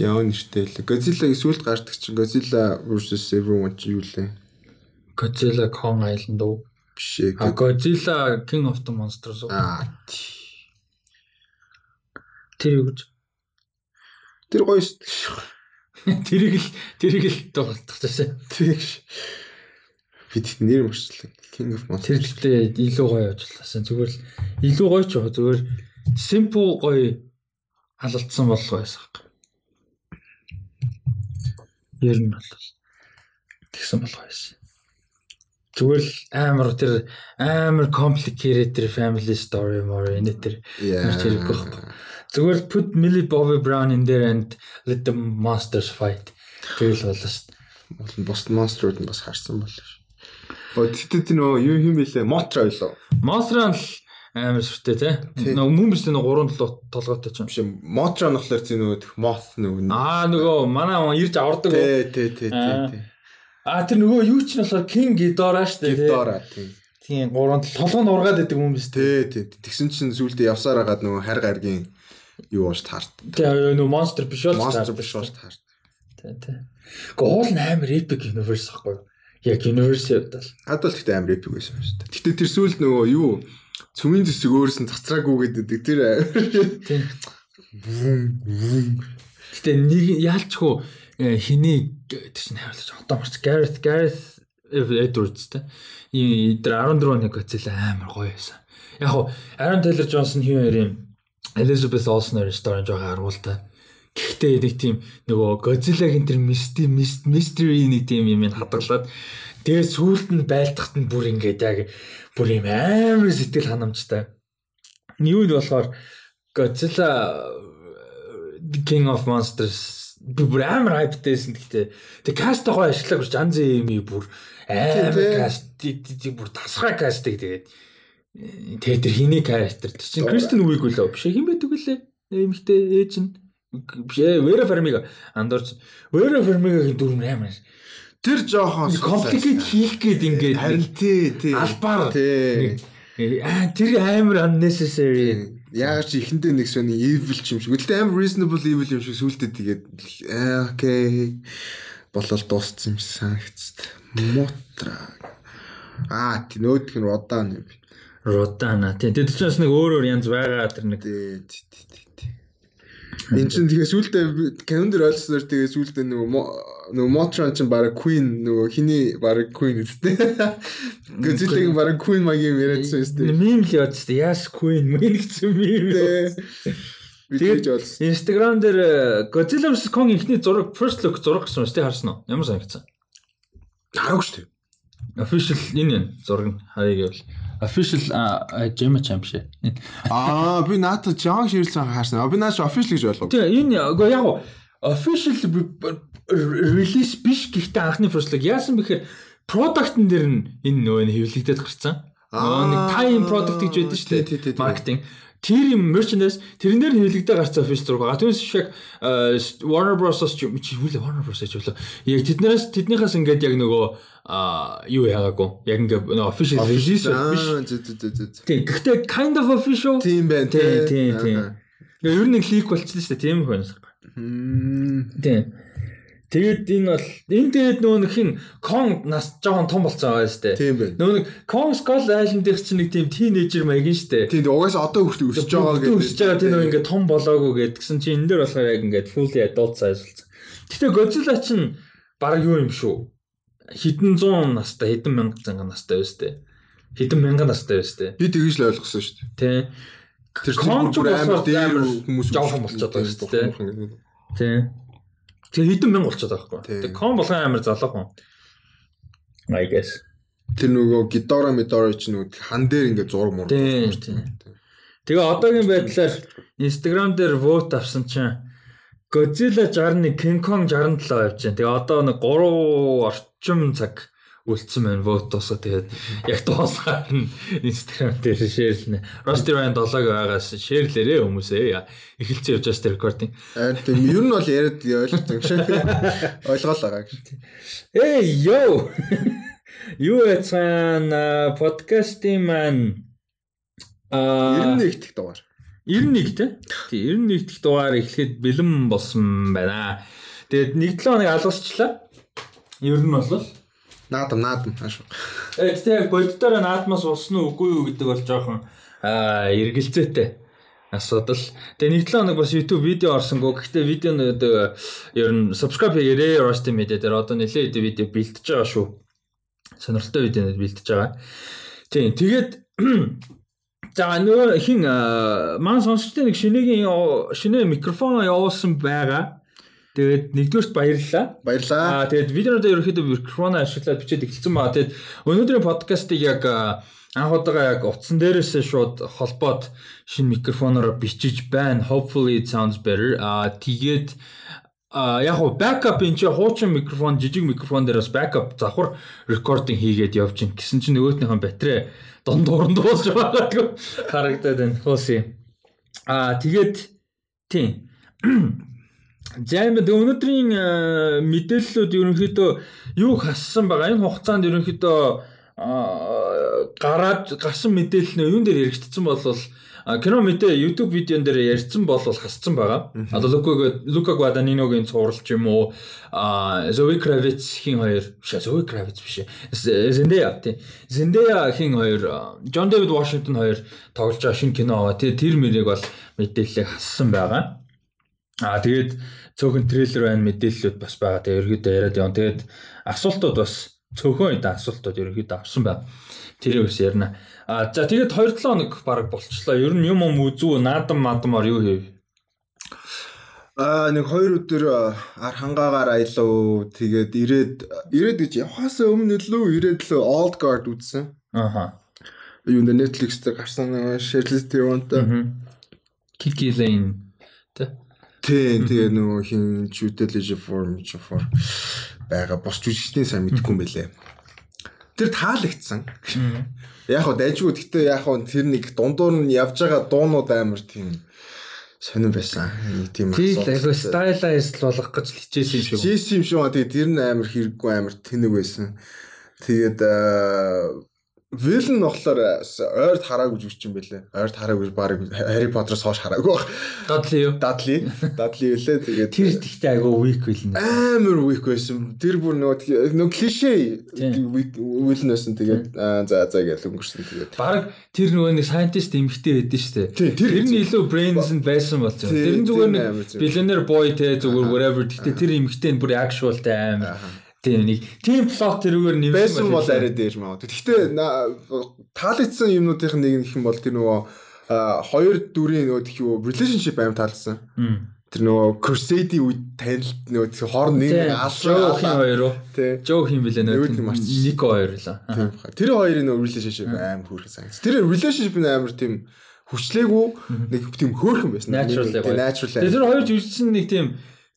Яа нэртэй л. Godzilla-гийн сүлд гардаг чинь Godzilla versus everyone чи юу лээ? Godzilla Kong Island уу? Биш ээ. А Godzilla King of the Monsters уу? Аа. Тэр юу гэж? Тэр гоё шүү. Тэрийг л тэрийг л дуусчихсан. Тэгш. Бид нэр мөрчлээ. King of Тэр Monsters. гэхдээ илүү гоё ажилласан. Зүгээр л илүү гоё ч зүгээр simple гоё халалцсан боллоо байсан. Ер нь бол тэгсэн болго байсан. Зүгээр л амар тэр амар complicated тэр family story мөр энэ тэр хэрэггүй байхгүй. зүгээр л put Millie Bobby Brown in there and let the monsters fight. Тэгэл болоо шүү. Бол бос монструуд нь бас харсан болоо ш. Оо тэгтээ тэр нөө юу юм бэлээ? Байлоо. Monster нь л амар сүртэй те. Нөгөө биш нөгөө 3 7 толгойтой ч юм. Биш мотра нөхлөр зин нөгөө моth нөгөө. Аа нөгөө манай ирж авардаг. уу? Тэ тэ тэ Аа. тэ. Аа тэр нөгөө юу ч нь болохоор King Ghidorah шүү дээ. те. Гидора тийм. Тийм 3 толгой нь ургаад байдаг юм биш те. Тэ тэ. Тэгсэн чинь сүулдэ явсаар хагаад нөгөө хар гаргийн юу ууш таарт. Тэгээ нөгөө monster биш бол Монстр биш ууш таарт. Тий, тий. Гэхдээ уул нь амар epic universe ахгүй юу? Яг universe явдал. Хадвал тэгтээ амар эпик байсан шүү дээ. Тэгтээ тэр сүулд нөгөө юу цүмийн зүсэг өөрөөс нь цацраагүй гэдэг тэр Тий. Гэтэ нэг яалчгүй э, хэний тэр чинь хайрлаж одоо марч Gareth Gareth Edwards те. И тэр 14 оны Godzilla амар гоё байсан. Яг хуу Aaron Taylor Johnson хоёрын Elizabeth Olsen-оор story жоо харуултай. Гэхдээ нэг тийм нөгөө Godzilla-гийн тэр mystery mystery нэг тийм юм ин хадгалаад тэгээ сүүлд нь байлтахт нь бүр ингээд яг бүр юм амар сэтгэл ханамжтай. Юу нь болохоор Godzilla The King of Monsters бүр амар хайптэйсэн гэхдээ тэг каст гоо ажиллаг гэж Жанзи эми бүр амар каст бүр тасгай кастыг тэгээд тэгээ тэр хиний character тэр чинь Кристен Уиг үлээ. Биш хин байдаг үлээ? Эмхтэй ээж нь. Биш Вера Фармига андуурч Вера Фармигагийн дүр амар Тэр жоохон компликейт хийх гээд ингээд харин тий тий. албаар тий. аа тэр амар unnecessary Яг чи ихэндээ нэг сони evil ч юм шиг. Гэхдээ амар reasonable evil юм шиг сүултээ тэгээд аа окей болол дууссан юм шиг санагцсан. Мотра. Аа тий нөөдг нь родан юм. Родана тий тэр чинь бас нэг өөр өөр янз байгаа тэр нэг Тий тий тий. Энд чинь тэгээ сүултээ календар ойлгосноор тэгээ сүултээ мо- нөгөө Мотран чинь баг Queen нөгөө хиний баг Queen үстэй. Godzilla-гийн баг Queen магийн яриадсан үстэй. мим л яваад шүү дээ яас queen мин гэсэн мим Тэгээд болсон. Instagram дээр э, Godzilla vs Kong ихний зураг first look зураг гэсэн үстэй харсан уу ямар санагдсан Хараагүй шүү дээ. official энэ энэ зураг нь харъя гэвэл official Gemma Champ шээ Аа би наата жаа ширлсэн хаарсан. А би наач official гэж ойлгов. Тэгээ энэ яг official release биш гэхдээ анхны look яасан бэхээр product-н дээр нь энэ нь хэвлэгдээд гарцсан. Нөгөө нэг tie-in product гэж байдаг шүү дээ. Marketing. Тэр юм merchandise нь хэвлэгдээд гарцсан official зураг. Түүнээс шиг Warner Bros-оос ч чи хүлээ Warner Bros гэж болоо. Яг тэднээс тэднийхээс ингээд яг нөгөө юу яагаагүй. Яг ингээд нөгөө official release биш. Аа. Тийм. Гэхдээ kind of official. Тийм байна Тийм, тий. тийм, тийм. Ер нь leak болчихлоо шүү дээ. Тийм хүн. Тийм. Тэгээд энэ бол энэ тэгээд нөгөө нэг хин Kong нас жоохон том болцсон байгаа шүү дээ. Тийм байна. Нөгөө нэг Kong Skull Island дээр чинь нэг тийм teenager маягийн шүү дээ. Тийм угаасаа одоо хүртэл өсөж байгаа гэдэг. Өсөж байгаа тийм нөгөө ингээд том болоогүй гэдгсэн чинь энэ дээр болохоор яг ингээд fully adult болсон. Гэтэ Godzilla чинь баг юу юм шүү. Хэдэн зуун настай, хэдэн мянган занган настай байс тээ. Хэдэн мянган настай байс тээ. Би тэгж л ойлгосон шүү дээ. Тэ. Тэр болохоор амар дээр хүмүүс жоохон болчиход байгаа шүү дээ. Тэ. Тэгээ хэдэн мянга болчиход байгаа байхгүй. Тэгээ Kong болгон амар залуухан. I guess. Тэр нөгөө Гидора Медора ч нөгөө хан дээр ингээд зураг муур. Тийм, тийм. Тэгээ одоогийн байдлаар Instagram дээр vote авсан чинь Godzilla 61, King Kong 67 явж байна. Тэгээ одоо нэг 3 орчим цаг үлдсэн байна vote тусаа тэгээд яг дуусгаар нь Instagram дээр шеэрлэнэ. Rusty Ryan 7-г байгаас шеэрлээрээ хүмүүсээ. Эхэлсэн явж байгаа рекординг. Аа тийм ер нь бол яриад ойлгосон гэж. Ойлгоол байгаа гэж. Эй ёо. Юу яцхан подкастын маань аа нь их их дугаар. 91 тий. Тий 91 дэх дугаар эхлэхэд бэлэн болсон байна. Тэгээд 1 7 хоног алгасчлаа. Ер нь бол Наадам наадам хаашаа. э тэгээ боддоор наадмаас улсан уу үгүй юу гэдэг бол жоохон аа эргэлзээтэй асуудал. Тэгээ 1 7 хоног бас YouTube видео орсонгүй. Гэхдээ видеонууд э, ер нь subscribe хийгээрэй Rusty Media дээр одоо нэлээд видео бэлтэж байгаа шүү. Сонирхолтой видеонууд бэлтэж байгаа. Тийм тэгээд За нөгөө хин аа, маань сонсогчтой нэг шинэгийн шинэ микрофон явуулсан байгаа. Тэгээд нэгдүгээрт баярлалаа. Баярлаа. Аа тэгээд видеонуудаа ерөөхдөө микрофон ашиглаад бичээд эхэлсэн баа. Тэгээд өнөөдрийн подкастыг яг аа, анх удаага яг утсан дээрээс шууд холбоод шинэ микрофоноор бичиж байна. Hopefully it sounds better. Аа тэгээд а яг хуу backup энэ чи хуучин микрофон жижиг микрофон дээрээс backup завхар recording хийгээд явж гин гэсэн чинь нөгөөтнийхэн батарей дундууранд болж байгаа харагдаад байна. Хөөсөө. А тэгээд тийм. За энэ өнөөдрийн э, мэдээллүүд ерөнхийдөө юу хассан байгаа. Энэ хугацаанд ерөнхийдөө а, гараад гарсан мэдээлэл нь юун дээр хэрэгжчихсэн бол а, кино мэдээ YouTube видеон дээр ярьсан бол хассан байгаа. Одоо Лука Лука Гваданиногийн цуврал ч юм уу а Kravitz хин хоёр биш Zoe Kravitz биш Zendaya тий Zendaya хин хоёр а, John David Washington хоёр тоглож байгаа шинэ кино байгаа. Тэгээ тэр мөрийг бол мэдээллийг хассан байгаа. Аа тэгээд цөөхөн трейлер байна, мэдээллүүд бас байгаа. Тэгээд ерөөдөө яриад явна. Тэгээд асуултууд бас цөөхөн үед асуултууд ерөөдөө авсан байна. Тэрийг бас ярина. Аа за тэгээд 2-7 хоног баг болчихлоо. Ер нь юм юм үзүү, наадам мадамаар юу хийв? Аа нэг хоёр өдөр а, ар хангаагаар аялаа. Тэгээд ирээд ирээд гэж явахаас өмнө лөө ирээд лөө Old Guard үзсэн. Ааха. Юунд Netflix дээр гарсан Charlize Theron-тай. Kiki Lane. Тийм тэгээ нөгөө хин Judelage Form for байгаа бос жүжигчдийн сайн мэдгүй юм байлээ. Тэр таалагдсан. Яг хоо дайжгүй гэхдээ яг хоо тэр нэг дундуур нь явж байгаа дуунууд амар тийм сонирн байсан. Нэг тийм Тийм л айгу stylized болгох гэж хичээсэн юм шиг. Жисэн юм шиг тэгээ тэр нь амар хэрэггүй амар тэнэг байсан. Тэгээд Вилн болохоор ойрд хараагүй жүжигч юм бэлээ. Ойрд хараагүй баг Harry Potter-оос хойш хараагүй баг. Дадли юу? Дадли. Дадли үлээ. Тэгээд Тэр ихтэй айгу weak билнэ. амар weak байсан. Тэр бүр нөгөө нөгөө клишэ Вилн байсан. Тэгээд аа, за за гэж өнгөрсөн. Тэгээд Бараг тэр нөгөө нэг scientist эмгтэй байдсан шүү дээ. Тэр- нь илүү brains нь байсан болсон. Тэр нь зүгээр нэг billionaire boy те зүгээр whatever. Гэтэ тэр эмгтэй нь бүр actual те амар. Тийм нэг team plot тэрүүгээр нэмсэн байсан бол арай дээр магадгүй. Гэхдээ таалагдсан юмнуудын нэг гэх юм бол тэр нөгөө хоёр дүрийн нөгөө тхий юу relationship аим таалагдсан. Тэр нөгөө Crusade-ийн үед танилт нөгөө хооронд нэг Тийм. Жоох юм хоёр уу? Юу нөө. гэдэг марч. Нико хоёр л. Тийм. Тэр хоёрын нөгөө relationship аим хөөрхөн санагц. Тэр relationship нь амар тийм хүчлээгүй нэг тийм хөөрхөн байсан. Natural Тийм, тэр хоёр жүжигчин нэг тийм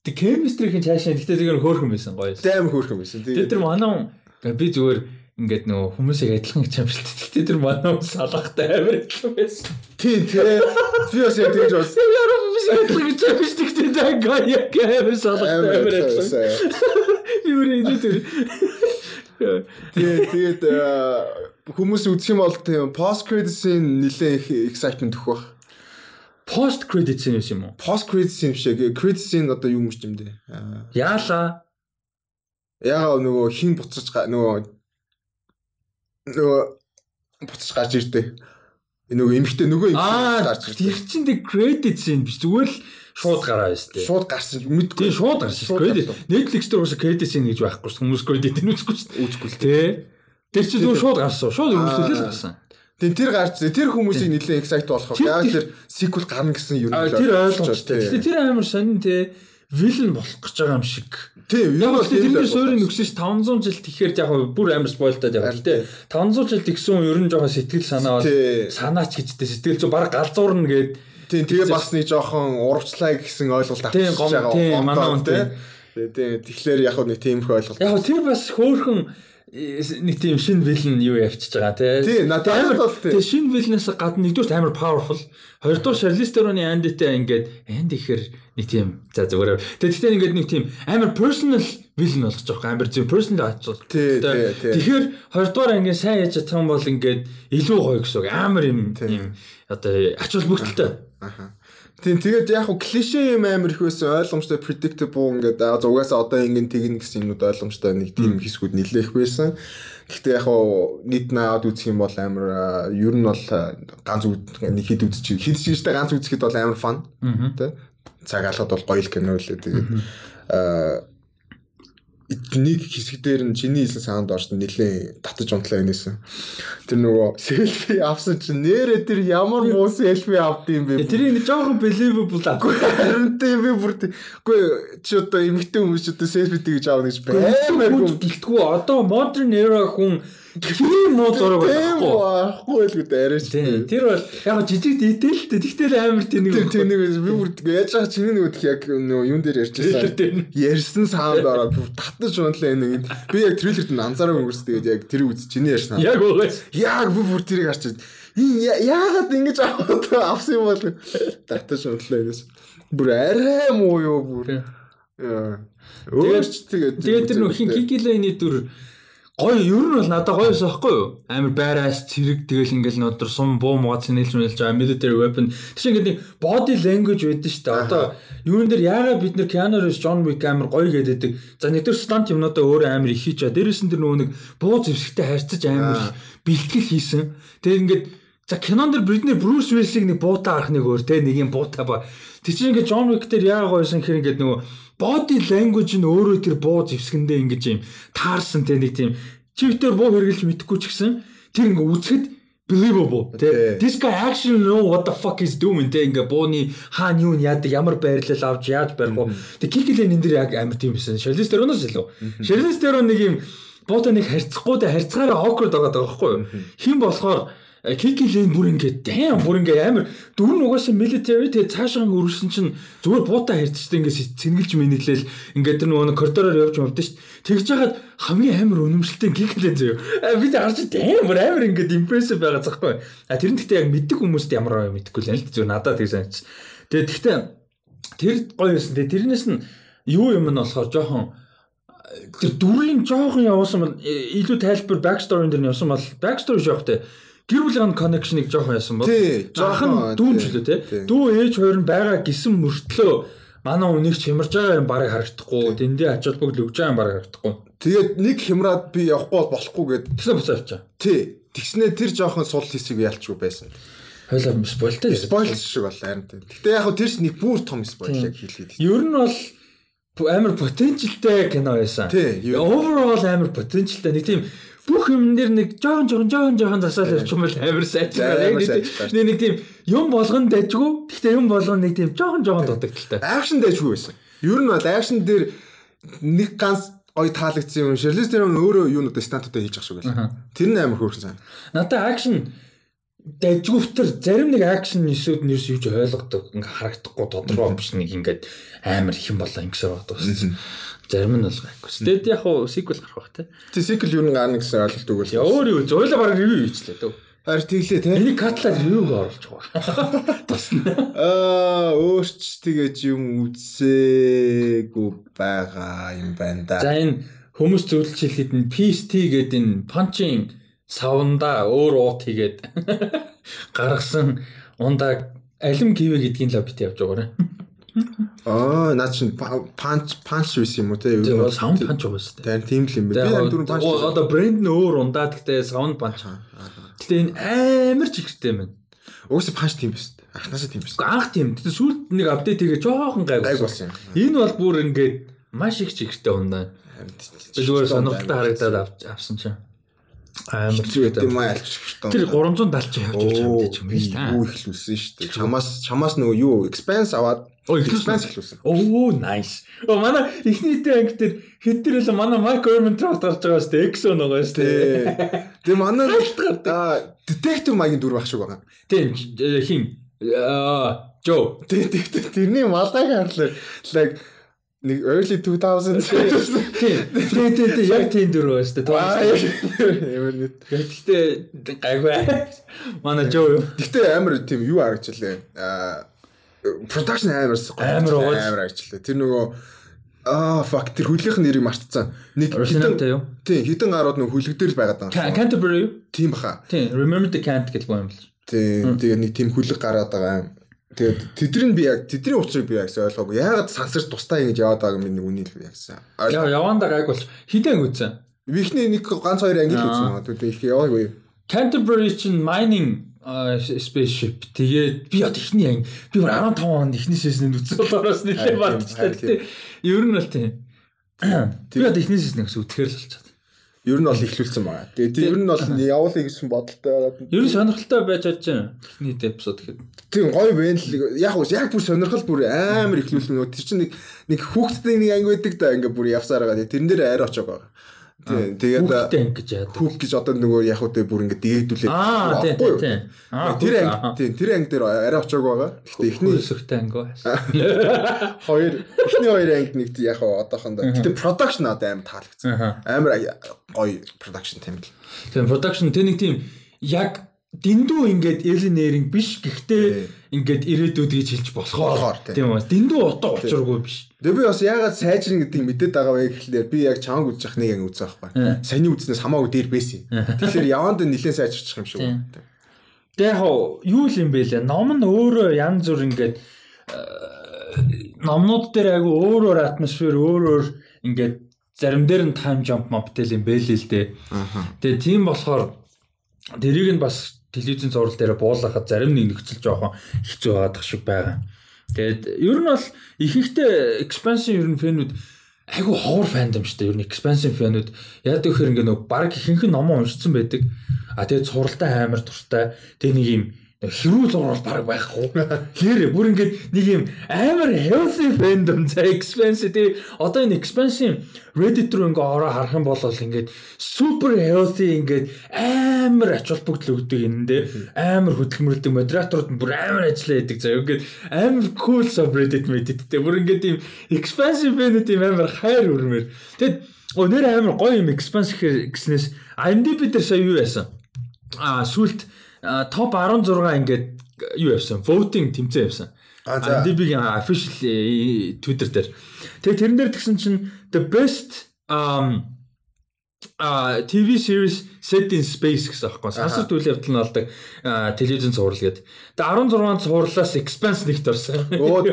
тэг chemistry-ийн цаашаа гэтээ зүгээр хөөрхөн байсан гоё. аим хөөрхөн байсан. Тэгээ тэр манай би зүгээр ингээд нөгөө хүмүүсийг адилхан гэж юм шүү дээ. Гэтээ тэр манай салахтай амар адилхан байсан. Тийм тий. Би бас яг тэгж бас Яруу биш адилхан гэж юм шүү дээ. Гэтээ дай гая амар салахтай амар адилхан. Юу нэ тэр. Тэгээ тэгээд хүмүүс үзэх юм бол тийм post credit scene нэлээ их excitement өгөх. Post credit scene юм уу? Post credit scene шиг credit scene одоо юу юм бэ? Аа, Яалаа. Яа нөгөө хин буцаж нөгөө нөгөө буцаж гарч ирдээ. Нөгөө эмхтэй нөгөө эмхтэй гарч ирдээ. тэр чин тэг credit scene биш зүгээр л шууд гараа байсан дээ. Шууд гарсан мэдгүй. Тийм шууд гарсан шүү. Credit Netflix дээр уусаа credit scene гэж байхгүй шүү. Хүмүүс credit нь үзэхгүй шүү. Үзэхгүй л Тэ. Тэр чинь шууд гарсан. Шууд өргөлтөлөл гарсан. Тэг тэр гарч тэр хүмүүсийг нэлээд excite болгох. Тэр- Яг тэр sequel гарна гэсэн юм А тэр ойлгомжтой. Гэтэ тэр амар сонин те villain болох гэж байгаа юм шиг. тийм Яг юу л тэрний суурийг нөгсөн ш 500 жил тэгэхээр яг бүр амар спойлтаад яг. Гэтэ 500 жил тэгсэн ер нь жоохон сэтгэл санаа бол Тий. санаач гэжтэй сэтгэл зүй баг галзуурна гээд Тийм тэгээ бас нэг жоохон урагчлаа гэсэн ойлголт авчихж гом- тийм, манай хүн тийм. Тэгэхээр яг нэг тийм их ойлголт. яг тэр бас хөөхөн нэг тийм шинэ вилэн юу явчихж байгаа тий. Тий, надад амар бол тий. тий шинэ вилнээс гадна нэгдүгээр амар powerful. Хоёрдугаар Theron-ы Andy-тэй ингээд Andy гэхэр нэг тийм за зүгээр. Тэгээд тэгтээ ингээд нэг тийм амар personal вилэн болгож байгаа. Амар зөв personal ачуул. Тий, тий, тий. Тэгэхээр хоёрдугаар ингээд сайн яж чадсан бол ингээд илүү гоё гэсэн үг. Амар юм юм одоо ачуул бүгдэлтэй. Аха. Тийм тэгээд яг хуу клише юм амар их байсан. Ойлгомжтой predictable ингээд аа угаасаа одоо ингээд тэгнэ гэсэн юмуд ойлгомжтой нэг тийм хэсгүүд нэлээх байсан. Гэхдээ яг хуу нийт наад үзэх юм бол амар ер нь бол ганц нэг хэд үзчих хэд ч гэжтэй ганц үзэхэд бол амар фан тий. Цаг алгад бол гоё л кино лээ тэгээд аа нэг хэсэг дээр нь чиний хэлсэн саунд орж нэлээ татаж унтлаа энэсэн. Тэр нөгөө селфи авсан чинь нэрэ тэр ямар муу селфи авд юм бэ? Тэрийг нэг жоохон believable аа. Харин тийм би бүр. Үгүй чи одоо эмэгтэй хүмүүс ч одоо селфи тэгж аавна гэж баймаар хүн гэлтгүү одоо modern era хүн тийм муу зураг тийм байхгүй. ахгүй л гэдэг арай ч. Тэр бол яг жижиг дetailтэй. Тэгтэл амар тийм нэг тийм нэг би бүр яаж байгаа чиний нөгөө яг юун дээр ярьж байсан. Ярьсан саунд ороод бүр татаж унтлаа энэ. Би яг трейлерт нь анзаараа өнгөрс тэгээд яг тэр үз чиний ярьсан. яг угаас. Яг би бүр тэрийг я- яагаад ингэж авсан юм бол татаж унтлаа энэс. Бүр арай муу юу бүр. Өөрч тэгээд Тэгээд тэр нөх хин кикилэний дүр гоё ер нь бол надад гоё байсан байхгүй юу? Амар байраас цэрэг тэгэл ингээл нөдөр сум буу муу цэнэлж мэлж байгаа military weapon. Тэр чинь ингээд нэг body language байдаг шүү дээ. Одоо юун дээр яагаад бид нэр Keanu Reeves John Wick амар гоё гэдэг. За нэгдүгээр stunt юмнуудаа өөр амар их хийж чаа. Дээрээс нь тэр нөгөө нэг буу зэвсэгтэй харьцаж амар бэлтгэл хийсэн. Тэгээд ингээд За кинон дэр Бритни Брюс Уиллийг нэг буутаа арах нэг өөр те нэг юм буутаа ба. Тэг чинь ингээд Джон Уик дээр яа гойсон гэхээр ингээд нөгөө body language нь өөрөө тэр буу зевсгэндээ ингэж юм таарсан те нэг тийм чивтер буу хэрглэж мэдэхгүй ч гэсэн тэр ингээд үзэхэд believable те. This guy actually know what the fuck is doing те. Ингээ бууны хаана юу яадаг ямар байрлал авч яаж барих уу? Тэг кикилэн энэ дэр яг амар тийм байсан. Шарлиз Тероноос илүү. Шарлиз Терон нэг юм буута нэг харьцахгүй те харьцгаараа awkward байгаа даа байхгүй юу? Хин болохоор Кикилэн бүр ингээд дайм бүр ингээд амар дөрөв нь угаасаа military тэгээ цаашаа өргөсөн чинь зүгээр буутаа харьцчихдээ ингээд цэнгэлж мэниглээл ингээд тэр нөгөө коридороор явж шүү дээ. Тэгж яхад хамгийн амар өнөмшлтэй Кикилэн зөө. Бид харж дайм бүр амар ингээд impressive байгаа захгүй. А тэр нь гэхдээ яг мэддэг хүмүүст ямар аа мэдэхгүй л зүгээр надад тэг санагч. Тэгээ гэхдээ тэр гоё юмсэн. Тэгээ тэрнээс нь юу юм нь болохоор жоохон тэр дүрийн жоохон явуулсан э, илүү тайлбар backstory дээр нь явсан бол backstory жоохтой гэр бүлийн connection-ыг жоохон яасан бол жоохон, дүүн ч лөө те дүү ээж хоёр нь байгаа гисэн мөртлөө манай үнийг чимэрж байгаа юм барыг харагдахгүй тэндээ ач холбогдол өгж байгаа юм барыг харагдахгүй Тэгээд нэг хямраад би явахгүй бол болохгүй гэд. тэгсэн буцаа авчаа Тий. Тэгснээ тэр жоохон сул хэсэг ялчгүй байсан. хойлоо спойлтай Спойл шиг бол харин. Гэтэ яг тэрс нэг бүр том спойл яг хэлгээд. ер нь бол амар потенциалтай кино байсан overall амар потенциалтай нэг тийм бүх юм нэр нэг жоохон жоохон жоохон жоохон засаал явчих юм бол амар сайжраа. Нэг нэг тийм юм болгоно дайжгүй. Гэхдээ юм болгоно нэг тийм жоохон жоохон дутагдaltaй. Акшн дэжгүй байсан. Ер нь бол акшн дээр нэг ганц гоё таалагдсан юм. Шерлиз тэр өөрөө юунуудаа стантуудаа хийж ах шиг байсан. Тэр нь амар хөөрхөн сан. Надаа акшн дайжгүйвтер зарим нэг акшн нисүүд нэрс юуж ойлгодог ингээ харагдахгүй тодорхой биш нэг ингээд амар их юм болоо ингэсээр бод ус. Зарим нь бол гайхгүй. Тэгэд яг хуу сиквел гарах бах те. Тэ сикл юу нэг гарна гэсэн ойлголт өгөөл. Я өөр юу зөөлө баг ревю хийчлээ дөө. Харин тэглээ те. Энийг катлаад ревюг оруулж байгаа. Тасна. Аа өөрч тэгэж юм үзээгүй байгаа юм байна да. За энэ хүмүүс зөвлөж хэлэхэд нь PST гэдэг энэ punching савнда өөр уут хийгээд гаргасан ундаа алим гівэ гэдгийг л бит явж байгаарэ. Аа наа чин панч панч биш юм уу те. Тэгээ бол саунд панч байгаа шүү дээ. Тань тийм л юм бэ. Би Тэгээ дөрөв панч. одоо- одоо брэнд нь өөр ундаа гэхдээ саунд панч. Гэтэ энэ амар ч ихтэй юм. Уусаа панч тийм биш. Анхнаасаа тийм биш. Анх тийм. Гэтэ сүүлд нэг апдейт хийгээ жоохон Гайг болсон юм. Энэ бол бүр ингээд маш их чигтэй ундаа. Би зүгээр сонирхолтой харагдаад авсан чинь. Амар зүг чигтэй. гэдэг юм аа альч. Тэр 370 ч явж явж ч юм биш та. Юу ихлүүлсэн шүү дээ. Чамаас чамаас нөгөө юу expense аваад Оо, expense ихлүүлсэн. Оо, nice. Оо, манай ихний дэ анги дээр хитэр л манай Майк Эрментрофт гарч байгаа шүү дээ. Exo нөгөө шүү дээ. Тэ. Тэгээ манай аа detective маягийн дүр баг шиг байгаа. Тийм э, хин аа Жо. Тэ тэ тэ, тэрний малайг харлаа. Like нэг early 2000 Тийм. Тийм тийм тийм яг тийм дөрөв өстэй. Ямар нэг. Гэхдээ гайгүй. Манай жоо юу? Гэтэ амар тийм юу харагчлаа. Аа production амар Амар амар харагчлаа. Тэр нөгөө аа fuck тэр хөлийнх нь нэрийг мартцсан. Нэг юу? Тийм хитэн гарууд нөгөө хөлөгдөр л байгаад байгаа. Can- Canterbury юу? Тийм баха. Тийм. Remember the Can't гэдэг юм л. Тийм тэгээ нэг тийм хөлөг гараад байгаа юм. Тэгээд тэдний би яг тэдний учрыг би ягс ойлгоогүй. Яагаад сансарч тустай ингэж яваад байгааг минь үнийг л ягсан. Яа яванда гайг болж хідэн үзсэн. Вихний нэг ганц хоёр англи үзсэн аа. Тэгээд их яваагүй. Canterbury чинь mining spaceship тэгээд би одоо ихний анги би бүр 15 онд ихний сесэнд үзсэн болохоос нэлээд харин тийм ер нь бол тийм би одоо ихний сесэнд гэсэн үтгэхэр л болчиход Ер нь бол ихлүүлсэн байгаа. Тэгээд ер нь бол явуулъя гэсэн бодолтой байгаа. ер нь сонирхолтой байж чадж байна ихний эпизод гэхэд Тийм гоё байна л. Яг уу яг бүр сонирхол бүр амар ихлүүлсэн тэр чинь нэг нэг хүүхдтэй нэг анги байдаг да ингээ бүр явсаар байгаа. Тэрэн дээр арай очоог байгаа. Тийм тэгээд анги гэж яадаг хүүк гэж одоо нөгөө яг тэ бүр ингээ дээдүүлээд аа тийм тийм Тэр анги тийм тэр анги дээр арай очоог байгаа. Гэхдээ эхний ихний анги байсан хоёр эхний хоёр ангид нэг яг одоохондоо. Гэтэ production одоо амар таалагдсан. Аа. Амар гоё production тийм л. тийм production тэр нэг тийм яг дэндүү ингээд элинеринг биш гэхдээ ингээд ирээдүйд гэж хэлж Болохоор, тийм. үү? Дэндүү утга учиргүй биш. Тэгээ би бас яагаад сайжрын гэдгийг мэдээд байгаа вэ гэхлээр би яг чанга үзэж явах нэг анги үзэх байхгүй. Саний үзнээс хамаагүй дээр байсан. Тэгэхээр яванд нэлээд сайжирчих юм шиг байна. Тэгээ яг юу л юм бэ лээ? Ном нь өөрөө янз бүр ингээд э, номнууд дээр айгу өөр өөр атмосфер өөр өөр ингээд зарим дээр нь time jump maptel юм бэ л л дээ. Тэгээ тийм болохоор тэрийг нь бас телевизэн зураг дээр буулгахад зарим нэг нөхцөл жоохон хэцүү байгаадах шиг байгаа. Тэгээд ер нь бол ихэнхдээ expansion ер нь фэнүүд айгу ховор фандом шүү дээ. Ер нь expansion фэнүүд яадаг гэхээр ингээ нөгөө баг ихэнх нь номоо уншсан байдаг. А тэгээд суралтай амар туртай. Тэгээ нэг юм хэрүү зурвал баг байхгүй. Хэр бүр ингээд нэг юм амар healthy fandom за expansion тий одоо энэ expansion Reddit руу ингээ ороо харах юм бол ингээд super healthy ингээд амар ач холбогдол өгдөг энэндээ амар хөдөлмөрлөдөг модераторууд нь бүр амар ажиллаа яадаг заа ингээд амар cool subreddit мэддэгтэй бүр ингээд ийм expansion fan-ууд ийм амар хайр өрмөр тэгэд өнөр амар гоё юм expansion гэснээс IMDb дээр сая юу яасан? А сүлт топ 16 ингээд юу явсан voting тэмцээн явсан А, за. IMDb-ийн official э, Twitter дээр. Тэгээ тэрэн дээр тэгсэн чинь the best um а TV series set in space гэсэн аахгүй сансарт үйл явдал нь болдог телевизэн цуврал гэдэг. Тэгээ 16 цувралаас Expanse нэгт орсон. Оо.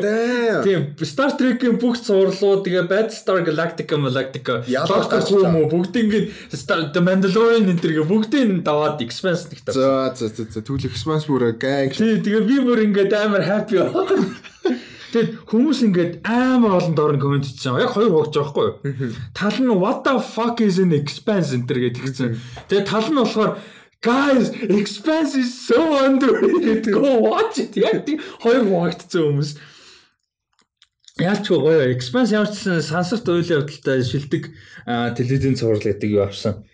Тийм Star Trek-ийн бүх цувралууд тэгээ Battlestar Galactica, Galactica Ялгаж Doctor Who мөн нь Star The Mandalorian энэ төргээ бүгдийг нь даваад Expanse нэгт орсон. За за за за түүл expanse бүр gang. Тий, тэгээ би бүр ингээд амар happy. Тэгээд хүмүүс ингээд амар олон дорн комент хийсэн. Яг хоёр хогч байгаа байхгүй юу? Тал нь what the fuck is an expanse энэ гэдэг хэлсэн. Тэгээд тал нь болохоор guys expanse is so underrated. Go watch it. Яг тийм хоёр хогтсон хүмүүс. Яалч гоё ч гэсэн сансарт үйл явдалтай шилдэг а, телевизэн цуврал гэдэг юу авсан.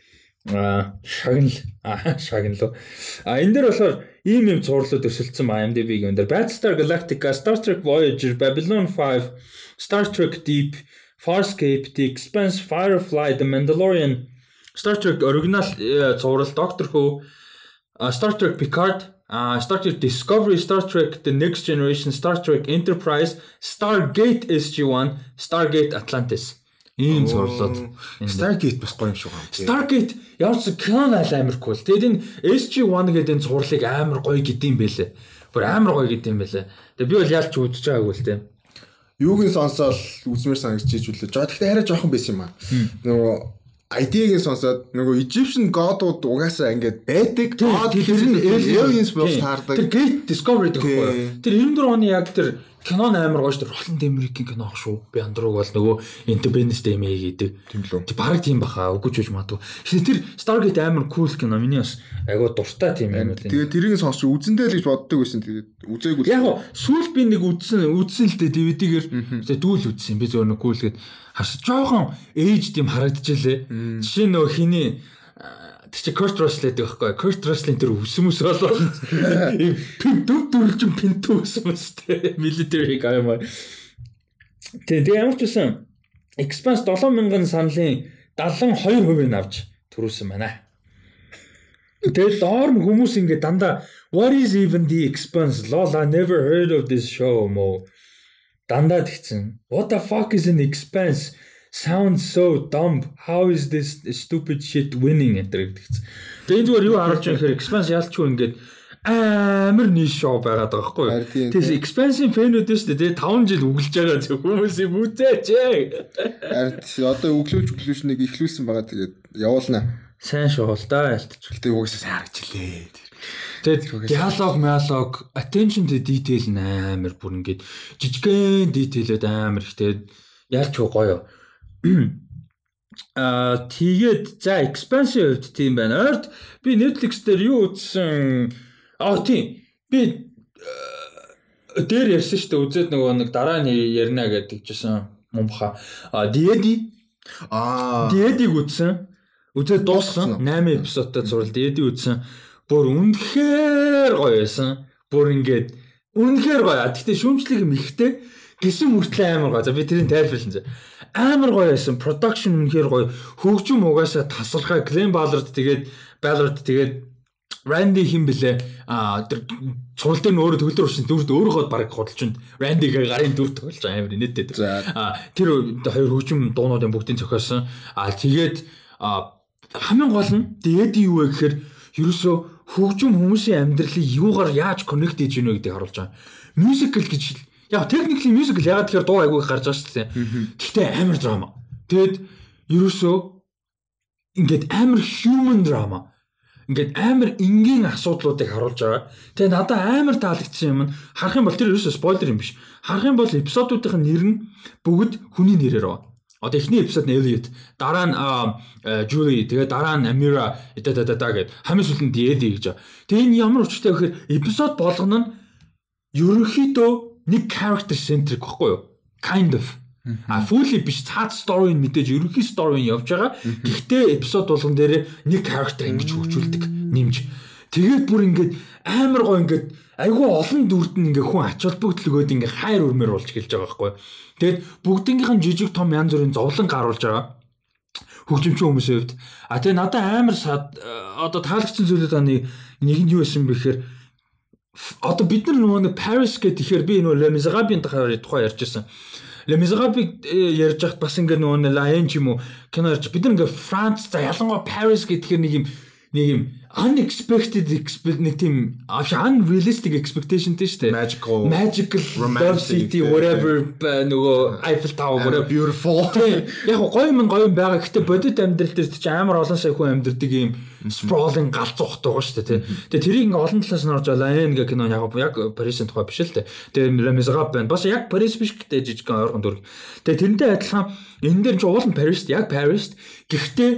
А шагнал а шагнал. А энэ дээр болохоор ийм юм цувралууд өсөлдсөн ба IMDb-гийн дээр Battlestar Galactica, Star Trek Voyager, Babylon 5, Star Trek Deep, Farscape, The Expanse, Firefly, The Mandalorian, Star Trek оригинал э, цуврал Doctor Who, а, Star Trek Picard, а, Star Trek Discovery, Star Trek The Next Generation, Star Trek Enterprise, Stargate SG-1, Stargate Atlantis. Ийм цувралууд. Stargate бас гоё юм шиг байна. Stargate ямар ч кинон айл амар cool. Тэгэд энэ SG1 гэдэг энэ цувралыг амар гоё гэдэм байлээ. Бүр амар гоё гэдэм байлээ. Тэгээ би бол яалч үзэж байгаагүй л те. Юугийн сонсоод үзмэр санагдаж ижүүлээ. Жоо гэхдээ арай жоохон байсан юм аа. Нөгөө ID-гийн сонсоод нөгөө Egyptian god-ууд угаасаа ингээд байдаг. God тэр нь aliens болж Тийм. таардаг. Тэр Great Discovery Тийм. байхгүй юу? Тэр 94 оны яг тэр кинон амар гоё шүү дээ. Роланд Эмерикийн кино ах шүү. Би андрууг бол нөгөө Independence Day мэй гэдэг. Тийм лөө. Тэр баг тийм баха. Үгүй ч үж магадгүй. Тэгэхээр тэр Stargate амар cool кино. Миний бас айгуу дуртай тийм юм уу. Тэгээ тэрийг сонсч үзэндээ л гэж боддог байсан. Тэгээд үзээгүй. Яг гоо сүүл би нэг үзсэн үзсэн л дээ DVD-гээр тэгээ дүүл үзсэн би зөвөр нэг гүйлгээд харс жоохон age тийм харагдчихлээ. Жишээ нөгөө хиний тэр чи Kurt Russell гэдэг байхгүй. Kurt Russell-ийн тэр өсөмөс болоо. Ийм дүр дүрлжин пинтүү өсөмөс тэ military guy маа. Тэгээ тэгээ ямар ч үсэн Expanse 7000 саналын 72% нь авч төрүүлсэн байна. Тэгэл доор нь хүмүүс ингэ дандаа what is even the expanse? Lol I never heard of this show мо. Дандаа тэгсэн. What the fuck is an expanse? Sounds so dumb. How is this stupid shit winning гэдэг тэгсэн. Тэгээд зүгээр юу харуулж байгаа гэхээр expanse ялчгүй ингээд амар нийш шоу байгаад байгаа байхгүй. Тэгээс expansion фэнүүд шүү дээ. 5 жил өглөж байгаа зөв хүмүүсийн бүтээч. Харин одоо өглөөж өглөөж нэг ихлүүлсэн байгаа тэгээд явуулнаа. Сайн шоу л да ялтч. Гэтэ угсаа сайн харагчлээ. Тэгээд диалог, диалог, attention to detail амар бүр ингээд жижигхэн detailэд амар ихтэй ялч гоё. Аа тэгээд за expansion хувьд тийм байна. Ойрт би Netflix дээр юу үзсэн Аа тийм. Би э, дээр ярьсан шүү дээ. Үзээд нөгөө нэг дараа нь ярина гэдэг жисэн мөн баха. А Диэди Аа Диэдиг үзсэн. Үзээд дууссан. 8 эпизодтай зурвал Диэди үзсэн. Бүр үнэхээр гоё байсан. Бүр ингээд үнэхээр гоё. Гэхдээ шүүмжлэг юм ихтэй гисэн мөртлөө амар гоё. За би тэрийг тайлбарласан. Амар гоё байсан. Production үнэхээр гоё. Хөгжим угаасаа тасалхай Glen Ballard тэгээд Ballard тэгээд Randy хин блэ а тэр цуврал дээр нь өөрөө төгөлдөр уршин дүрд өөрөөхөө баг худалж байна. Randy-гээ гарын дүр тоглож байгаа юм нэттэй. А тэр хоёр хөгжим дуунуудын бүгдийг зохиосон. А тэгээд хамгийн гол нь дээд юу вэ гэхээр ерөөсөө хөгжим хүмүүсийн амьдралыг юугаар яаж коннект хийж гинэ гэдгийг харуулж байгаа. Musical гэж яг technically musical ягаад тэгэхээр дуу айгүй гарч байгаа шүү дээ. Гэхдээ амар драма. Тэгэд ерөөсөө ингээд амар human drama ингээд амар энгийн асуудлуудыг харуулж байгаа. Тэгээ надад амар таалагдсан юм нь харах юм бол тэр ерөөсөө спойлер юм биш. Харах юм бол эпизодуудын нэр нь бүгд хүний нэрээр байна. Одоо эхний эпизод нь Elliot, дараа нь Julie, тэгээ дараа нь Amira да да да гэд хамгийн сүүлд нь Eddie гэж. Тэгээ энэ ямар учиртай вэ гэхээр эпизод болгоно нь ерөнхийдөө нэг character centric баггүй юу? Kind of А fully биш цаад story нь мэдээж ерөнхий story нь явж байгаа. Гэхдээ эпизод болгон дээр нэг character ингэж хөгжүүлдэг нэмж. Тэгээд бүр ингээд амар гоо ингээд айгүй олон дүрд нь ингээ хүн ач холбогдол өгөөд ингээ хайр өрмөр болж гэлж байгаа байхгүй. Тэгээд бүгднгийнх нь жижиг том янз бүрийн зовлон гаруулж байгаа. Хөгжимчин хүмүүсийн хувьд. А тэгээ надад амар одоо таалагдсан зүйлүүд аны нэг нь юу байсан бэ гэхээр одоо бид нар нөгөө Paris гэдэг ихээр би нөгөө Le Miserable-ийн тухай ярьж байсан. Le Miserable ярьж хахад бас ингээ нөгөө Lion ч юм уу кино ярьж бид нар ингээ France за ялангуяа Paris гэхээр нэг юм нэг юм unexpected нэг тийм unrealistic expectation тийм шүү дээ. Magical magical love city whatever нөгөө Eiffel Tower whatever beautiful. Яг гоё юм гоё юм байгаа. Гэтэ бодит амьдрал дээр чи амар олон сая хүн амьдардаг юм sprawling галзуу хот байгаа шүү дээ. Тэгээ тэрийг ингээ олон талаас нь орж Lion гэх кино яг яг Paris-ын тухай биш л дээ. Тэгээ Miserable байна. Бас яг Paris биш гэдэг жижигхэн ойрхон дүрг. Тэгээ тэрнтэй адилхан энэ дээр ч уул нь Paris яг Paris. Гэхдээ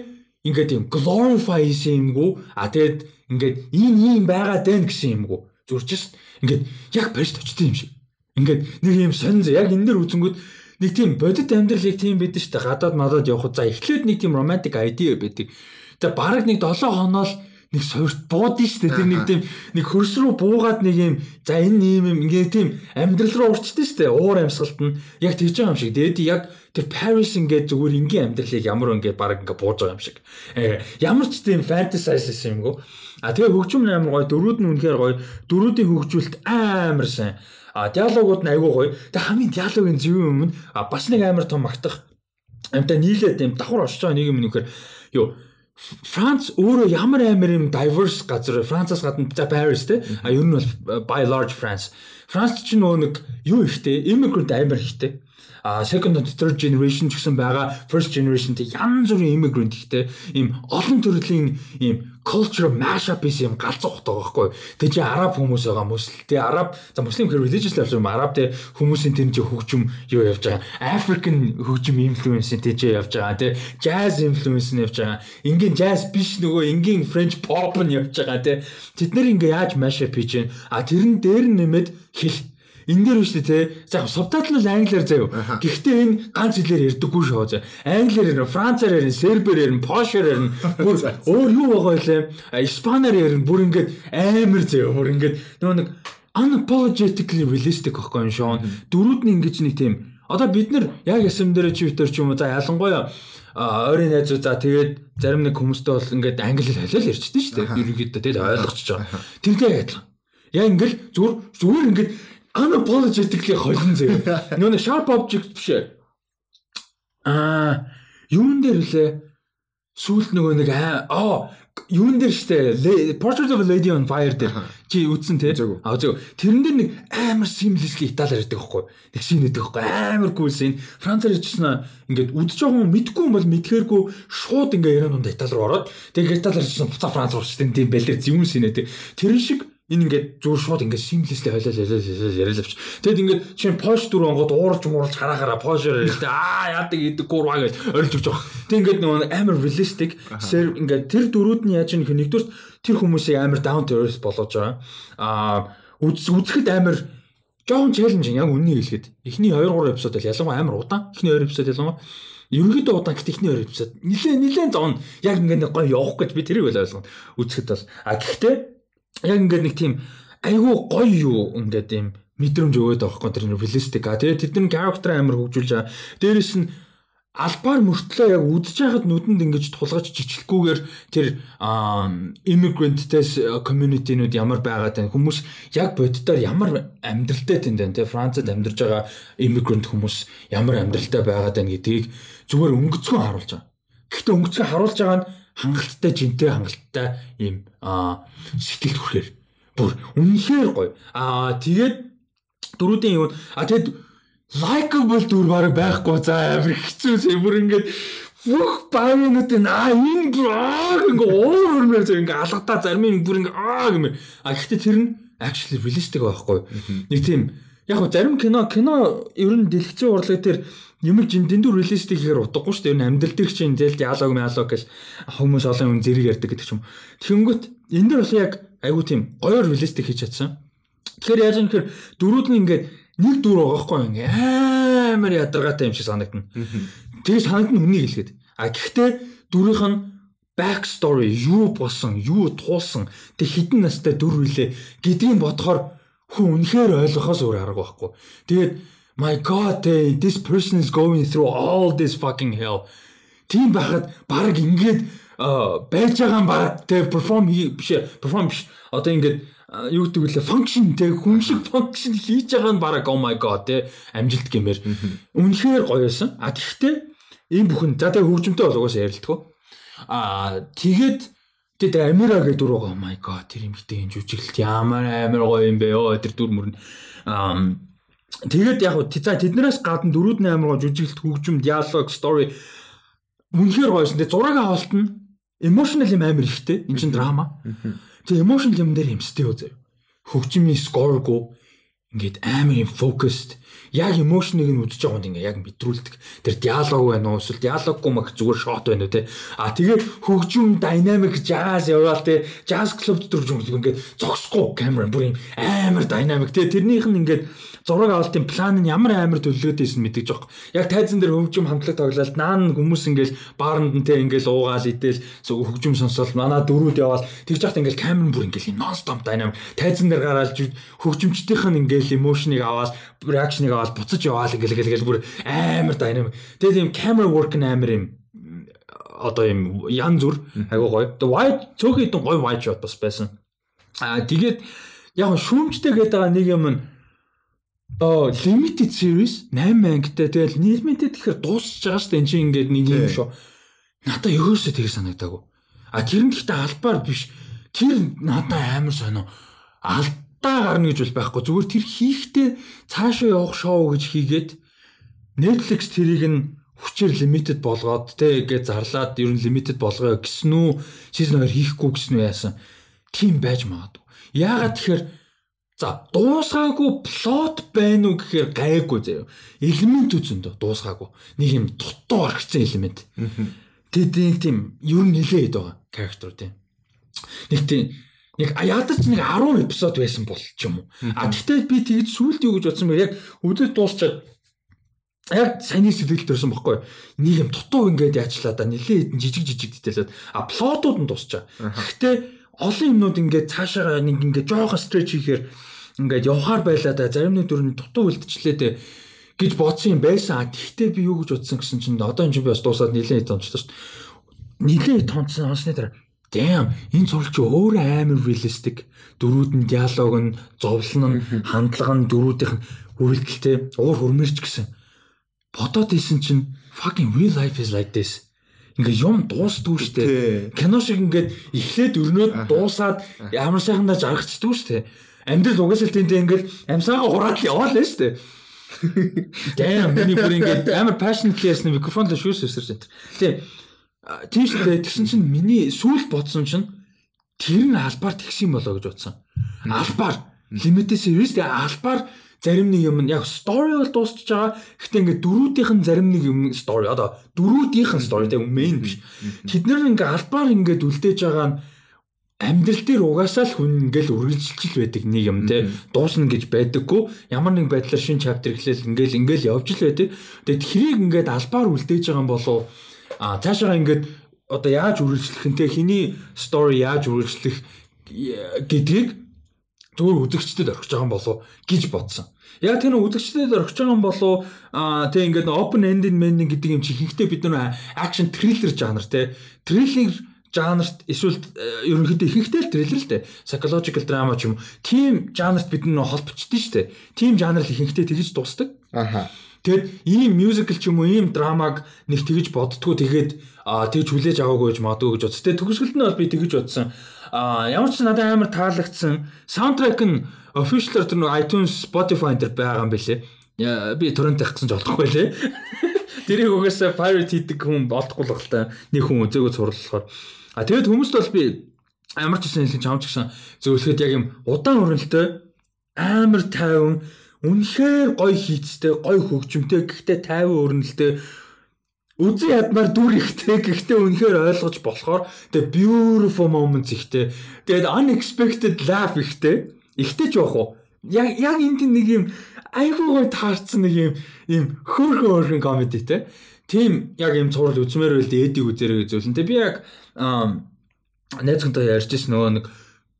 ингээд юм glorify хийсэн юмгүй а тэгээд ингээд ийм ийм байгаад байна гэсэн юмгүй зүрчс ингээд яг барьж очсон юм шиг. Ингээд нэг юм сонь яг энэ дэр үзэнгүүд нэг тийм бодит амьдралыг тийм байдаг шүү дээ. Гадаад мадад явхад за эхлээд нэг тийм romantic idea байдаг тэгээ бараг нэг 7 хоноо л нэг сорт буудсан шүү дээ. Тэр нэг тийм нэг хөрс рүү буугаад нэг юм за энэ юм юм ингээ тийм амьдрал руу урчдээ шүү дээ. Уур амьсгалт нь яг тэгж байгаа юм шиг. Тэгээд яг тэр Paris ингээ зүгээр ингийн амьдралыг ямар ингээ баг ингээ бууж байгаа юм шиг. Э ямар ч тийм fantasize юмгүй. А тэгээ хөгжим амар гоё, дөрүүд нь үнэхээр гоё. Дөрүүдийн хөгжүүлэлт амар сайн. А диалогууд нь айгүй гоё. Тэгээ хамгийн диалогийн зөв юм нь бас нэг амар том магтах амтаа нийлээд юм давхар оршиж байгаа нэг юм нөхөр юу Франц өөрөө ямар амар юм diverse газар Францаас гадна за Paris те. А ер нь бол by large France. Франц ч нөгөө нэг юу ихтэй immigrant амар ихтэй. А second and third generation гэсэн байгаа first generation тэг янз бүрийн immigrant ихтэй. Ийм олон төрлийн ийм culture mashup гэсэн юм галзуу байгаа байхгүй. Тэг чи араб хүмүүс байгаа мөсл. Тэг араб за муслим хэр religious л юм араб тэг хүмүүсийн тэр чи хөгжим юу явж байгаа. African хөгжим influence тэг чи явж байгаа. Тэг jazz influence нь явж байгаа. Ингийн jazz биш нөгөө ингийн French pop нь явж байгаа. Тэг тэд нэр ингээ яаж mashup хийж гэн. А тэрэн дээр нэмээд хэл энэ дээр биш те. За субтайтл нь англиар заяа. Гэхдээ энэ ганц хэлээр ярьдаггүй шоо заяа. Англиар ярина, францаар ярина, сербээр ярина, пошоор ярина. Бүр өөр юу байгаа вэ? Испаниар ярина. Бүр ингээд амар заяа. Бүр ингээд нөгөө нэг unapologetically realistic байхгүй юм шоо. Дөрүүд нь ингэж нэг тийм Одоо бид нар яг ясам дээр Twitter ч юм уу за ялангуяа ойрын найзууд за тэгээд зарим нэг хүмүүстэй бол ингээд англи хэл хэлэл ярьчихдээ шүү дээ. Ерөнхийдөө тэгэл ойлгочихж байгаа. Тэрнээ адилхан. Яг ингээд зүгээр зүгээр ингээд unapologetically холин заяа. Нөө sharp object биш ээ. Аа, юун дээр лээ? Сүүлд нөгөө нэг аа юун дээр штэ? Portrait of a Lady on Fire дээр. Чи үзсэн те? Аа зөв тэрэн дээр нэг амар seamlessly италиар ярьдаг байхгүй. Нэг шин өгдөг байхгүй. Амар cool scene. Францаар ярьжсэн ингээд үдж байгаа хүн мэдгүй юм бол мэдхээргүй шууд ингээ ярианунд итали руу ороод тэгээд италиар ярьжсэн буцаа франц руу штэ тийм бэлэр зөвүүн шинэ те. Тэрэн шиг энэ ингээд зүгээр шууд ингээд seamlessly хойлол яриад авч. Тэгэд ингээд чинь Porsche 4 онгод уурж муурж харахаараа Porsche яриад аа яадаг идэг гурваа гэж орилж өгч байгаа. Тэг ингээд нөгөө амар realistic ингээд тэр дөрүүд нь яаж нэг нэгдүгээр тэр хүмүүсийг амар down to earth болгож байгаа. Аа үзэхэд амар жоохон челленж яг үннийг хэлэхэд эхний 2 3 эпизод бол ялангуяа амар удаан. Эхний 2 эпизод ялангуяа ерөнхийдөө удаан гэхдээ эхний 2 эпизод нилээ нилээ зовно. Яг ингээд гоё явах гэж би тэрийг wel ойлгоно. Үзэхэд бол а гэхдээ яг ингээд нэг тийм айгүй гоё юу ингээд юм мэдрэмж өгöd байгаа байхгүй тэр реалистик а тэгээ тэд нар character амар хөгжүүлж байгаа. Дээрэс нь албаар мөртлөө яг үдж байхад нүдэнд ингэж тулгаж жичлэхгүйгээр тэр immigrant-тэс community-нууд ямар байгаад байна хүмүүс яг боддоор ямар амьдралтай тэнд байна те Францад амьдарч байгаа immigrant хүмүүс ямар амьдралтай байгаад байна гэдгийг зүгээр өнгөцгөн харуулж байгаа. Гэхдээ өнгөцгөн харуулж байгаа нь хангалттай жинтэй хангалттай ийм сэтгэл төрхөөр бүр үнэхээр гоё. Аа тэгээд дөрүүдийн юу а тэгээд likable дүр баг байхгүй за амар хэцүү бүр ингээд бүх багийнуудын аа энэ баг ингээ уурмаар зэрэг ингээ алгадаа зарим нь бүр ингээ аа гэмээр. А гэхдээ тэр нь actually realistic байхгүй. Нэг тийм яг зарим кино кино ер нь дэлгэцийн урлаг дээр Нэмэг жин дэндүү реалистик гэхээр утгагүй шүү дээ. Энэ амьдрал дээр чинь зээл диалог диалог гэж хүмүүс олон хүн зэрэг ярьдаг гэдэг ч юм. Тэгэнгүүт энэ дэр бас яг айгуу тийм гоёор реалистик хийж чадсан. Тэгэхээр яаж юм гэхээр дөрүүд нь ингээд нэг дүр байгаа хгүй ингээ амар ядаргаатай юм шиг санагдана. Тэгээ санагдана үнийг хэлгээд. А гэхдээ дүрийнх нь back story юу болсон, юу туулсан, тэг хідэн настай дүр үлээ гэдгийг бодохоор хүн үнэхээр ойлгохоос өөр арга байхгүй. Тэгээд my god hey, this person is going through all this fucking hell. Тийм байхад баг ингээд байж байгаа баг те perform биш perform биш. Одоо ингээд юу гэдэг вэ? Function те хүн шиг function хийж байгаа нь баг. Oh my god те амжилт гэмээр. Үнэхээр гоёсэн а тэгвэл ийм бүхэн за тэгээ хөгжимтэй бол угаасаа ярилдгөө а тэгээд тэгээд Амира гэдэг дүр байгаа oh my god тэр юмхтэй энэ жүжиглэлт ямар амар гоё юм бэ ёо тэр дүр мөрн Тэгээд яг за тэднээс гадна 4 8 гоо жүжиглэлт хөгжим диалог story үнэхээр гоёсэн. Тэгээд зураг авалт нь emotional юм амар ихтэй. Энд чинь драма. Тэгээд emotional юм дээр хэмстэй юу заяа. Хөгжимийн score гоо ингээд амар юм focused яг emotion-ыг нь үзэж байгаа юм ингээ яг мэдрүүлдэг. Тэр диалог байна уу эсвэл диалоггүй мах зүгээр шот байна уу те. А тэгээ хөгжим dynamic jazz яваал те. Jazz club дотор ингээд зогсохгүй камера бүр юм амар dynamic те. Тэрнийх нь ингээд зураг авалтын план нь ямар амар төлөвлөгөөтэйсэн мэдээж байгаа. Яг тайзан дээр хөгжим хамтлаг тоглолт наан хүмүүс ингээл бааранд нь те ингээл уугаал идэл хөгжим сонсоод манай дөрүүд яваал тэгж яхад ингээл камер бүр ингээл нон стоп дайнам тайзан дээр гараад хөгжимчдийнх нь ингээл эмошныг аваад реакшныг аваад буцаж яваал ингээл ингээл бүр амар дайнам. Тэгээ тийм camera work нь амар юм одоо юм ян зүр айгуу гоё. The white цөөхөн идэн гоё white shot бас байсан. Аа тэгээд яг шүүмжтэй гэдэг байгаа нэг юм нь оо limited series 8 ангитай тэгэл нийлмэнтэй тэгэхээр дуусч байгаа шүү дээ энэ чинь ингээд нэг юм шүү. Надаа ерөөсөө тэр санагдаагүй. А тэр нь гэхдээ албаар биш. Тэр надаа амар сонио. Алдаа гарна гэж бол байхгүй. Зүгээр тэр хийхдээ цаашаа явах шоу гэж хийгээд Netflix тэрийг нь хүчээр limited болгоод те гэж зарлаад ер нь limited болгоё гэсэн үү? Season 2 хийхгүй гэсэн үү яасан? Тим байж магадгүй. Яагаад тэгэхээр За дуусгаагүй плот байна уу гэхээр гайгүй заяа. Элемент үзэндөө дуусгаагүй. Нэг юм дутуу орхисон элемент. Тэгээд нэг тийм ер нь нилээд байгаа character тийм. Нэг тийм нэг ядаж нэг 10 эпизод байсан бол ч юм уу. А тэгтээ би тэгж сүулт юу гэж бодсон бэ? Яг үдэл дуусчаад яг саяны сэтгэл төрсэн бохгүй. Нэг юм дутуу ингээд яачлаа да нилээ хэдэн жижиг жижиг дэтэлээд а плотууд нь дуусчаа. Гэхдээ олон юмнууд ингээд цаашаа нэг ингээд жоохон стреч хийхээр ингээд явахаар байлаа да зарим нэг дүрний дутуу үлдчихлээ дээ гэж бодсон юм байсан. Тэгтээ би юу гэж бодсон гэсэн чинь одоо энэ чинь би бас дуусаад нилээн хэд онцлоо шүү дээ. Нилээн хэд онцсон онцны дараа Damn энэ зураг чи өөр амар realistic. Дөрүүд нь диалог нь, зовлон нь, хандлага нь, дөрүүдийнх нь үргэлжлэлтэй уур хөрмөрч гэсэн. Бодоод исэн чинь fucking real life is like this. Ингээ юм дуустгүй штэ. Кино шиг ингээд эхлээд өрнөөд дуусаад ямар сайхандаа жаргацдгүй штэ. Амьдрал угаасаа тэнтэй ингээд амсаага хураад яваал нь штэ. Damn миний бүр ингээд амар passionately ясна микрофон л шүүс өсөрч энэ. Тийм шүү дээ. Тэгсэн чинь миний сүүл бодсон чинь тэр нь албаар тэгсэн юм болоо гэж бодсон. Албаар limited series тэгээ албаар зарим нэг юм яг story бол дуусчихж байгаа. Гэхдээ ингээд дөрүүдийнх нь зарим нэг юм story одоо дөрүүдийнх нь story тэгээ main биш. Тэд нар ингээд албаар ингээд үлдээж байгаа нь амьдрал дээр угаасаа л хүн ингээл үргэлжилж байдаг нэг юм те. Дуусна гэж байдаггүй. Ямар нэг байдлаар шин чаптер эхлээл ингээл ингээл явж л байдаг. Тэгээд тэрийг ингээд албаар үлдээж байгаа юм болов? А цаашаа ингээд одоо яаж үргэлжлэх те? Хиний story яаж үргэлжлэх гэдгийг зөвхөн үзэгчдэд орхиж байгаа юм болов гэж бодсон. Яг тэр үзэгчдэд орхиж байгаа юм болов? А тэг ингээд open ended ending гэдэг юм чи хинхтэй бид нар action thriller жанр те. Thriller жанрт эсвэл ерөнхийдөө ихэнхдээ л трейлер л дээ. Psychological drama ч юм. Тим жанрт бид нөө холбочдсон шүү дээ. Тим жанр л ихэнхдээ тэгж дуусдаг. Аха. Тэгэхээр ийм мюзикл ч юм уу ийм драмаг нэг тэгж боддгоо тэгээд тэгж хүлээж аваагүй гэж магадгүй гэж бодсон. Тэгээд төгсгөлд нь бол би тэгж бодсон. А ямар ч надад амар таалагдсан. Саундтрек нь official тэр iTunes, Spotify энэ байгаа юм бэлээ. Би торрент тавих гэсэн ч олдохгүй лээ. Тэрийг угаасаа pirate хийдэг хүн болдохгүй л та. Нэг хүн үзээгөө сурлахаар. А тэгээд хүмүүст бол би ямар ч гэсэн хэлж чамч гэсэн зөвлөхөд яг юм удаан өрнөлтөй амар тайван Үнэхээр гоё хийцтэй, гоё хөгжимтэй, гэхдээ тайван өрнөлтэй үзэн ядмаар дүр ихтэй гэхдээ үнэхээр ойлгож болохоор тэгээ beautiful moments ихтэй. Тэгээд unexpected laugh ихтэй. Ихтэй ч яах вэ яг яг энд нэг юм айгүй гой таарсан нэг юм юм хөөрхөн хөөрхөн комеди те тийм яг юм цуврал үзмээр байл эдиг үзэрэй гэж зүйлэн те би яг найзгантай ярьжсэн нөгөө нэг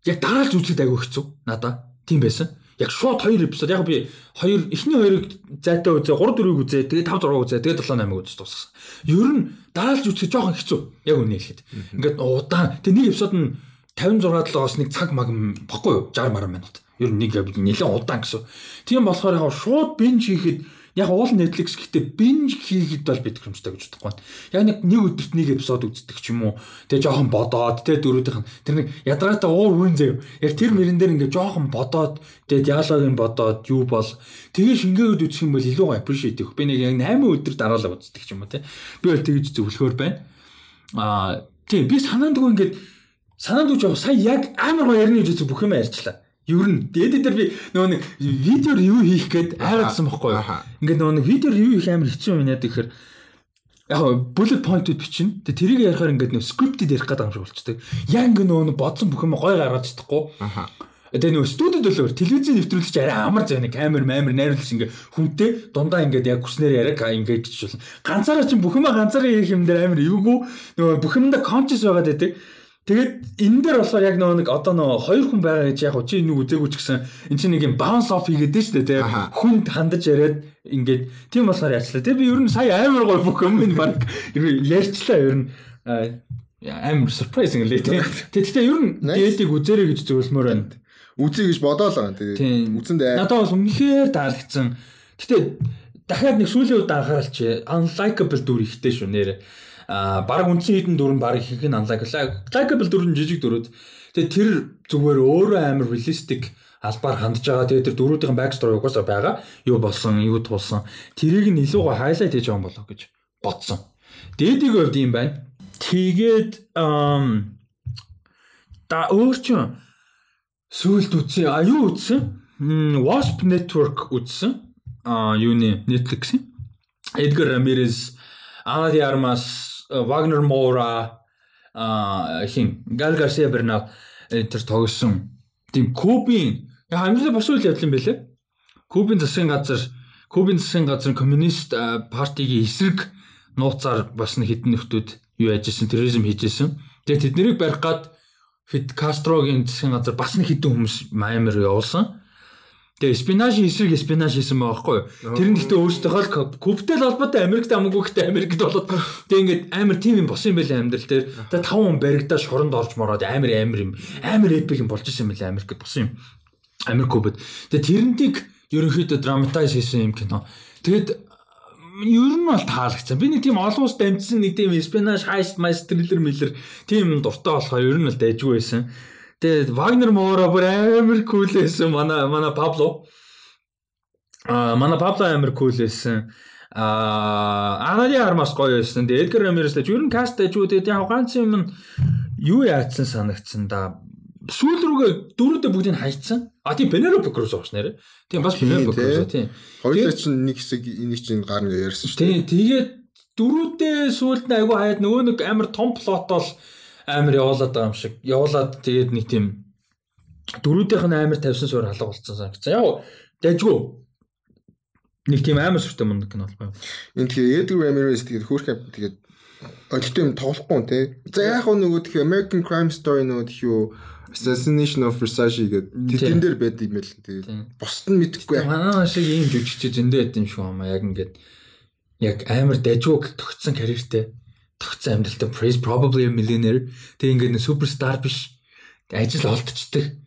яг дараалж үзэхэд айгүй хэцүү надаа тийм байсан яг шууд 2 эпизод яг би 2 эхний хоёрыг зайтай үзээ 3 4-ийг үзээ тэгээ 5 6 үзээ тэгээ 7 8-ыг үзэж дуусгасан. Ер нь дараалж үзэх жоохон хэцүү. Яг үнэ хэлэхэд. Ингээд удаан тэгээ нэг эпизод нь 56 7-оос нэг цаг маг бохгүй юу 60 маран минут. Ер нь нэг нэлээд удаан гэсэн. Тийм болохоор яг шууд бинж хийхэд яг уул Netflix гэхдээ binge хийгээд бол бид хэмжтэй гэж бодохгүй. Яг нэг нэг өдөрт нэг эпизод үздэг ч юм уу. Тэгээ жоохон бодоод тэгээ дөрүүдийнх нь тэр нэг ядаргаатай уур үн заяа. Яг тэр мөрөн дээр ингээ жоохон бодоод тэгээ диалогийн бодоод юу бол тэгээ шингээгээд үзэх юм бол илүү гоё appreciate хийх. Би нэг яг 8 өдөр дараалал үздэг ч юм уу те. Би бол тэгж зөвлөхөр байна. Аа тийм би санаандгүй ингээд санаанд үж сая яг амар гоё ярины үзэх бүх юм ярьчлаа. Ер нь дээд дээр би нөгөө нэг видео ревю хийх гээд айгаадсан байхгүй юу. Ингээд нөгөө нэг видео ревю хийх амар хэцүү юм яа тэгэхээр яг bullet point-ууд бичнэ. Тэгээ тэрийг ярихаар ингээд нөгөө script-д ярих гэдэг юм шиг болчтой. Яг ингээд нөгөө бодсон бүх юм гой гаргаж чадахгүй. Аха. Тэгээ нөгөө студид болоор телевизийн нэвтрүүлэгч арай амар зав нэг камер маамер найруулж ингээ хүнтэй дундаа ингээд яг хүснээр яриаг ингээд гэж болно. Ганцаараа чинь бүх юм ганцаараа ярих юм дээр амар эвгүй нөгөө бүх юмда conscious байгаад байдаг. Тэгээд энэ дээр болохоор яг нөгөө нэг одоо нөгөө хоёр хүн байгаа гэж яг чи нэг үзээгүй ч гэсэн эн чинь нэг юм bounce off хийгээд дээ шүү дээ тий. Хүнд хандаж яриад ингээд тийм болохоор яачлаа. Тэгээ би ер нь сая амар гой бүх юм энэ баг ярьчлаа ер нь амар surprising лээ тий. Тэгтээ ер нь дээдийг үзээрэй гэж зөвлөмөр байна. Үзье гэж бодоол байгаа. Тэгээд үзэндээ надад бас үнэхээр таалагдсан. Гэтэ дахиад нэг сүүлийн үед анхааралч unlikable дүр ихтэй шүү нэрээ а баг үндсэн хідэн дүр нь баг их их unlike likable дүр нь жижиг дүрүүд. Тэгээ тэр зүгээр өөрөө амар realistic албаар хандж байгаа. Тэгээ тэр дөрүүдийн back story угаасаа байгаа. Юу болсон, юу тулсан. Тэрийг нь илүү гоо highlight хийж байгаа юм болоо гэж бодсон. Дээдийг хувьд юм байна. Тэгээд да өөрчн сүулт үтсэн. А юу үтсэн? Wasp Network үтсэн. А юуны Netflix-ийн Эдгар Рамирес Ана ди Армас Вагнер Мора а хин Гал Гарсиа Бернал тэр тогсон тийм Кубын амьдрал бас үйл явдал юм байлээ. Кубын засгийн газар Кубын засгийн газар коммунист партигийн эсрэг нууцаар бас нэг хідэн нөхдүүд юу яжсэн терроризм хийжсэн. Тэгээ тэднийг барих гад Фид Кастрогийн засгийн газар бас нэг хідэн хүмүүс Майамир явуулсан. Тэгээ спинаши эсрэг спинаш хийсэн байгаа байхгүй юу? Тэр нь гэхдээ өөрсдөө л кубтэй холбоотой Америкт амгүй гэхдээ Америкт болоод тэгээ ингээд амар тим юм болсон юм байлаа амьдрал дээр. Тэгээ 5 хүн баригдаа шоронд орж мороод амар амар юм амар эпик юм болж исэн юм байлаа Америкт болсон юм. Америк кубд. Тэгээ тэрнтийг ерөнхийдөө драматайз хийсэн юм кино. Тэгээд ер нь бол таалагцсан. Би нэг тийм олон ус дамжсан нэг тийм спинаш хайст майст триллер миллер тийм дуртай болохоор ер нь л дайжгүй байсан. Тэгээд Вагнер Моора бүр амар кул байсан. Манай манай Пабло а манай Пабло амар кул байсан. А Анари Армас гоё байсан. Тэгээд Эдгар Рамирес л ер нь каст. Тэгээд яг ганц юм нь юу яатсан санагдсан да. Сүүл рүүгээ дөрүүдээ бүгдийг хайцсан. А тийм Пенелопе Круз ууш нэрэ. Тийм бас Пенелопе Круз тийм. Хоёулаа чинь нэг хэсэг энийг чинь гар нь ярьсан шүү дээ. Тийм тэгээд дөрүүдээ сүүлд нь айгу хаяад нөгөө нэг амар том плот бол амар явуулаад байгаа юм шиг. Явуулаад тэгээд нэг тийм дөрүүдийнх нь амар тавьсан суурь халга болцсон санагдсан. Яг дайггүй нэг тийм амар сүртэй мундаг кино болов. Энэ тэгэхээр Edgar Ramirez тэгээд хөөрхөн тэгээд олигтой юм тоглохгүй юм те. За яг нөгөө тэх American Crime Story нөгөө тэх юу Assassination of Versace гэдэг тэтэн дээр байд юм байл. Тэгээд бусд нь мэдэхгүй. Манай шиг ийм жүжигч зөндөө байд юм шүү хамаа яг ингээд яг амар дажууг тогтсон карьертэй тогтсон амьдралтай praise probably a millionaire. Тэг ингээд нэг суперстар биш. Ажил олдчихдаг.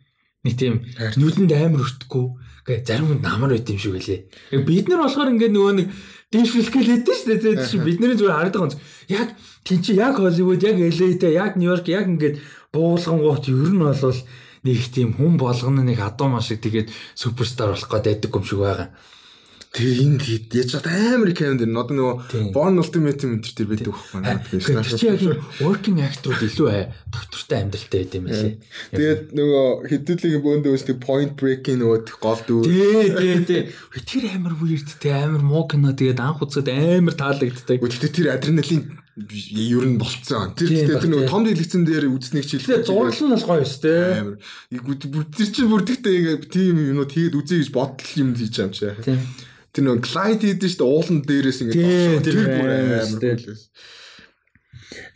Нэг тийм нүдэнд амар өртөхгүй. Гэ зарим хүн намар байт юм шиг байлээ. Бид нар болохоор ингээд нөгөө нэг дээшлэлгээл хэдэж шүү дээ тийм бид нарын зүгээр байгаа юм. Яг тийм чи яг Холливуд яг LA-тэй яг Нью-Йорк яг ингээд буулгангуут ер нь бол нэг тийм хүн болгоно нэг адуу маш шиг тэгээд суперстар болох гээд байдаг юм шиг байгаа. Тэгээ энд яаж чад амар камер дэр нод нөгөө Born Ultimate Mentor дээр байдаг байхгүй наа. Тэгэхээр чи яг working actor-ууд илүү аа доктортой амьдралтай байд юм лээ. Тэгээд нөгөө хэдүүлгийн бөөндөө үстэй point break-ийн нөгөө гол дүү. Тий, тий, тий. Тэр амар weird те амар муу кино тэгээд анх үзэхэд амар таалагддаг. Гэхдээ тэр адреналин ер нь болцсон. Тэр гэхдээ тэр нөгөө том дэлгэцэн дээр үзснэг чил. Тэгээ зурлал нь бол гоё шүү дээ. Амар. Бүр тэр чинь бүр тэгтээ тийм юмнууд хийгээд үзье гэж бодтол юм хийж юм чи. Тэр нөгөө glide хийдэж дээ уулан дээрээс ингэ тэр бүр амар хэлээс.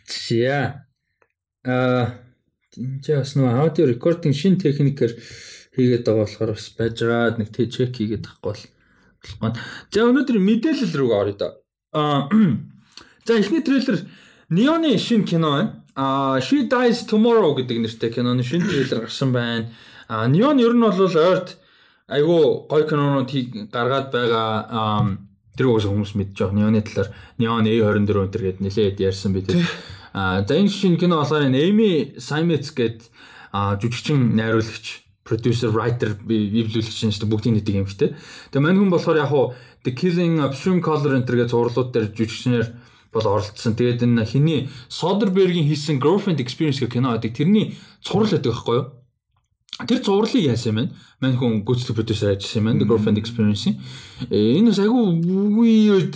Зя. Аа энэ ч бас нөгөө аудио рекординг шин техникээр хийгээд байгаа болохоор бас бажраад нэг тэ чек хийгээд тахгүй бол. За өнөөдөр мэдээлэл рүү оръё да. Аа за эхний трейлер Неоны шин кино байна. Аа She Dies Tomorrow гэдэг нэртэй киноны шин трейлер гарсан байна. Аа Neon ер нь бол ойрт айгүй гой кинонууд гаргаад байгаа тэр уус хүмүүс мэдж байгаа. Неоны талаар Neon A24 өнтер гээд нэлээд ярьсан би тэр. А за энэ шинэ кино болохоор Amy Simons гээд жүжигчин найруулагч producer writer эвлүүлэгч нь бүгдийн нэг юм хтэй. Тэгээ мань хүн болохоор яг хуу The Killing of Shrimp Color энэ төргээ зурлууд дээр жүжигчнэр бол оролцсон. Тэгээд энэ хиний Soderbergh-ийн хийсэн Girlfriend Experience гэх кино байдаг. Тэрний цуврал байдаг байхгүй юу? Тэр зурлыг яасан юм бэ? Мань хүн гүйцэтгэх продюсер ажилласан юм байна. The Girlfriend Experience. Энэ бас айгүй weird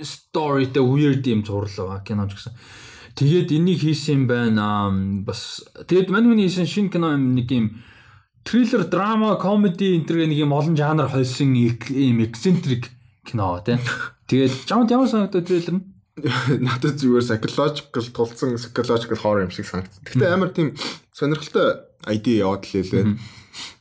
story та weird юм зурлал байгаа кино ч гэсэн. Тэгээд энийг хийсэн юм байна. Бас тэгээд мань хүний хийсэн шинэ кино юм нэг юм триллер, драма, комеди энэ төр нэг юм олон жанр холсон юм eccentric кино тийм. Тэгээд чамд ямар санагдав трейлер нь? надад зүгээр psychological тулцсан psychological horror юм шиг санагдсан. Гэхдээ амар тийм сонирхолтой ID яваад л лээ.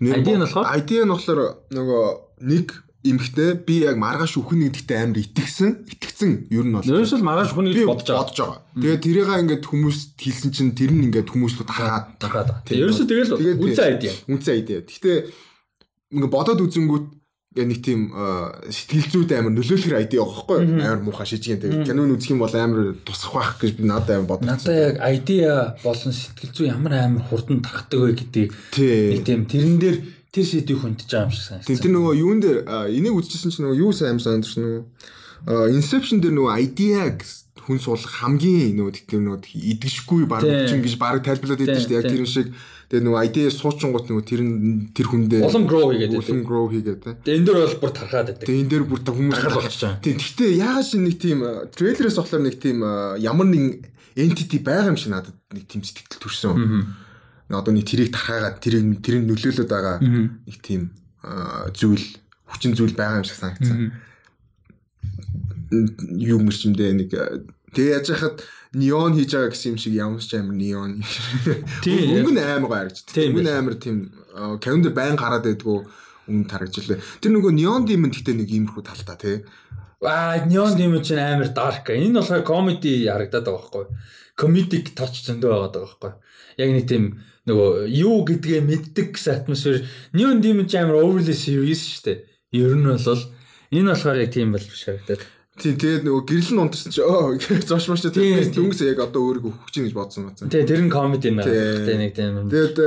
ID нь болохоор ID нь болохоор нөгөө нэг эмхтэй би яг маргааш өхөн нэгдэгтэй амар итгэсэн итгэцэн ер нь бол ерөөсөө маргааш өхөн гэж бодож бодож байгаа. Тэгээд тэрийг ингээд хүмүүс хэлсэн чинь тэр нь ингээд хүмүүст дахаад дахаад. Ерөөсөө тэгэл үнцэн ID. Үнцэн ID. Гэхдээ ингээд бодоод үзэнгүүт Гэ нэг тийм сэтгэл зүйд амар нөлөөлөх ID байгаа байхгүй амар муухай шижгэн тэг кинон үзэх юм бол амар тусах байх гэж би надад амар бодсон. Надад яг ID болон сэтгэл зүй ямар амар хурдан тархдаг вэ гэдгийг нэг тийм тэрэн дээр тэр шийдвийг хүндэж байгаа юм шиг санагдсан. Тэр нөгөө юун дээр энийг үзчихсэн чинь нөгөө юу сайн санагдсан нөгөө? Inception дээр нөгөө ID-аг хүн суулгах хамгийн нөгөө тийм нөгөө идэгшгүй баг чинь гэж баг тайлбарлаад идэв шүү дээ. Яг тэр шиг Тэгээ нөгөө ID суучингууд нөгөө тэр тэр хүндээ улам grow хийгээд улам grow хийгээд тэ. Тэгээ энэ дээр бол бүр тархаад байдаг. Тэгээ энэ дээр бүр хүмүүс болчихж байгаа. Тийм. Гэхдээ яагаад шин нэг тийм трейлерээс болохоор нэг тийм ямар нэг entity байгаа юм шиг надад нэг тийм сэтгэл төрсөн. Одоо нэг тэрийг тархаагаад тэрийг тэрийг нөлөөлөд байгаа нэг тийм зүйл хүчин зүйл байгаа юм шиг санагдсан. Юу мөрчмдээ нэг тэгээ яаж яхад неон хийж байгаа гэсэн юм шиг ямар ч амар неон. Тийм. Өнгө нь амар харагдчих. Өнгө нь амар тийм календар байн гараад байдгүй үнд харагджилээ. Тэр нөгөө Neon Demon гэхдээ нэг иймэрхүү талтай тий. Аа Neon Demon чинь амар dark. Энэ болохоор comedy харагдаад байгаа байхгүй. Comedic touch зөндөө байгаа байхгүй. Яг нэг тийм нөгөө юу гэдгээ мэддэг гэсэн атмосфер Neon Demon ч амар overly serious шүү дээ. Ер нь бол энэ болохоор яг тийм бол биш харагдаад. Тийм тэгээд нөгөө гэрэл нь унтарсан чи оо зоош маш тийм дүнгээс яг одоо өөрийгөө өгөх чинь гэж бодсон байна. Тэгээ тэр нь comedy нэ. Тэгээ нэг тийм. Тэгээд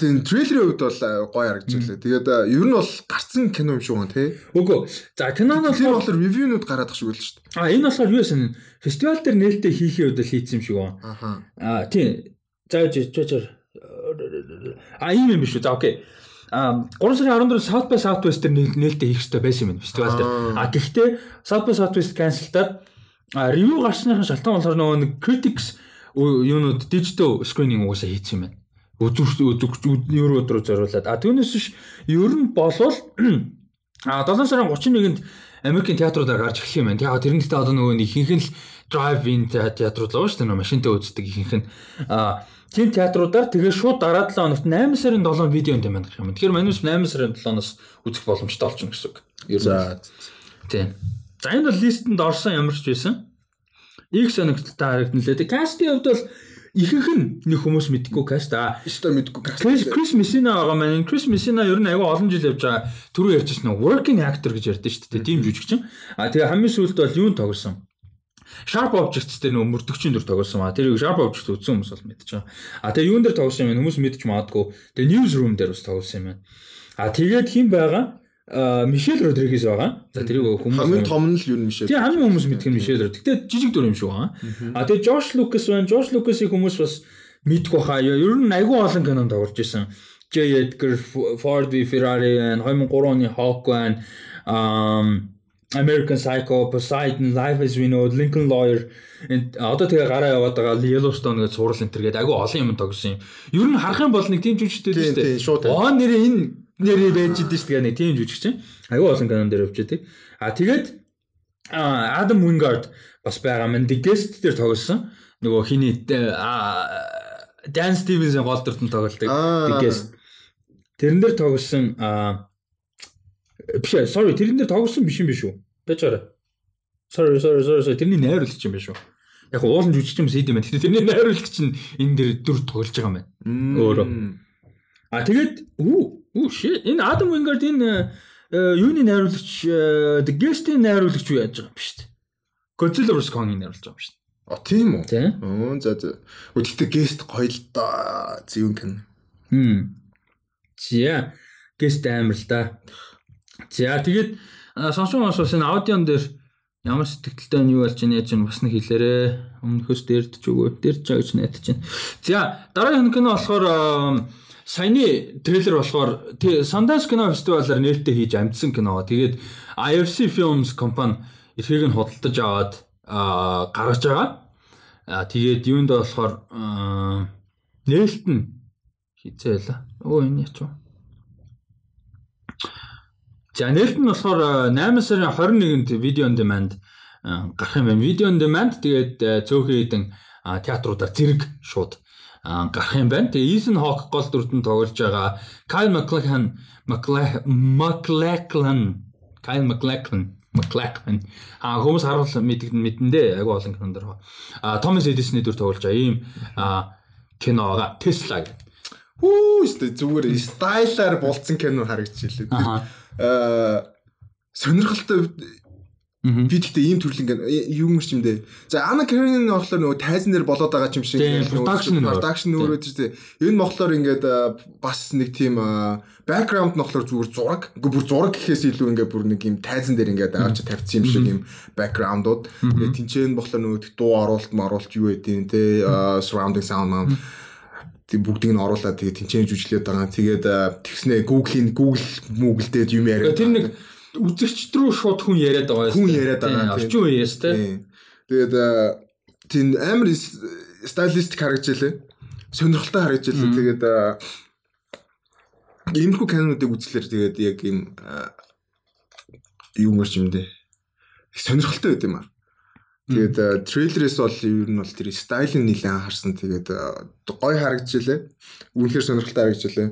Тийм трейлерийн хувьд бол гоё харагдчихлаа. Тэгээд ер нь бол гарцсан кино юм шиг байна тий. Үгүй. За киноноос тэр болохоор ревюнууд гараад ах шиг байл шүү дээ. А энэ болохоор юу гэсэн фестивал дээр нээлттэй хийхээ үед л хийцсэн юм шиг байна. Аха. А тийм. За жижиг А ийм юм биш үү. За окей. А 3 сарын 14 South by Southwest дээр нээлттэй хийх хэрэгтэй байсан юм фестивал дээр. А гэхдээ South by Southwest cancelдаад ревю гарсныхын шалтгаан болохоор нөгөө нэг critics юунууд digital screening угаасаа хийсэн юм байна үзүүч үзүүч евро руу зориулаад а түүнээс биш ер нь болвол а 7 сарын 31-нд Америкийн театруудаар гарч эхлэх юм байна. Тэгээ тэр нь гэхдээ одоо нөгөө ихэнх нь drive-in театрууд л шүү дээ. Машинтай үздэг ихэнх нь. А тийм театруудаар тэгээ шууд дараа 7 хоногт 8 сарын 7 видео юм байна гэх юм. Тэгэхээр манайс 8 сарын 7-оос үзэх боломжтой байна гэсэн үг. За тийм. За энэ бол листэнд орсон ямар ч байсан. Их сонирхолтой харагдана лээ. Кастийн хувьд бол ихэнх нь нэг хүмүүс мэдгүй каст аа. Өстой мэдгүй каст. Крис Мессина байгаа маань. Крис Мессина ер нь аягүй олон жил явж байгаа. Түрүү ярьчихсан нь working actor гэж ярьдэн шүү дээ. Тийм жүжигчин. А тэгээ хамгийн сүүлд бол юунд тоглосон? Sharp Objects дээр нөө мөрдөгчийн дүр тоглосон ба тэрийг Sharp Objects үзсэн хүмүүс бол мэдчихэж байгаа. А тэгээ юун дээр тоглосон юм бэ? Хүмүүс мэдчих магадгүй. Тэгээ Newsroom дээр бас тоглосон юм байна. А тэгээд хэн байгаа? Мишель Родригес байгаа. За тэрийг хүмүүс хамгийн том нь л юу Мишель. Тийм хамгийн хүмүүс мэддэг нь Мишель. Гэтэ жижиг дүр юм шиг байгаа. А тэгээ Жош Лукас байна. Жош Лукасыг хүмүүс бас мэдэх баха. Ер нь айгүй олон кинонд тоглож исэн. J Edgar, Ford v Ferrari, 2003 оны Hawk байна. Um American Psycho, Poseidon, Life as We Know, Lincoln Lawyer одоо тэгээ гараа яваад байгаа Yellowstone гэж сурал энэ төр гэдэг айгүй олон юм тогсон юм. Ер нь харах юм бол нэг тийм жүжигчтэй дээ. Тийм шууд. Аа нэрээ энэ нэрээ байж идэв шүү дээ нэг тийм жүжигч чинь. Аюу олон канон дээр өвчтэй. А тэгээд Адам Wingard бас байгаа мэн The Guest дээр тоглосон. Нөгөө хиний Dan Stevens-ийн гол дүртэн тоглолтыг The Guest. Тэрэн дээр тоглосон биш sorry тэрэн дээр тоглосон биш юм биш үү? Бачаараа. Sorry sorry sorry тэрний найруулагч юм биш үү? Яг уулын жүжигч юм сэд юм байна. Тэрний найруулагч нь энэ дээр дүр тоглож байгаа юм байна. Өөрөө. А тэгээд үү Үу shit. Энэ Adam Wingard энэ э, юуны найруулагч э, The Guest-ийн найруулагч юу яаж байгаа юм биш үү? Godzilla vs Kong-ийн найруулж байгаа юм биш үү? А тийм үү? Оо за за. Гэхдээ Guest гоё л да. Зөвөн кино. Хм. За. Guest амар л да. За тэгээд сонссон сонссон энэ аудион дээр ямар сэтгэлтэй нь юу болж байна яаж бас нэг хэлээрээ өмнөхөөс дэрдэж өгөө дэрж байгаа гэж найдаж байна. За дараагийн кино болохоор саяны трейлер болохоор Sundance кино фестивалаар нээлттэй хийж амжсан кино. Тэгээд IFC Films компани эрхийг нь худалдаж аваад гаргаж байгаа. Аа тэгээд юунд болохоор нээлт нь хизээ байла. Өө энэ яч вэ? За нээлт нь болохоор 8 сарын 21-нд видео on demand гарах юм байна. Видео on demand тэгээд цөөхөн хэдэн театруудаар зэрэг шууд гарах юм байна. Тэгээ Ethan Hawke гол дүртэн тоглож байгаа Kyle MacLachlan MacLachlan Kyle MacLachlan McLachlan а хүмүүс харуул мэддэг мэдэндээ агүй олон кинонд дэр. А Thomas Edison-ийн дүр тоглож байгаа ийм киноога Tesla гэх. Хүү өстө зүгээр стайлаар болцсон кино харагдчихлээ. Аа сонирхолтой Би гэхдээ ийм төрлийн юм юм дэ. За Ана Карен болохоор нөгөө тайзан дээр болоод байгаа юм шиг production production өөрөө тийм. Энэ болохоор ингээд бас нэг тийм background нь болохоор зүгээр зураг. Үгүй бүр зураг гэхээс илүү ингээд бүр нэг юм тайзан дээр ингээд аваад тавьчихсан юм шиг юм background-ууд. Тэгээд тэнцэн болохоор нөгөө дуу оруулалт маруулалт юу гэдэг те surrounding sound маань бүгдийг нь оруулаад тэгээд тэнцэн жүжиглээд байгаа. Тэгээд тэгснэ Google-ийн Google Google дээр юм яриад. Тэр нэг үзэгчд рүү шууд хүн яриад байгаа юм. Хүн яриад байгаа. Орчин үеэс тий. Тэгээд тийм амар стайлистик харагдчихлээ. Сонирхолтой харагдчихлээ. Тэгээд иймэрхүү кинонуудыг үзлээр тэгээд яг юм юу мэрч юм дээ. Сонирхолтой байд юм аа. Тэгээд трейлерээс бол ер нь бол тэр стайлын нэлээд харсан. Тэгээд гоё харагдчихлээ. Үнэхээр сонирхолтой харагдчихлээ.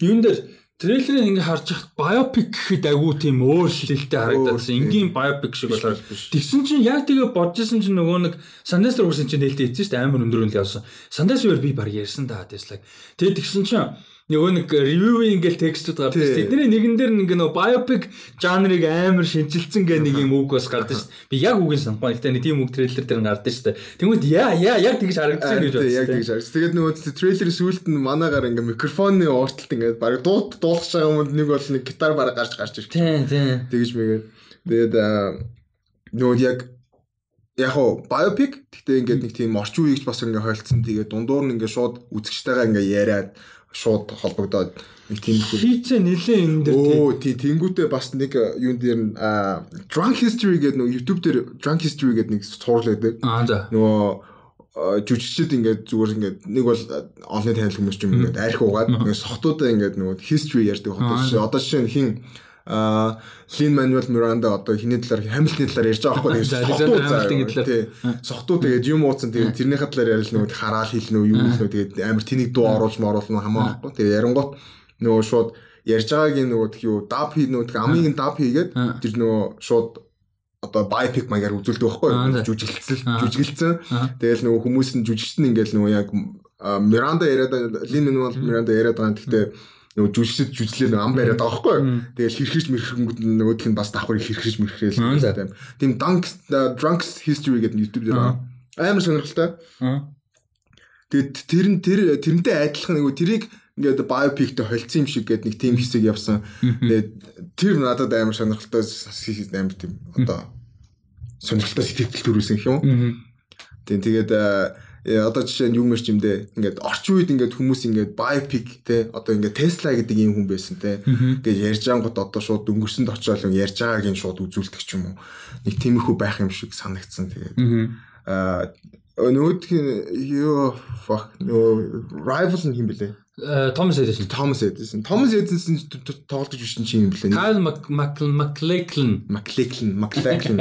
Юун дээр трейлерыг ингээ харж хахад биопик гэхэд агуу тийм өөрчлөлттэй харагдсан. Энгийн биопик шиг болоод тэгсэн чинь яг тэгээ бодчихсон чинь нөгөө нэг Sundance руу хүрсэн чинь нээлттэй ийдсэн шүү дээ амар өндөр үнэл явсан. Sundance-ээр би баг ярьсан да Tesla. Тэгээ тэгсэн чинь нөгөө нэг ревю ингээл текстүүд гардаг шүү. Тэдний нэгэн дээр нэг нөгөө биопик жанрыг амар шинжилсэн гэх нэг юм үг бас гардаг шүү. Би яг үгийг санахгүй. Гэтэ нэг тийм үг трейлер дээр гардаг шүү. Тэнгүүд яа яа яг тэгж харагдсан гэж бодсон. Яг тэгж харагдсан. Тэгээд нөгөө трейлерийн сүүлд нь манаагаар ингээ микрофоны уурталт ингээ баг дууд дуулах байгаа юмд нэг бол нэг гитар бараг гарч гарч ирж. Тийм тийм. Тэгж мэгээд тэгээд нөгөө яг яг хоо биопик гэхдээ ингээд нэг тийм орчин үеигч бас ингээ хойлцсон. Тэгээд дундуур нь ингээ шууд үзэгчтэйгээ ингээ яриад шууд холбогдоод нэг тийм хийцээ нэлээ энэ дээр оо тий тэнгүүтээ бас нэг юун дээр нь drunk history гэдэг нэг YouTube дээр drunk history гэдэг нэг. Аа за. Нөгөө жүжигчд ингээд зүгээр ингээд нэг бол онлайн танил хүмүүс ч юм ингээд арх угаад ингээд сохтуудаа ингээд нөгөө history ярьдаг хот. Одоо жишээ нь хин Лин Мануэл Миранда одоо хиний талаар Хамилтны талаар ярьж байгаа байхгүй сохтууд талаар. сохтууд тэгээд юм ууцсан тэгээд тэрнийхээ талаар ярил нөгөө хараал хэлнэ үү юу хэлнэ тэгээд амар тэнийг дуу оруулж моруулна хамаахгүй тэгээд ярингууд нөгөө шууд ярьж байгаагийн нөгөө тхий юу даб хий нөгөө амийн даб хийгээд тэр нөгөө шууд одоо байпик маягаар үзүүлдэг байхгүй. Жүжиглэлцэл жүжиглэлцэн тэгэл нөгөө хүмүүс нь жүжигчт нь ингээл нөгөө яг Миранда яриад Лин Мануэл Миранда яриад байгаа. Гэхдээ нөгөө жүжигчд жүжлээ ам бариад байгаа байхгүй. Тэгэл хэрхэж мэрхэнгүүд нөгөөх нь бас давхар хэрхэж мэрхээл тийм. Тийм Dunk Drunks History гэдэг YouTube дээр байгаа. Амар сонирхолтой. Тэгээд тэр нь тэр тэрнтэй адилхан нөгөө тэрийг ингээд биопиктэй холцсон юм шиг гэдэг нэг тийм хэсэг явсан. Тэгээд тэр надад амар сонирхолтой амар тийм одоо сонирхолтой сэтгэл төрүүлсэн юм. Тийм тэгээд Э, одоо жишээ нь юу мэрч юм дээ ингээд орчин үед ингээд хүмүүс ингээд biopic те одоо ингээд Tesla гэдэг ийм хүн байсан те. Ингээд ярьж ангууд одоо шууд өнгөрсөнд очиод ярьж байгааг нь шууд үзүүлдэг ч юм уу. Нэг тиймэрхүү байх юм шиг санагдсан тэгээд. Аа нөгөөх нь юу fuck. Нөгөө rival нь хэм бэлээ Томас Эдисон. Томас Эдисон. Томас Эдисон тоглож бичсэн чи юм блэ? Кайл Маклеклен. Маклеклен, Маклеклен.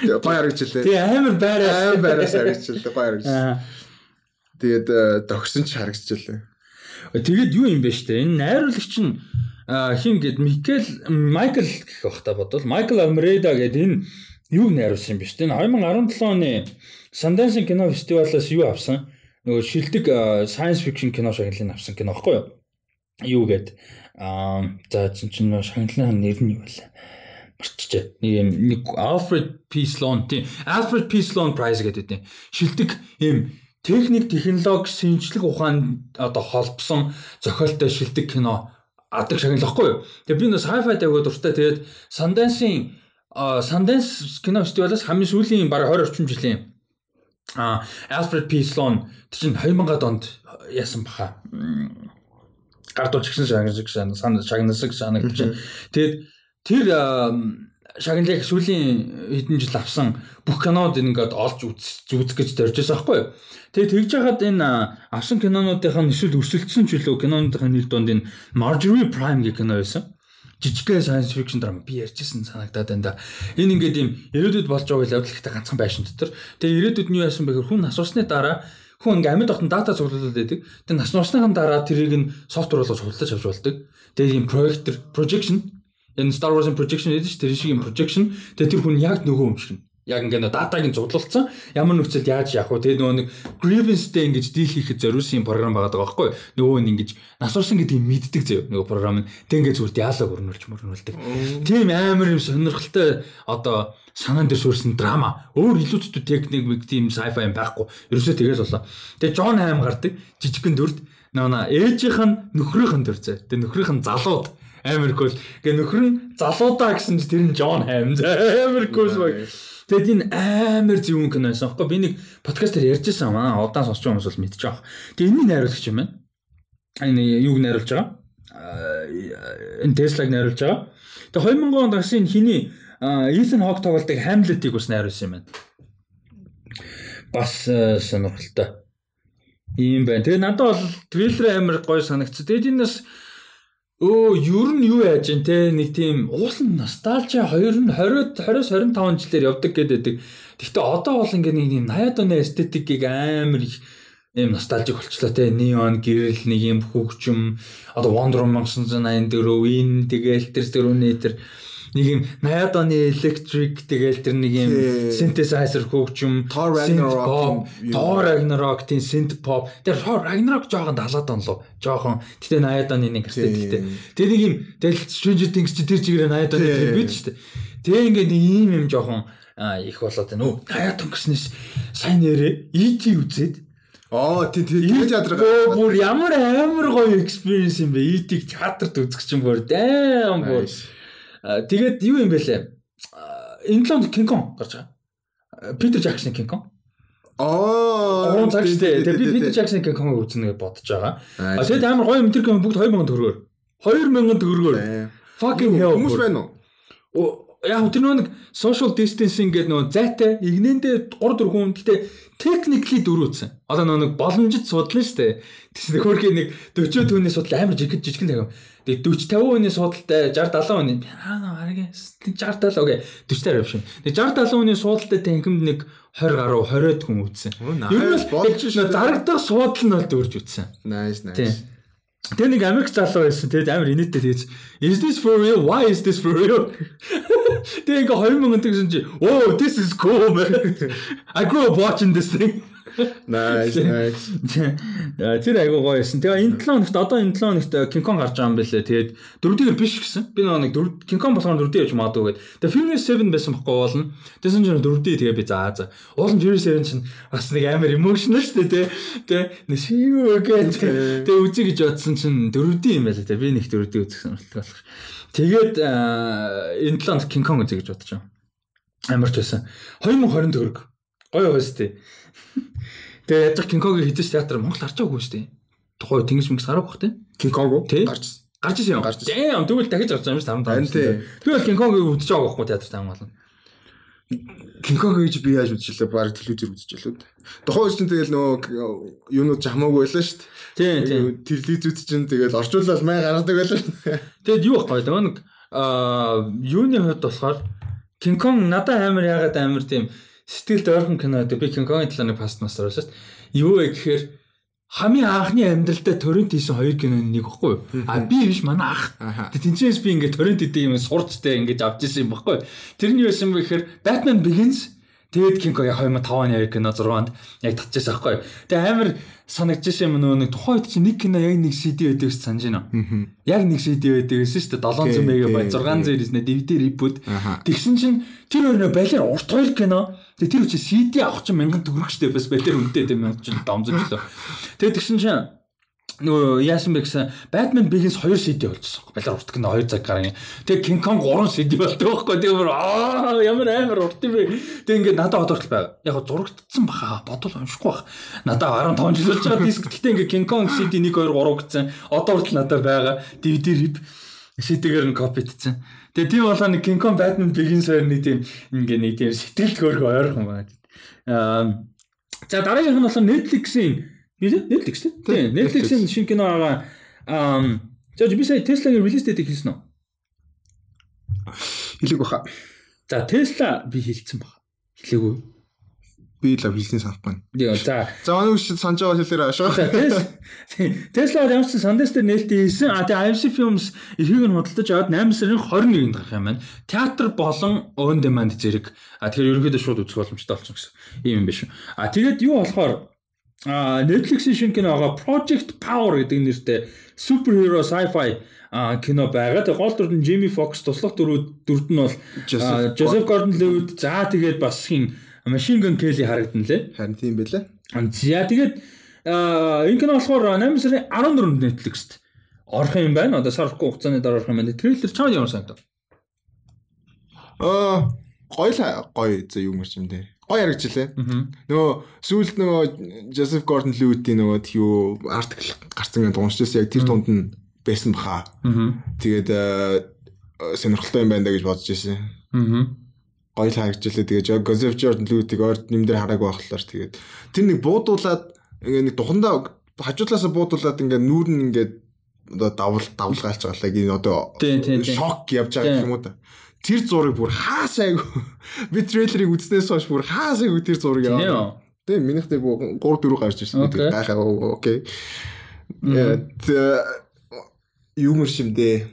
Гоё харагчлаа. Тий амар байраа. Амар байраа харагчлаа. Гоё харагчлаа. Тэгээд догсон ч харагчлаа. Тэгээд юу юм бэ штэ? Энэ найруулагч нь хин гээд Микел Майкл гэх бах та бодвол Майкл Алмреда гэдэг энэ юг найруулсан юм ба штэ. 2017 оны Sundance кино фестивалаас юу авсан? Нөгөө шилдэг science fiction кино шагналыг авсан кино баггүй юу? Юу гээд аа за чинь нөгөө шагналын нэр нь юу вэ? марчжээ. Нэг юм нэг Alfred P. Sloan тийм Alfred P. Sloan Prize гэдэг тийм шилдэг юм техник технологи шинжлэх ухаан одоо холбосон зохиолтой шилдэг кино адаг шагналахгүй юу. Тэгээ би нэг sci-fi тавиад дуртай. Тэгээд Sundance-ийн Sundance кино фестивалаас хамгийн сүүлийн бараг 20 орчим жилийн А Alfred P. Sloan чинь 2000-ад онд яасан баха. Гардуулж гисэн шагнасаг шагнасаг санагдаж. Тэгээд тэр шагналыг сүүлийн хэдэн жил авсан бүх кинод ингээд олж үзэх гэж зоржсэн байхгүй юу. Тэгээд тэгж яхад энэ авсан кинонуудынхаа эсвэл өрсөлдсөн ч үлээ кинонуудынхаа нэг донд энэ Marjorie Prime гэх кино байсан жижигхэн science fiction драма би ярьжсэн санагдаад байна да. Энэ ингээд юм ирээдүйд болж байгаа л явдалтай ганцхан байшин дотор. Тэгээ ирээдүйд нь юу яасан бэ гэхээр хүн асуусны дараа хүн ингээд амьд дотн дата цуглуулад байдаг. Тэгээ нас нуусныхан дараа тэрийг нь софтвер болгож худалдаж авч болдог. Тэгээ юм проектор projection энэ Star Wars-ын projection гэдэг чинь тэр шиг юм projection. Тэгээ тэр хүн яг нөгөө юм шиг яг ингээд датаг нь зудлуулсан ямар нөхцөлд яаж яах вэ? Тэгээ нөгөө нэг grievance-тэй ингэж дийл хийхэд зориулсан програм байгаа даа байхгүй нөгөө нь ингэж насурсан гэдгийг мэддэг зөө. Нөгөө програм нь. Тэг ингээд зүгээр диалог өрнөлж мөрнүүлдэг. Тийм амар юм сонирхолтой одоо санаан дээр суурсан драма. Өөр илүүцтэй техник мэг тийм sci-fi юм байхгүй. Ерөөсөө тэгээс болоо тэгээ Джон Хайм гардаг. Жижигхэн дүрд. Нөгөө ээжийнх нь нөхрийнх нь дүр зөө тэгээ нөхрийнх нь залууд. Амар кул гэ нөхөр нь залуудаа гэсэн чи тэр нь Джон Хайм кул баг Тэгэд энэ амар зөвүүн кино байсан аахгүй би нэг подкастер ярьжсэн аа удаан сонсч байгаа хүмүүс бол мэдчихэж байгаа. Тэгээ энэний найруулагч юм байна. Энэ юуг найруулж байгаа? Э, энэ Tesla-г найруулж байгаа. Тэгээ 2000 онд гарсан хиний Ethan Hawke тоглолтыг Hamlet-ийг бас найруулсан юм байна. Бас э, сонирхолтой. Ийм байна. Тэгээ надад бол трейлер амар гоё санагц. Тэгээд энэ бас Өө ер нь юу яаж ин те? Нэг тийм уулын носталжи 2 нь 20 20-с 25 жилээр явдаг гэдэг. Гэхдээ одоо бол ингээ нэг 80-аад оны эстетикийг амар их ийм ностальжик болчлоо те. Неон гэрэл нэг юм хөгжим. Одоо Wonder Woman 1984 Win тэгээл тэр тэрүүний тэр нэг юм 80-аад оны electric тэгээл тэр нэг юм synthesizer хөгжим Thor Ragnarok Thor Ragnarok тийм synth pop. Тэр Thor Ragnarok жоохон 70-аад он лу жоохон. Гэтээ 80-аад оны нэг гэстэй гэтээ тэр нэг юм тэгэл Stranger Things чи тэр чигээр 80-аад оны тэр бид шүү дээ. Тэгээ ингээд ийм юм жоохон их болоод байна. Уу 80-аад он гэснээс сайн нэрээ ET үзээд. Аа тий тий кино театр Оо бүр ямар амар гоё experience юм бэ. ET-г театрт үзэх чинь бүр даам бүр. Тэгээд юу юм бэ лээ? Энэ лонд King Kong гарч байгаа. Питер Жаксны King Kong. Аа. Гурван цаг штэ. Тэгээд би Питер Жаксны King Kong-ыг үзнэ гэж бодож байгаа. Тэгээд амар гоё кино бүгд 2000 төгрөгөөр. 2000 төгрөгөөр. Fucking hell. Хүмүүс байна уу? Яг тэр нэг social distancing гэдэг нөгөө зайтай игнэндээ 3 4 хүн гэхдээ technically дөрөвцэн. Одоо нөгөө боломжит судлаа шүү дээ. Тэс нөхөрхийн нэг 40 түүний судал амар жижиг жижиг тагам. Тэгээ 40 50 хүний судалтай 60 70 хүний аа харин 60 70 окей 40 тарав шин. Тэгээ 60 70 хүний судалтай танхимд нэг 20 гаруй 20-од хүн үтсэн. Ер нь шин зарагдах судал нь бол дөрж үтсэн. Nice nice. Тэр нэг Америк залуу байсан. Тэгээд амар инээдтэй тэгэж Is this for real? Why is this for real? Тэгээд ингээ 2000 тэгсэн чи Oh, this is cool man. I grew up watching this thing. Nice nice. Тэр айгуу гоё байсан. Тэгээ энэ 7 хоногт одоо энэ 7 хоногт King Kong гарч байгаа юм бэлээ. Тэгээд дөрөвдүгээр биш гэсэн. Би нэг King Kong болохоор дөрөвдүгээр явж магадгүй гээд. Тэгээ Furious 7 байсан бохгүй уулна. Тэгсэн чинь дөрөвдүгээр тэгээ би заа заа. Уулын Furious 7 чинь бас нэг амар emotional шүү дээ. Тэгээ нэг шиүү гээд тэгээ үзье гэж бодсон чинь дөрөвдүгээр юм байлаа. Би нэг дөрөвдүгээр үзэх сонирхолтой болох. Тэгээд энэ 7 хоногт King Kong үзье гэж бодож байгаа. Амарч байсан. 2020 төгрөг. Гоё байс тээ. Тэгээ яаж Кинкогийн хизээс театр Монгол харж байгаагүй шүү дээ. Тухай тэнгис мэнгс гарах бах тий. Кинконго гарч гарч ирсэн юм. Гарч ирсэн. Тэгвэл дахиж гарч байгаа юм шүү дээ. Бол Кинкогийг үзэж байгаа байхгүй театр таам болно. Кинконг гэж би яаж үзчихлээ? Бараг телевизээр үзчихлээ. Тухайн үед чинь тэгэл нөгөө юунууд жамаагүй байлаа шүү дээ. Тий, тий. Телевизүүд чинь тэгэл орчуулаад май гаргадаг байлаа шүү. Тэгэд юу байхгүй нөгөө нэг аа юуны хувьд болохоор Кинконг надад амар ягаад амар тийм сэтгэлд ойрхон кино гэдэг. Би Кинконгийн талаар нэг паст мастер шүү дээ. Юу вэ гэхээр хамгийн анхны амьдралдаа торрент хийсэн хоёр киноны нэг баггүй? А би биш манай ах. Тэнцээс би ингээд торрент хийдэг юм сурцтай ингээд авч ирсэн юм баггүй? Тэр нь юу байсан бэ гэхээр Batman Begins тэгээд Кинко 2005 оны хоёр кино 6-нд яг татчихсан байхгүй? Тэгээ амар санагдчихсан юм нөгөө нэг тухайн үед чинь нэг кино яг нэг CD байдаг гэж санаж байна. Яг нэг CD байдаг гэсэн шүү дээ 700 мегабайт 600 ирсэн DVD reboot. Тэгсэн чинь тэр өөрөө балер урт хоёр кино Тэгээ тэр үчи CD авах чинь мянган төгрөг штэ бас балер үнэтэй тийм мянган чинь домзож лөө. Тэгээ тэгсэн чинь нөгөө яасан бэ гэсэн Batman Begins 2 CD болчихсон. Балер урт кино 2 цаг гарын. Тэгээ King Kong 3 CD болдог байхгүй. Тэгээ бүр аа ямар амар урт юм бэ. Тэгээ ингээд надад одоортол байгаа. Яг зурагдсан баха. Бодвол уншихгүй бах. Надад 15 жил болж байгаа диск. Гэтэ ингээд King Kong CD 1 2 3 гэсэн. Одоо хүртэл надад байгаа. DVD rip CD-гээр нь копитцсан. Тэгээ тийм болоо нэг King Kong Batman Begins хоёр нэг тийм ингээ нэг тийм сэтгэл хөөрхөн ойрхон байна. Аа за дараагийнх нь болохоор Netflix-ийн Netflix тийм Netflix-ийн шинэ кино байгаа. Аа за би сая Tesla-гийн release date хэлсэн үү? Хэлэг баха. За Tesla би хэлсэн баха. Хэлээгүй би л хэлсэн санахгүй. Яа за. За өнөө шиг санаж байгаа хэлээр ашиг. Tesla ямар ч Sundance дээр нээлттэй хийсэн. А тэгээ IMC Films эрхийг нь худалдаж аваад 8 сарын 21-нд гарах юм байна. Театр болон on demand зэрэг. А тэгэхээр ерөнхийдөө шууд үзэх боломжтой болсон гэсэн юм юм биш. А тэгээд юу болохоор а Netflix-ийн шинэ киноога Project Power гэдэг нэртэй superhero sci-fi кино байгаа. Тэгээ гол дүрд нь Jimmy Fox, туслах дөрүүд дүрд нь бол Joseph Gordon-Levitt. За тэгээд бас хин Machine Gun Kelly харагдана лээ. Харин тийм байлаа. За тэгээд энэ кино болохоор 8 сарын 14-нд Netflix-т орох юм байна. Одоо сархгүй хугацааны дараа орох юм байна. Трейлер чамд ямар санагдав? Аа гоё л гоё зөө юм шиг юм дээ. Гоё харагдчихлээ. Нөгөө сүүлд нөгөө Joseph Gordon-Levitt-ийн нөгөө юу артикл гарсан гэдэг уншижсэн яг тэр тунд нь байсан баха. Тэгээд сонирхолтой юм байна да гэж бодож ирсэн. Гоё л харагдчихлаа. Тэгээ Joseph Gordon-Levitt-ийг ойрд нэм дээр хараагүй байхлаар тэгээд тэр нэг буудуулаад ингээ нэг духандаа хажуудлаасаа буудуулаад ингээ нүүр нь ингээ одоо давл давлгаалж байгаа л энэ одоо шок явж байгаа юм уу та. Тэр зургийг бүр хаасайг би трейлерыг үзснээс хойш бүр хаасайг тэр зургийг яваа. Тийм минийх дээр 3 4 гарч ирсэн. Гайхаа окей. Яа юу мөр шимдээ.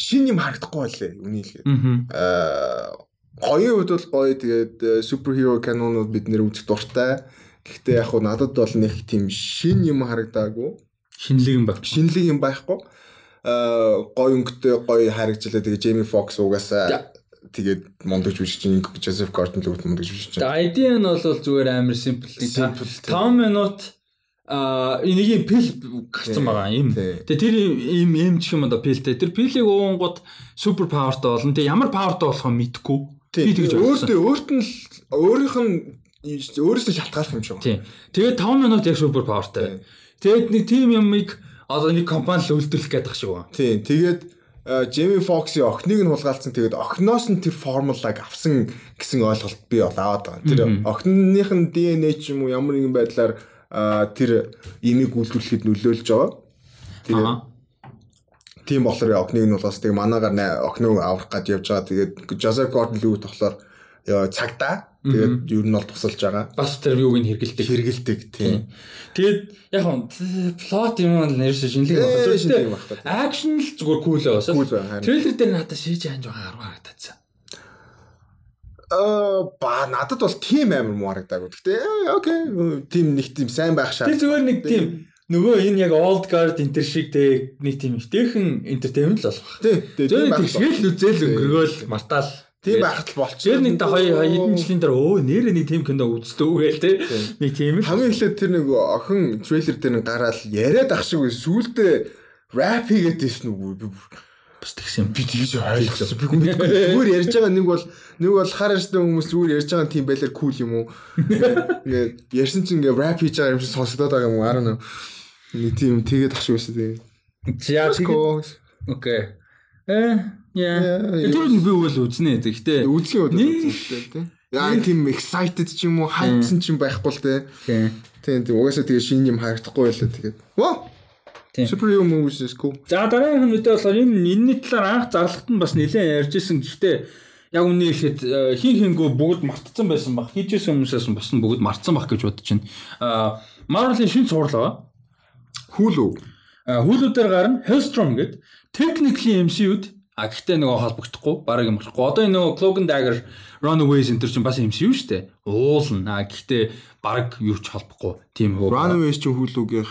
Шин юм харагдахгүй байлээ. Үний хэлгээд. Аа гоёын хувьд бол гоё тэгээд суперхиро канонууд бид нэр үзэх дуртай. Гэхдээ яг хуу надад бол нэг тийм шин юм харагдаагүй. Шинэлэг юм баг. Шинэлэг юм байхгүй. Аа гоё өнгөтэй гоё харагдчихлаа. Тэгээд Jamie Foxx угаасаа тэгээд мондож бичиж ин Joseph Gordon-Levitt мондож бичиж байна. Тэгээ ID нь бол зүгээр амар simple. Simple, тийм. 5 минут а энийг пил гарсан байгаа юм. Тэгээ тэр им им ч юм одоо пилтэй. Тэр пилийг уунгууд супер павертай болно. Тэгээ ямар павертай болохоо мэдгүй. Би тэгж. Өөртөө өөрт нь л өөрийнх нь өөрөөс нь шалтгаалх юм шиг. Тэгээд 5 минут яг супер павертай. Тэгээд нэг тим юмыг одоо нэг компани л үйлдвэрлэх гэдэг шиг байна. Тийм. Тэгээд Джейми Фоксийн охиныг нь хулгайлцсан. Тэгээд охиноос нь тэр формулаг авсан гэсэн ойлголт би бол аваад байгаа. Тэр охиных нь ДНХ ч юм уу ямар нэгэн байдлаар а, тэр имийг үйлдвэрлэхэд нөлөөлж байгаа. Тэгээд тийм болохоор охиныг нь бол бас тэг манаагаар охиноо аврах гэж явж байгаа. Тэгээд Joseph Gordon-Levitt болохоор ёо, цагтаа тэгээд ер нь бол тусалж байгаа. Бас тэр юуг нь хэргэлдэг. Хэрэгэлдэг тийм. Тэгээд яг нь плот юм бол шинэлэг Тэгвэл байх та. акшн л зүгээр кул харин. Трейлер дээр надад шийж хаан жоохон арга харагдсан. Аа ба надад бол тийм амар муу харагдаагүй. Гэхдээ э, окей тийм нэг тийм сайн байх шаа. Тэр зүгээр нэг тийм нөгөө энэ яг old guard энтер шиг те нэг тийм өвтэйхэн entertainment л болох. Тийм Тэр байх. тэгшгээл үзэл өнгөрөөл мартаал. Тийм байхад л болчих. Тэр нэг та хоёр хэдэн жилийн дараа өө нэрээ нэг тийм кино үзтөө гээл те. Нэг тийм л. хамгийн эхлээд тэр нэг охин трейлер дээр нь гараад яриад ах шиг сүулдэ рэп хийгээд ирсэн үгүй би бас тэгсэн би тэгж ойлгосон. Би мэдгүй. Зүгээр ярьж байгаа нэг бол нэг бол хар ярьсан хүмүүс зүгээр ярьж байгаа тийм байлаар кул юм уу? Ингээд ярьсан чинь ингээд рэп хийж байгаа юм шиг сонсогдоод байгаа юм уу? Араа нэг тийм тэгээд ах шиг байсан тийм. За тэгээд окей. Э яа. Тэр нь би үл үзнэ. Гэхдээ удаа Нэг- үзсэн тийм. Яа тийм excited ч юм уу, хайпсан ч юм байхгүй л тийм. тийм. Тийм угаасаа тэгээ шинэ юм харагдахгүй байлаа тэгээд. Ваа. Тийм. Superhero movies is cool. За дараагийн мэдээ болохоор энэ энэний талаар анх зарлагт нь бас нэлээд ярьжсэн. Гэхдээ яг үнийг ихэд э, хин хингөө бүгд мартцсан байсан баг. Хийжсэн хүмүүсээс нь бүгд мартсан баг гэж бодож байна. Аа Marvel-ийн шинэ цуврал байгаа. Hulu. Hulu дээр гарна Hellstrom гэд technically MCU-д а гэхдээ нөгөө холбогдохгүй бараг юм болохгүй. Одоо энэ нөгөө Cloak and Dagger Runaways энэ төр чинь бас MCU шүү дээ. Уулна. А гэхдээ бараг юу ч холбохгүй. Тийм хөө. Runaways ч Hulu-гийн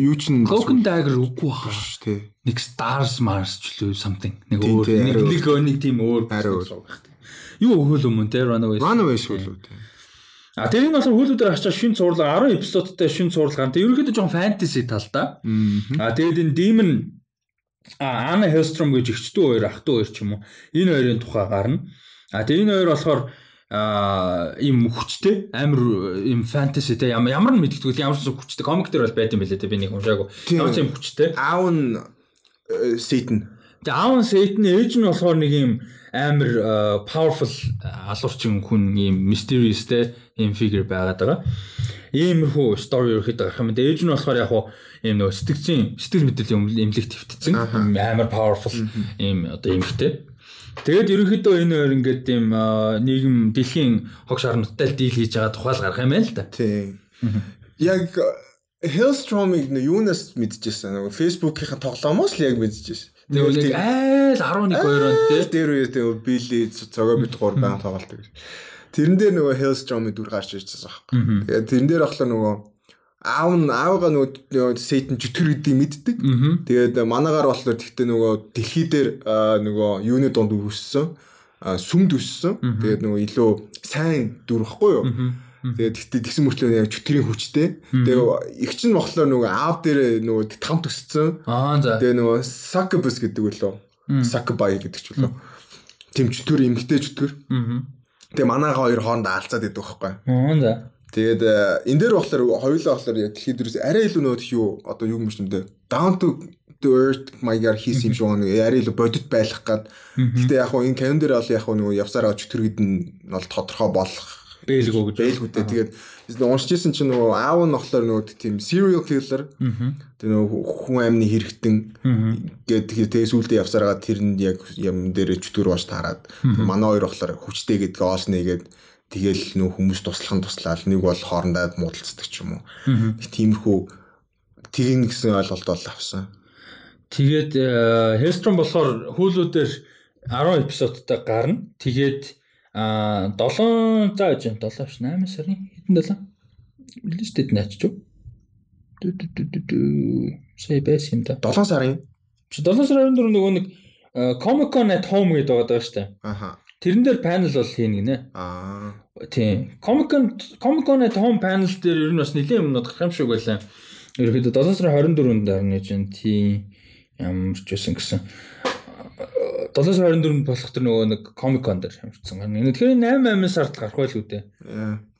юу ч Cloak and Dagger үгүй баха. ш тий. нэг Stars Mars ч лөө something нэг өөр нэг нэг нэг тийм өөр Арай өөр. юу хөл өмнө те Runaways Runaways Hulu тий. а тэр нь болохоор хөлүүдээр ачаа шин цуурлага 10 эпизодтай шин цуурлага. Тэг ерөөхдөө жоохон фэнтези талтай. А тэгээд энэ Demon а Anna Hellstrom гэж ихчдүү хоёр ах トゥ хоёр ч юм уу. Энэ хоёрын тухай гарна. А тэгээд энэ хоёр болохоор а ийм хүчтэй амар ийм фэнтези те ямар ямар нь мэддэггүй ямар ч хүчтэй комик дээр бол байд юм билээ те би нэг уншаагүй. Ямар ч юм хүчтэй. Aun Satan. Тэгээ Аун Сейтний ээж нь болохоор нэг юм амар э, powerful э, алуурчин хүн юм mysterious те юм figure байгаад байгаа. Иймэрхүү story ерөөхдөө гарах юм. Тэгээ ээж нь болохоор яг хуу юм нөгөө сэтгцийн сэтгэл юм эмнэлэг твтцэн амар powerful юм одоо эмхтэй. Тэгээд ерөнхийдөө энэ хоёр ингээд э, нийгэм дэлхийн хог шарнуудтай л дийл хийж байгаа тухайл гарах юм байна л да. Тий. Яг Hellstrom-ыг нөө юунаас мэдчихсэн нөгөө Facebook-ийн тоглоомоос л яг мэдчихсэн. Тэгээ нэг айл 11 2 онд те дээр үе тэгээ Билли цогоо бит 3 баян тоглолт. Тэрэн дээр нөгөө Hellstrom-ы дүр гарч ирчихсэн байхгүй. Тэгээд тэрэн дээр болохоор нөгөө аав нь аавгаа нөгөө сейтэн жүтгэр гэдгийг мэддэг. Тэгээд манагаар болохоор тэгтээ нөгөө дэлхий дээр нөгөө юуны донд өссөн. Сүмд өссөн. Тэгээд нөгөө илүү сайн дүр баггүй юу? Тэгээд тэгтээ тэгсэн мөртлөө яг жүтгэрийн хүчтэй. Тэгээд их чинь болохоор нөгөө аав дээр нөгөө там төсцсөн. Тэгээд нөгөө сакбус гэдэг үлээ. Сакбай гэдэг ч үлээ. Тэмчтөр эмгтэй жүтгэр. Тэгээд манайхаа хоёр хоорондоо алцаад идэх байхгүй. Аа за. Тэгээд э, энэ дээр болохоор хоёулаа болохоор яг дэлхийд дээрээс арай илүү нөгөө юу одоо юу юм шүү дээ. Down to the earth маягаар хийсэн юм шиг нэг арай илүү бодит байх гад. Гэтэ яг хуу энэ календ дээр бол яг хуу нөгөө явсараа чөтгөрөд нь бол тодорхой болох Бэлгөө гэж. байлгүйтэй. Тэгээд уншижсэн чинь нөгөө аав нь болохоор нөгөө тийм serial killer. Тэгээ нөгөө хүн амны хэрэгтэн гэдэг тэгээ сүулдэ явсараа тэр нь яг юм дээр чөтгөр бааш таарад. Манай хоёр болохоор хүчтэй гэдгээ олснэ гээд тэгэл нөө хүмүүс туслах нь туслаад нэг бол хоорондоо муудалцдаг ч юм уу. Тиймэрхүү тгийм гэсэн ойлголт бол авсан. Тэгээд Хестрон болохоор хүүлүүдээр 10 эпизодтай гарна. Тэгээд а 7 за гэж 7 ш 8 сарын хэдэн 7 листэд наачч юу? Сая байсан юм да. 7 сарын. 7 сарын 24 нөгөө нэг Comic Con at Home гэдэг байгаа шүү дээ. Аха. Тэрэн дээр панел бол хийнэ гинэ. Аа. Тийм. Comic Con Comic Con at Home panel дээр ер нь бас нэлийн юмнууд гарах юм шиг байлаа. Ерөөхдөө 7 сарын 24-нд дарна гэж байна. Тийм ямар ч байсан гэсэн. 7 сарын 24-нд болох тэр нөгөө нэг Comic Con дээр хамжсан. Тэгэхээр 8 8 сард гарах байл үү дээ.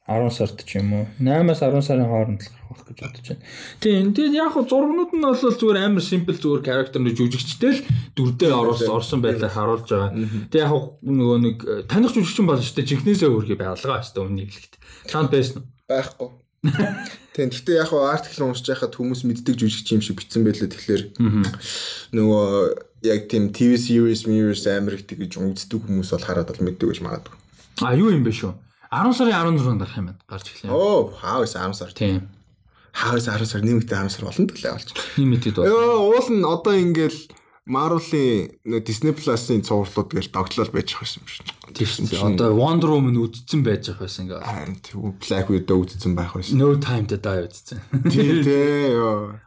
10 сард ч юм уу 8-аас 10 сарын хооронд л гарах гэж бодож байна. Тийм. Тэгээд яг хөө зургнууд нь бол зүгээр амар simple зүгээр нэг жүжигчтэй л дүрдээ орсон орсон байлаа харуулж байгаа. Тэгээд яг нөгөө нэг таних жүжигчин болно шүү дээ. Жинхнээсээ өөрхий байгaalгаа шүү дээ өмнө хэлэхэд. Чанд байсан уу? Байхгүй. Тийм. Гэхдээ яг хөө артикл уншиж байхад хүмүүс мэддэг жүжигч юм шиг бичсэн байлаа. Тэгэхээр нөгөө яг тийм TV series амар их тэгж үздэг хүмүүс бол хараад бол мэддэг гэж магадгүй. А юу юм бэ шүү? 10 сарын 16-нд гарах юм байна. Гарч эхлэв. Оо, хаавс 10 сар. Тийм. Хаавс 10 сар нэмэгдээ 10 сар болно төлөө болж. Лимитэд бол. Йоо, уул нь одоо ингээл Marvel-ийн Disney Plus-ын цувралууд гэж тогтлол байж байгаа юм шиг. Тийм чинь одоо Wonder Woman үдцэн байж байгаа байсан ингээ. Харин тийм Black Widow үдцэн байх байсан. No Time to Die үдцэн. Тийм тий.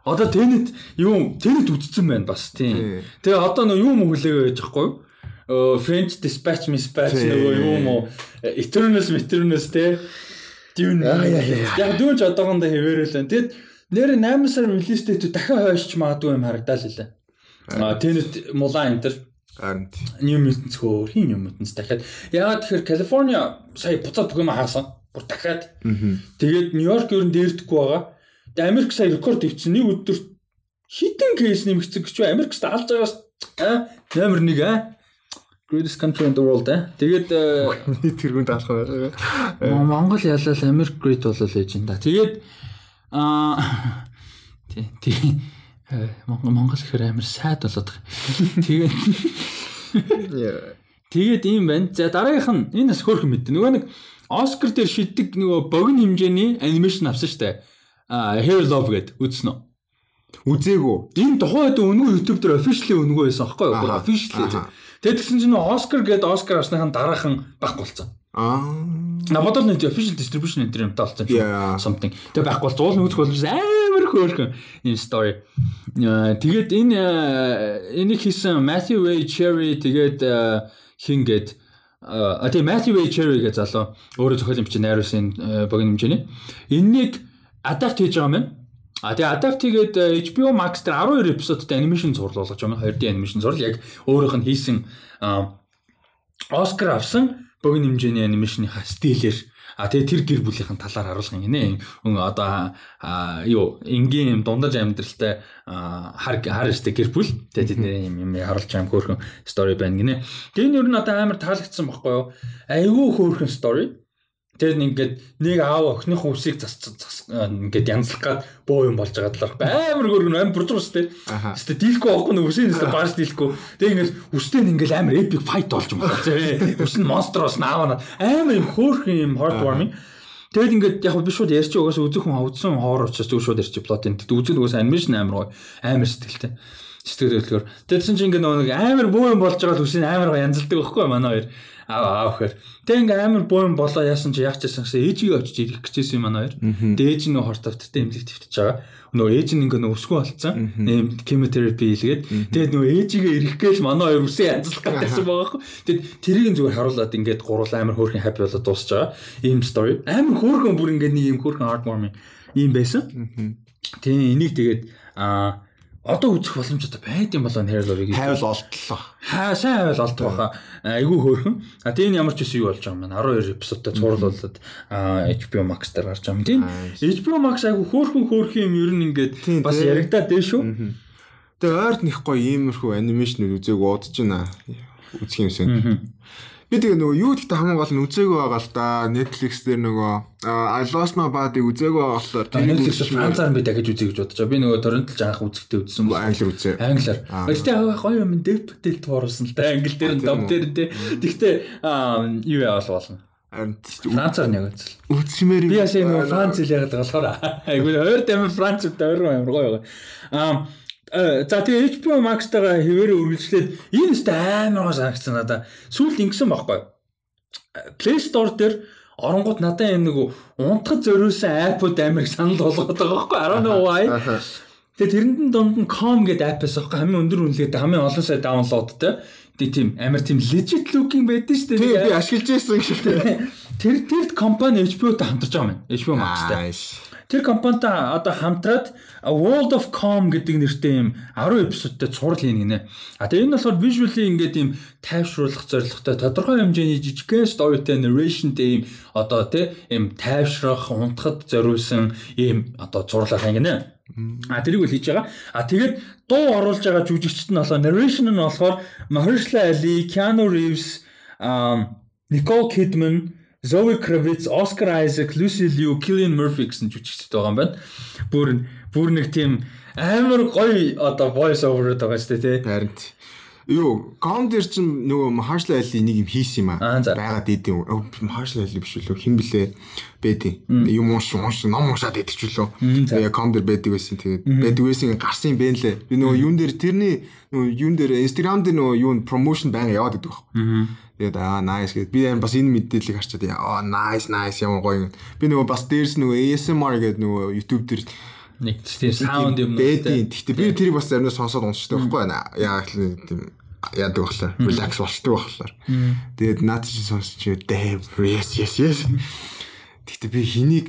Одоо Tenet юу Tenet үдцэн байна бас тийм. Тэгээ одоо нөө юу мөглөө байж байхгүй юу? French Dispatch Mispatch нөгөө юм уу Eternals Eternals те. Dune. Яг дүүж одоогондоо хэвээрэл байна. Тэгэд нэр 8 сар релиз дэйт дахиад хойшч магадгүй юм харагдал лээ. А Tenet Mulan энэ төр Харин New Mutants хөөр хин New Mutants дахиад ягаад тэгэхээр Калифорниа сая буцаад бүх юм хаасан. Бүр дахиад. Тэгээд Нью-Йорк ер нь дээрдэхгүй байгаа. Тэгээд Америк сая рекорд ивцэн нэг өдөр хитэн кейс нэмэгцэг гэж. Америкт алж байгаас номер 1 а greatest country in the world а. Тэгээд тэргүүнд алах байгаа. Монгол ялал Америк great болол байж энэ. Тэгээд аа тий тий Монгол Монгол ихэр амар сайд болоод байгаа. Тэгээд Тэгээд ийм байна. За дараагийнх нь энэ бас хөөрхөн мэд. Нөгөө нэг Оскар дээр шиддэг нөгөө богино хэмжээний анимашн авсан штэ. А Hair Love гэд үзсэн үү? Үзээгүй. Энэ тухайд өнгөө YouTube дээр officially өнгөө байсан аахгүй юу? Officially. Тэгээд тэгсэн чинь Оскар гэд Оскар авсныхан дараахан байхгүй болсон. Аа. На бодол нэг official distribution энэ юмтай болсон юм something. Тэгээ байхгүй бол зуул нүүцэх болж амар хөөрхөн энэ story. Аа, Тэгээд энэ э, энийг хийсэн Matthew A. Cherry тэгээд э, хин гээд а тийм Matthew A. Cherry гэж залуу өөрөө зохиол юмч найруулсан э, богино хэмжээний. Энэнийг adapt хийж байгаа юм байна. А тэгээ adapt хийгээд э, HBO Max дээр 12 эпизодтай анимашн зурлал болгож байгаа юм. 2D анимашн зурлал яг өөрийнх нь хийсэн Оскар авсан богино хэмжээний анимашныхаа стилээр А тэгээ тэр гэр бүлийнхэн талаар харуулах юм гинэ. Одоо юу энгийн юм дундаж амьдралтай хар хар өстэй гэр бүл. Тэгээ тэдний юм юм харуулж юм хөөрхөн стори байна гинэ. Тэгээ энэ юу н одоо амар таалагдсан байхгүй юу? Айгүй хөөрхөн стори. Тэр ингээд нэг аав охиных үсийг зас зас ингээд янзлах гад боо юм болж байгаа талаар амар хөргөн амар үстэй. Аха. Өстө дийлэхгүй байхгүй нэг үсийн өстө бааш дийлэхгүй. Тэгээ ингээд үстэй нь ингээд амар epic fight болж. Зэ. Үс нь монстроос наавна амар юм хөөрхөн юм heartwarming. Тэгэд ингээд яг би шууд ярьчих угаасаа үзэх хүн үзсэн хоор учраас зүг шууд ярьчих плот энэ. Үзэл угаасаа анимашн амар гоё. Амар сэтгэлтэй. Сэтгэл хөдлөхөр. Тэгсэн чинь ингээд нэг амар бөө юм болж байгаа л үсийн амар гоё янзалдаг байхгүй манай хоёр. Аа аавхэр. Тэг ингээ амар бөөн болоо яасан чи яах чийсэн гэсэн ээжигээ очиж ирэх гэжсэн юм манай хоёр. Дээж нь хор тавттай эмнэлэг твтэж байгаа. Нөгөө ээж нь ингээ нөгөө өсгөө болцсон. Ийм chemotherapy хийлгээд. Тэгээд нөгөө ээжигээ ирэх гээл манай хоёр үсээ янзлах гэсэн байгаа байхгүй. Тэгэд тэрийг зүгээр харуулад ингээд гурал амар хөөрхөн happy болоод дуусч байгаа. Ийм story. Амар хөөрхөн бүр ингээ нэг ийм хөөрхөн heartwarming ийм байсан. Тийм энийг тэгээд аа одоо үзэх боломжтой байд юм болоо нэр ловыг Хайвал олдлоо. хаа сайн байл олдох байхаа айгүй хөөрхөн. А тийм ямар ч үсэн юу болж байгаа юм байна. 12 эпизодтай а, HBO Max дээр гарч байгаа юм. Тийм HBO Max айгүй хөөрхөн хөөрхөн юм. Ер нь ингээд бас яригадаад дээ шүү. Тэгээ ойрт нэх гоё иймэрхүү анимашнууд үзээг удаж байна. Үзэх юмсэн. Би тэгээ нөгөө юу гэхдээ хамгийн гол нь үзээгүй байгаа л да. Netflix дээр нөгөө а, I Lost My Body үзээгүй байгаа болохоор Netflix францаар би дахиж үзье гэж бодож байгаа би нөгөө торрентл анх үзэхдээ үзсэн бол англи үзээ. англиар Аа. гэхдээ гоё юм Dev Patel тууруулсан л та англи дээр нь доб дээр дээ гэхдээ юу яавал болно Францаар нэг үзэл. үзсмээр Би ясаа нэг Франц хэл яагаад болохоор айгүй хоёр дамир Франц үүд хоёр амар гоё байгаа. Аа за тэгээ HBO Max-тайгаа хэвээрээ үргэлжлээд энэ өстө амар гоо санагдсан надаа. Сүүлд ингэсэн байхгүй. Play Store дээр оронгууд надад энэ нэг унтахад зориулсан app-ууд амар их санал болгоод байгаа байхгүй. 11 Тэгээ тэрэнд дунд нь com гэдэг app-аас авах хамгийн өндөр үнэлгээтэй хамгийн олон сая даунлоудтай. Тэгээ тийм амар тийм legit looking байдаг шүү дээ. би ашиглаж байсан гэж тий. Тэр тэр компани HBO-тай хамтарч байгаа юм. HBO Max-тай. Тэр компанитай одоо хамтраад World of Com гэдэг нэртэй юм 10 эпизодтай цуврал хийн гинэ. А тэгээ энэ болохоор visually ингээд юм тайвшруулах зорилготой тодорхой хэмжээний жижигхэн storyтэй narrationтэй юм одоо тий юм тайвшрах, унтахад зориулсан юм одоо зурлах юм гинэ. А тэрийг үл хийж байгаа. А тэгээд дуу оруулж байгаа жүжигчд нь болохоор narration нь болохоор Mahershala Ali, Keanu Reeves, Nicole Kidman, Zoe Kravitz, Oscar Isaac, Lucy Liu, Cillian Murphy гэсэн жүжигчд байгаа юм байна. Бүр бүр нэг тийм амар гоё одоо voice over байгаа шүү дээ тий. Харин тий. Юу, дээр чинь нөгөө Marshall Ali нэг юм хийсэн юм Аа. Байгаад идэв. Marshall Ali биш үлээ хэн блэ бэдий. Юм унш унш ном уншаад идэх ч үлээ. Тэгээ дээр байдаг байсан. Тэгээд байдаг байсан гарсан юм бэ лээ. Би нөгөө юун дээр тэрний нөгөө юун дээр Instagram дээр нөгөө юун промошн байнга яваад идэв байхгүй. Тэгээд аа nice гэдэг. Би бас энэ мэдээллийг харчаад аа nice nice ямар гоё юм. Би нөгөө бас дээрс нөгөө ASMR гэдэг нөгөө YouTube дээр Нэг тийм sound юм бэдий. Гэхдээ би тэрийг бас заримдаа сонсоод уншдаг байхгүй байна. Яа гэхэл тийм яадаг болохоор relax болчдөг болохоор. Тэгээд наад чи сонсч damn yes yes yes. Гэхдээ би хэнийг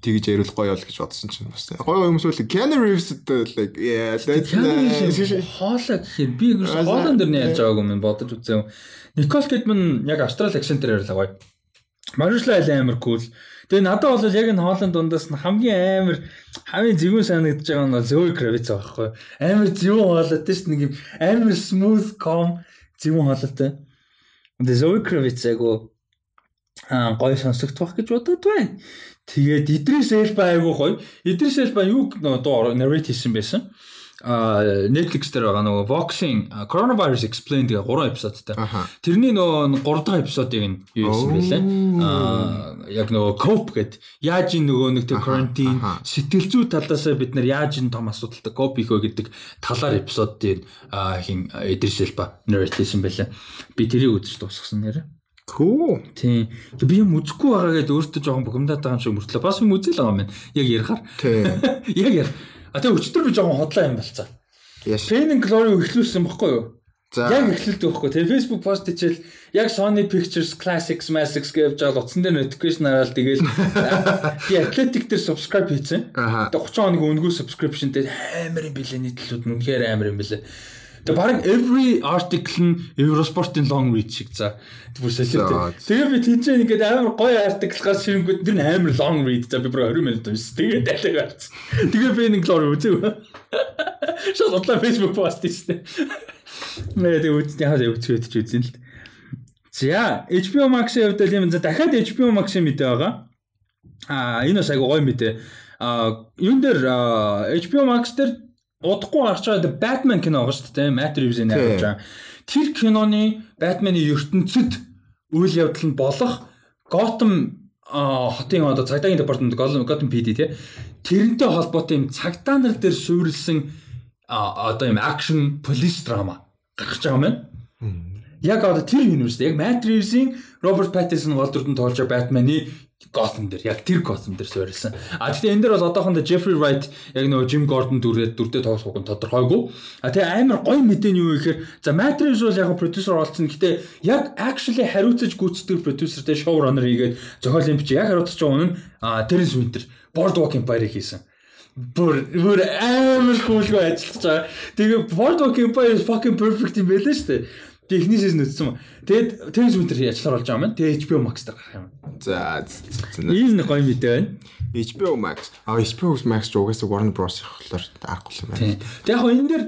тэгж яриул гоё бол гэж бодсон чинь бас гоё хүмүүс үл Keanu Reeves like yeah that's хоолой гэхээр би ерөөс хоолон дээр нь ярьж байгаагүй юм бодож үзсэн. Никол Кидман яг австрали акцентээр ярьлаа гоё. Айл амар кул. Тэгээ надад бол яг энэ хоолын дундаас нь хамгийн амар хамгийн зэвүүн санагдаж байгаа нь бол Zoe Kravitz байхгүй. Амар зэвүүн хоолойтой шүү дээ нэг юм амар smooth calm зэвүүн хоолойтой. Тэгээ Zoe Kravitz айгу аа гоё сонсогдох гэж бодод байна. Тэгээд Идрис Элба айгу гоё. Идрис Элба юу нөө дуу narrate хийсэн байсан. А Netflix дээр байгаа нөгөө а, Coronavirus Explained гэх 3 эпизодтай. Тэрний нөгөө 3 дахь эпизодыг нь юу хийсэн бэлээ. Яг нөгөө cope гэд яаж ин нөгөө нэг quarantine аха. сэтгэл зүй талаасаа бид нар яаж ин том асуудалтай cope хийх вэ гэдэг талаар эпизодыг хин Эдрис Элба narrate хийсэн бэлээ. Би тэрийг үзэж дуусгасан нэрэ. Cool. Тийм. Би юм үзэхгүй байгаа гэдээ өөртөө жоохон бухимдаад байгаа юм шиг мөртлөө. Бас юм үзэл байгаа юм байна. Яг ярихаар. Тий. Яг яар. А тэгээ өчтөр би жоохон хотлоо юм болцоо. Pain and Glory эхлүүлсэн баггүй юу? За. Яг эхлэлдэг байхгүй. Тэгээ Facebook пост хийчихэл яг Sony Pictures Classics Massics гэж жаал утсан дээр notification хараад тэгэл би Athletic дээр subscribe хийсэн. Тэгээ 30 хоногийн өнгөө subscription дээр амар юм билээ нийтлүүд нь үнэхээр амар юм билээ. Тэгээ баг every article нь Eurosport-ын long read шиг за. За, солиотой. Тэгээ би тийчээ ингээд амар гоё article гас ширэнгүүд тэр нь амар long read за би бүр 20 минут уншсан. Тэгээ далайг харсан. Тэгээ би нэг glory үзэв. Одлоо Facebook пост хийсэн. Нэ тэгээ үзтээ хаа үзгээд ч үзэн л. За HBO Max-ийн хувьд юм за дахиад HBO Max-ийн мэдээ байгаа. Аа энэ бас айгу гоё мэдээ. Аа юун дээр HBO Max дээр удахгүй гарч байгаа Batman кино байгаа шүү дээ. Matt Reeves-ийн найруулж байгаа. Тэр киноны Batman-ы ертөнцид үйл явдал нь болох Gotham хотын одоо цагдаагийн департамент Gotham PD тий. Тэрнтэй холбоотой юм цагдаа нар дээр суурилсан одоо юм акшн полис драма гарч байгаа юм байна. Яг одоо тэр universe яг Matt Reeves-ийн Robert Pattinson гол дүрдэн тоолж байгаа Batman-ы Gotham дээр яг тэр Gotham дээр суурилсан. А тэгтээ энэ дээр бол одоохондоо Jeffrey Wright яг нөгөө Jim Gordon дүрээд дүрдээ тоглох нь тодорхойгүй. А тэгээ амар гоё мэдээ нь юу гэхээр за Reeves бол яг продюсер болсон. Гэтэ яг actually хариуцаж гүйцэтгэх продюсертэй showrunner хийгээд зохиолын бичиг яг хариуцаж байгаа нь а Terence Winter Boardwalk Empire-ыг хийсэн. Бүр бүр амар cool-гүй ажиллаж байгаа. Тэгээ Boardwalk Empire fucking perfect юм байлаа шүү дээ. Тэгээ эхний си즌 үзсэн. Тэгээд Terence Winter ажиллаар болж байгаа юм. Тэгээ HBO Max дээр гарах юм. За. за. Энэ гоё мэдээ байна. HBO Max. А HBO Max угаасаа Warner Bros ихлээр аргагүй юм байна. Тэг яг хоо энэ дээр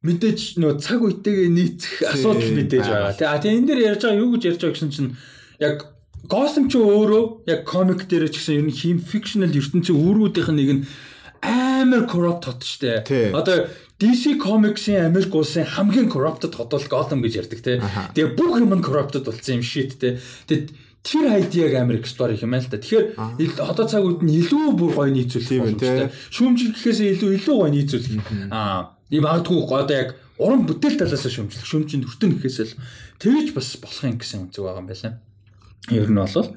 мэдээж нөө цаг үетэйгээ нийцэх асуудал мэдээж байгаа. Тэг а тэг энэ дээр ярьж байгаа юу гэж ярьж байгаа гэсэн чинь яг Gotham ч өөрөө яг комик дээр ч гэсэн ер нь хим fictional ертөнцийн үүргүүдийнх нь нэг нь амар corrupt хот штэ. Одоо DC Comics-ийн Америк улсын хамгийн corrupted хот бол Gotham гэж ярьдаг тий. Тэгээ бүх юм нь corrupted болсон юм shit тий. Тэгээд тэр хайдиаг амар эксплор хийх юм л та. Тэгэхээр одоо цаг үед нь илүү бүр гоё нийцүүлэх боломжтой. Шүүмжлэх гэхээс илүү илүү гоё нийцүүлэх. Аа, ийм магадгүй одоо яг уран бүтээл талаас нь шүүмжлэх, шүүмжинд хүртэн гэхээс л тэгж бас болох юм гэсэн үнцэг байгаа юм байна. Ер нь бол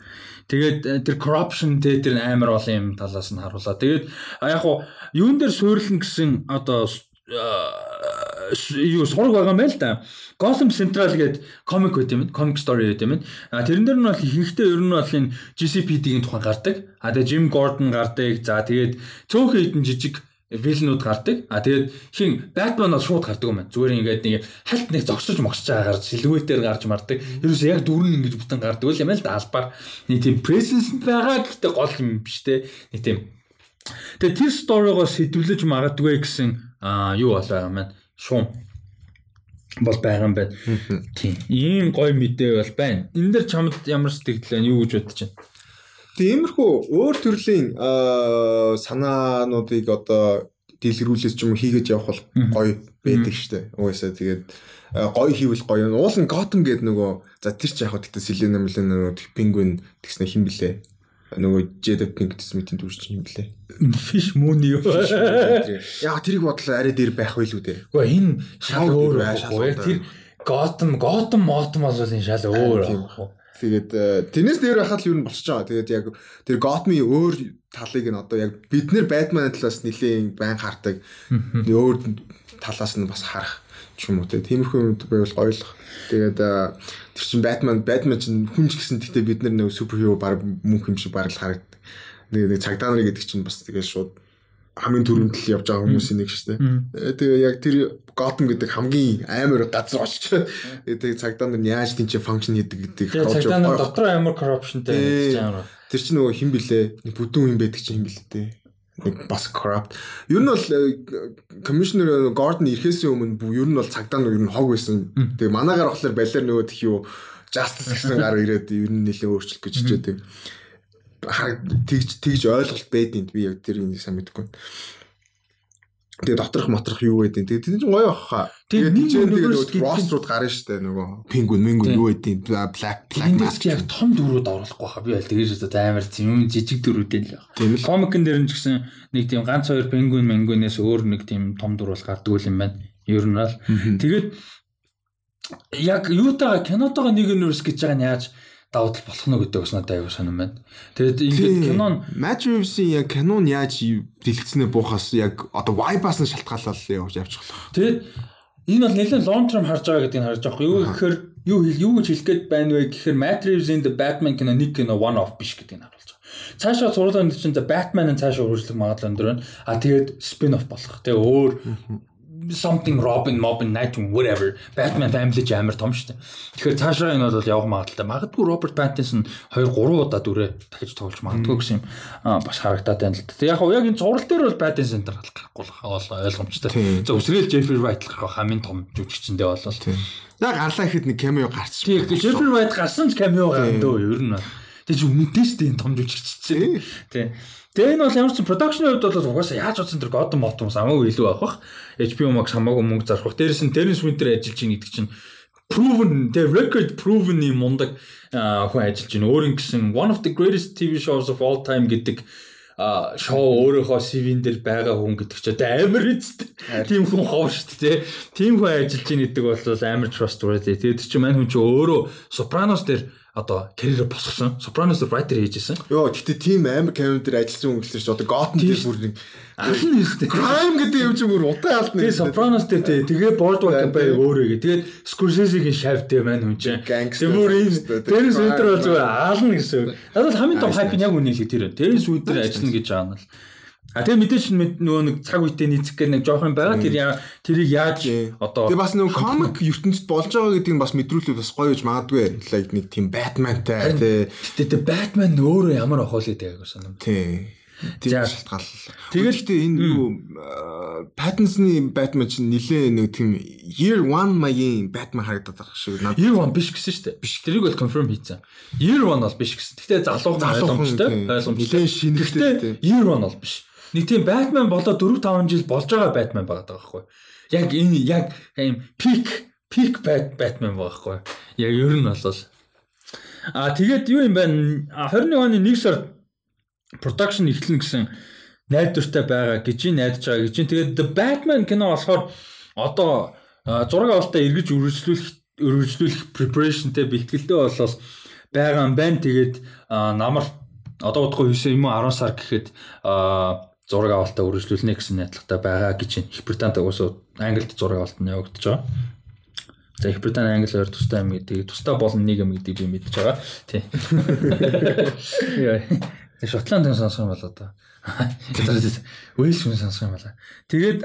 тэгээд э, тэр corruption тэ тэр амар бол юм талаас нь харууллаа. Тэгээд яг хуу юун дээр суйрлна гэсэн одоо юу сураг байгаа юм байна л да. Gotham Central гэдэг комик байт юм. Comic story байт юм. А тэрэн дээр нь бол ихэнхдээ ер нь бол энэ GCPD-ийн тухай гардаг. А тэгээ Jim Gordon гардаг. За тэгээд цөөхөн хитэн жижиг вилнүүд гардаг. А тэгээд хин Batman бол шууд гардаг юм байна. Зүгээр ингээд нэг хальт нэг зогсож могсож байгаа гарч силуэтээр гарч мардаг. Ерөөсөө яг дөрөв ингэж бүтэн гардаг үл юм л да албаар. Нэг тийм presence байгаа гэхдээ гол юм биш те. Нэг тийм. Тэгээд тэр сторигоо сэдвлэж магадгүй гэсэн юу болоо юм байна. Шуум бол байгаа юм байна. Тийм. Ийм гоё мэдээ бол байна. Энэ дэр чамд ямар сэтгэл байна? Юу гэж бодож байна? Тиймэрхүү өөр төрлийн санаануудыг одоо дэлгэрүүлээс ч юм хийгээд явах бол гоё байдаг штэ. Угаасаа тэгээд гоё хийвэл гоё. Уул нь Gotham гэдэг нөгөө за тэр ч яг хөө тэгтээ Selena Millen нөгөө Penguin тэгснэ хин блэ. Нөгөө Jada Pink Smith-ийн дүрч юм блэ. Fish Moon юу. Яг тэрийг бодлоо арай дээр байх байлгүй дээ. Гэхдээ энэ шал өөр байхгүй. Тэр Gotham Gotham Motham бол энэ шал өөр байхгүй Тэгээд тэрнээс дээр байхад л юу нь болчихж байгаа. Тэгээд яг тэр Gotham-ийн өөр талыг нь одоо яг бид нэр Batman талаас нэлээд байн хардаг. Өөр талаас нь бас харах ч юм уу те. Тиймэрхүү юм байвал гоёлох. Тэгээд э, тэр чин Batman Batman чин хүнч гэсэн тэгтээ бид нар нэг суперхиро баг мөнх юм шиг баг л харагддаг. Нэг цагдаа нар гэдэг чинь бас тэгээд шууд хамгийн түрүүнд л явж байгаа хүмүүсийн нэг шүү дээ. Тэгээ яг тэр Gotham гэдэг хамгийн амар газар очиж тэгээ цагдаа нар яаж тийч функшн хийдэг гэдэг харуулж байгаа. Цагдаа нар дотор амар corruptionтэй гэж байгаа. Тэр чинь нөгөө хин блэ? Нэг бүдүүн юм байдаг чинь хин блэ. Нэг бас corrupt. Ер нь бол commissioner Gordon ирэхээс өмнө ер нь бол цагдаа нар ер нь хог байсан. Тэгээ манаагаар болохоор балер нөгөө тх юу justice гэсэн гар ирээд ер нь нэлээд өөрчлөх гэж хичээдэг тэгж тэгж ойлголт байдیں۔ Би яг тэр юм сайн мэдэхгүй. Тэгээ доторх моторх юу гэдэг. Тэгээ тийм ч гоё баха. Тэгээ тийм тэгээ Ross руу гарна штэ нөгөө. Penguin, Penguin юу гэдэг. Black, Black Mask яг том дүрүүд оруулахгүй хаа. Би аль тэгээс одоо амар зэм жижиг дүрүүдэн л байна. Тийм л. Comic-ын дээр нь ч гэсэн нэг тийм ганц хоёр Penguin, Penguin-ээс өөр нэг тийм том дүр бол гардаг юм байна. Ер нь бол. Тэгээд яг юутайгаа кинотойгоо нэг universe гэж байгаа нь яаж давуу тал болох нь гэдэг бас надад аягүй сонирн байна. Тэгээд ингээд кинон Matt Reeves-ийн яг кинон яаж дэлгэцнээ буухаас яг одоо vibe-аас нь шалтгаалал явж явж болох. Тэгээд энэ бол нэлээд long term харж байгаа гэдгийг харж байгаа. Юу гэхээр юу юу гэж хэлэх гээд байна вэ гэхээр Matt Reeves-ийн The Batman кино нэг кино one off биш гэдгийг харуулж байгаа. Цаашаа сурлын чинь The Batman-ын цаашаа үргэлжлэх магадлал өндөр байна. А тэгээд spin off болох. Тэгээ өөр something Robin, Robin, Knight whatever. Batman family ч амар том шүү дээ. Тэгэхээр цаашаа энэ бол явах магадaltaй. Магадгүй Robert Pattinson 2 3 удаа дүрээ дахиж тоглож магадгүй гэсэн юм бас харагдаад байна л да. Яг яг энэ зураг дээр бол Pattinson дээр гарахгүй бол ойлгомжтой. За өсрөөл Jeffrey Wright гарах хамгийн том жүжигчэндээ болол. Яг гарлаа ихэд нэг cameo гарч. Тийм Jeffrey Wright гарсан ч cameo гардаг ер нь. Тэг чи үнэтэй шүү дээ энэ том жүжигч чинь. Тийм. Тэгээ энэ бол ямар ч production-ийн хувьд бол угаасаа яаж утсан тэр God Motum самаагүй илүү авах бах. HBO Max хамаагүй мөнгө зарах бах. Дээрээс нь Terence Winter ажиллаж ийн гэдэг чинь proven the record proven юм мундаг хүн ажиллаж байна. Өөрийн гэсэн one of the greatest TV shows of all time гэдэг а шоу өөрөөхөө CV-н дээр байгаа хүн гэдэг ч одоо амар үст. Тийм хүн хов шүү дээ. Тийм хүн ажиллаж ийн гэдэг бол амар trustworthy. Тэгээд чи мань хүн чи өөрөө Sopranos дээр одоо карьераа босгосон. Sopranos writer хийжсэн. Йоо, гэтээ тийм амар камер дээр ажилласан хүн гэхэлэр чи одоо Gotham дээр бүр нэг ална нэстэй. Crime гэдэг юм чи бүр утаа алдна. Тэгээ Sopranos дээр тий. Тэгээ Boardwalk Empire өөрөөгээ. Тэгээд Scorsese-гийн шав дээр маань хүн чинь. Тэгээ бүр энэ Terence Winter бол зүгээр ална гэсэн. Надад хамгийн том хайп нь яг үнэ хэлээ тэр. Terence Winter ажиллана гэж байгаа нь л А тэгээ мэдээж нөгөө нэг цаг үедээ нийцэх гэх нэг жоох юм байгаа. Тэр яа тэрийг яаж одоо Тэгээ бас нөгөө комик ертөнцид болж байгаа гэдгийг бас мэдрүүлэх бас гоё гэж магадгүй. Like нэг тийм Batmanтай тий. Тэгээ Batman өөрөө ямар охоолээ тэгээ санам. Тий. Тийм шалтгаал. Тэгээд гэхдээ энэ юу Pattinson-ы Batman чинь нилээ нэг тийм Year 1 маягийн Batman харагдаад байгаа шүү. Year 1 биш гэсэн шүү дээ. Биш. Тэрийг бол confirm хийцэн. Year 1 бол биш гэсэн. Гэхдээ залуухан ойлгомжтой. Ойлгомжтой. Нилээ шинэтэй. Year 1 бол биш. Нэг тийм Batman болоо 4 5 жил болж байгаа Batman байгаа байхгүй. Яг энэ яг ийм peak peak Batman байгаа байхгүй. Яг ер нь бол А тэгээд юу юм бэ? 21 оны 1 сард production эхлэн гэсэн найдвартай байгаа гэж найдаж байгаа гэж. Тэгээд The Batman кино болохоор одоо зураг авалтаа эргэж үргэлжлүүлэх үргэлжлүүлэх preparationтэй бэлтгэлтэй болол байгаа юм байна. Тэгээд намар одоо удахгүй 9 юм уу 10 сар гэхэд зураг авалтаа үргэлжлүүлнэ гэсэн найдвартай байгаа гэж. Их Британд уусаа Англид зураг авалт нь явагдаж байгаа. За Их Британи Англи хоёр тустай юм гэдэг. Тустай болно нэг юм гэдэг би мэдчихэж байгаа. Тий. Тэг Шотланд хүн сонсох юм бол одоо. Уэлс хүн сонсох юм байна. Тэгээд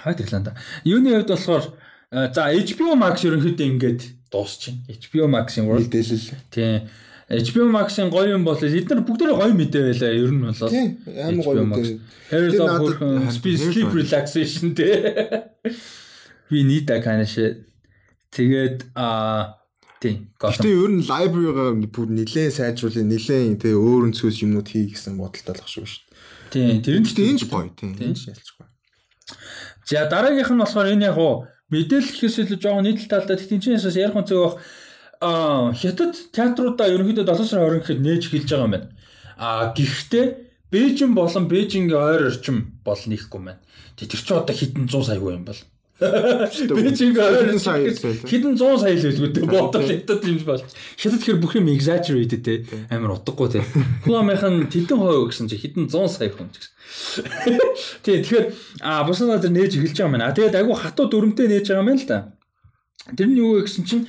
хойд Ирланд. Юуны хувьд болохоор за HBO Max ерөнхийдөө ингээд дуусчихна. HBO Max-ын World дэлэл. Тийм. HBO Max-ын гоё юм бол эдгээр бүгд гоё мэдээ байлаа. Ер нь бол амар гоё мэдээ. Harry Potter Sleep Relaxation те. We need that kind of shit. Тэгээд а тийм. Гэтэ ер нь library-га бүр нилээн сайжруулах, нилээн тэгээ өөр өнцгөөс юмнууд хий гэсэн бодолтой болох шүү шүү. Тийм. Тэр нь гэхдээ энэ ч гоё тийм. Энэ ч ялцгүй. За дараагийнх нь болохоор энэ яг уу мэдээлэл илүү жоохон нийтлэл талдаа тэнцэнээс ярих үнцэг байх аа хятад театруудаа ерөнхийдөө 7 сарын 20 гэхэд нээж эхэлж байгаа юм байна. Аа гэхдээ Бээжин болон Бээжингийн ойр орчим бол нэхгүй маань. Тэр чинь одоо хэдэн 100 саягүй юм бол. Бээжинг ойр сая хэдэн 100 сая л байлгүй бодол хятад юм болж. Хятад тэгэхээр бүх юм exaggerated те амар утгагүй те. Хуамынхан тэдэн хувь гэсэн чи хэдэн 100 сая хүн гэсэн. Тий тэгэхээр а буснаа тэр нээж эхэлж байгаа юм байна. Тэгээд айгүй хатуу дүрмтэй нээж байгаа юм байна л да. Тэр нь юу вэ гэсэн чинь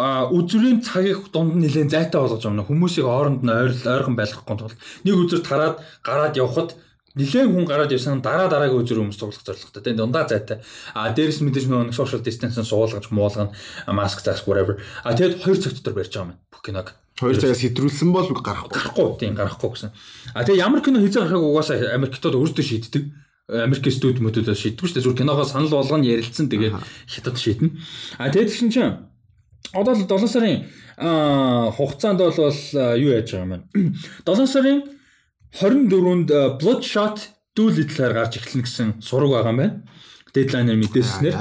а үзүрийн цагийг дунд нэлээд зайтай болгож юм. Хүмүүсийг хооронд нь ойр ойрхон байлгахгүй тул нэг үзүр тараад гараад явхад Нилээн хүн гараад явсан дараа дараагийн үзэр хүмүүс цуглах зорилготой тийм дундаа зайтай. А дээрэс мэдээж нөгөө social distance-ын суулгаж муулгана маск заах whatever. А тэгэд 2 цаг дотор барьж байгаа юм. Бүх киног 2 цагаас хэтрүүлсэн бол гарахгүй. Гарахгүй тийм гарахгүй гэсэн. А тэгээ ямар кино хийж байгааг угаасаа Америктод өөрсдөө шийддэг. Америк студ мөдөд шийддэг шүү дээ. Зүгээр киногоо санал болгоно ярилцсан тэгээ хятад шийднэ. А тэгээд чинь чинь одоо л 7 сарын хугацаанд бол юу яаж байгаа юм бэ? 7 сарын 24-нд э, Bloodshot Doolittle-аар гарч эхэлнэ гэсэн сураг байгаа юм байна. Deadline-аар мэдээснээр.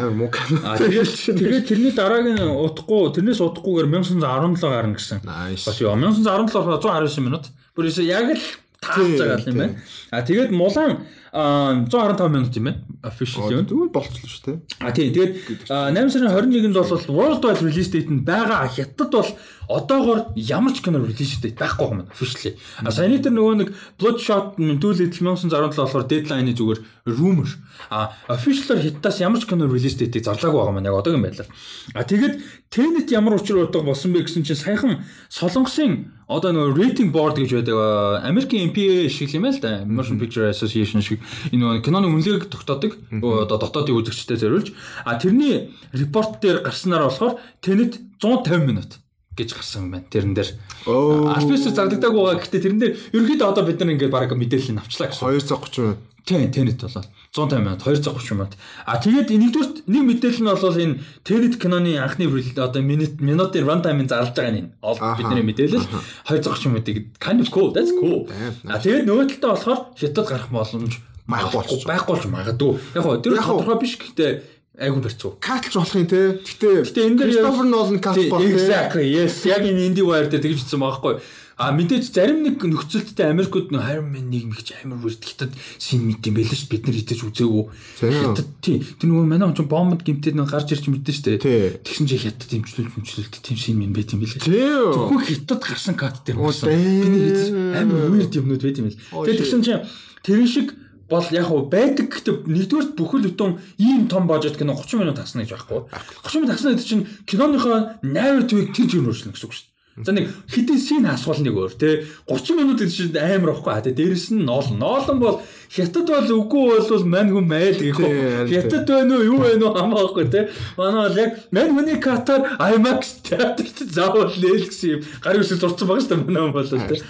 Тэгээд тэрний дараагийн утгагүй тэрнээс утгагүйгээр 1917 гарна гэсэн. Бас юу 1917 119 минут. Бүр яг л тааж байгаа юм байна. А тэгээд мулан 115 минут юм байна. Official юм. Тэгвэл болчихлоо шүү дээ. А тийм. Тэгээд 8 сарын 21-нд бол worldwide release date нь байгаа. Хятад бол одоогоор ямар ч кино release date байхгүй юм байна. Officially. А саяны тэр нөгөө нэг Bloodshot мэдүүлэл 1917 болохоор deadline-ы зүгээр rumor. А official-аар хятадаас ямар ч кино release date-ийг зарлаагүй байгаа юм яг одоогийн байдлаар. А тэгээд Tenet ямар учир утга болсон бэ гэсэн чинь саяхан Солонгосын одоо нөгөө rating board гэж байдаг Америкийн MPA шиг юм л да. Motion Picture Association шиг энэ киноны үнэлгээг тогтоодог. Одоо дотоодын үзэгчтэй зориулж а тэрний репорт дээр гарснаар болохоор Tenet 150 минут гэж гарсан юм байна. Тэрэн дээр. Альбис зардагдаг байгаа. Гэхдээ тэрэн дээр ерөнхийдөө одоо бид нар ингээд баг мэдээлэл нь авчлаа гэсэн. 230 минут. Тийм, Tenet болоо. 150 минут, 230 минут. А тэгээд нэгдүгээр нэг мэдээлэл нь бол энэ Tenet киноны анхны одоо минут минутын runtime-ыг зарлж байгаа нь ол бидний мэдээлэл 230 минутыг kind of cool, that's cool. А тэгээд нөгөө талдаа болохоор хятад гарах боломж байхгүй байхгүй магадгүй. Яг гоо тэр тодорхой биш гэхдээ айгу барьцуу. Катлж болох юм те. Гэтэ гэтэ энэ дээр Christopher Nolan кат болох те. Exactly. Yes. Яг энэ Indy Wire дээр тэгж хэлсэн байгаа байхгүй. А мэдээж зарим нэг нөхцөлттэй Америкууд нөө хайрын мэн нэг мэгч амар үрд хятад син мэд юм байл ш бид нар хитэж үзээгүй. Хятад тий. Тэр нөгөө манай хүн бомбд гимтээд нэг гарч ирж мэдэн штэ. Тэгсэн чи хятад имжлүүл имжлүүлд тийм син мэн байт юм билээ. Зөвхөн хятад гарсан кат дээр болсон. Би нэг амар үрд юмнууд байт юм бил. Тэгээ тэгсэн чи тэрэн шиг бол яг уу байдаг гэхдээ нэгдүгээр бүхэл бүтэн ийм том бажет кино 30 минут тасна гэж байхгүй. 30 минут тасна гэдэг чинь киноныхоо narrative-ыг тэр жиг өөрчлөн гэсэн үг шүү. За нэг хэдийн син асуул нэг өөр те 30 минут гэж чинь амар ахгүй а те дээрэс нь ноолн ноолн бол хятад бол үгүй бол мань хүн майл гэх үү хятад байна уу юу байна уу хамаахгүй те манай бол яг мань хүний катар IMAX театрт заавал нээл гэсэн юм. Гарын үсэг зурцсан байгаа шүү дээ манай бол те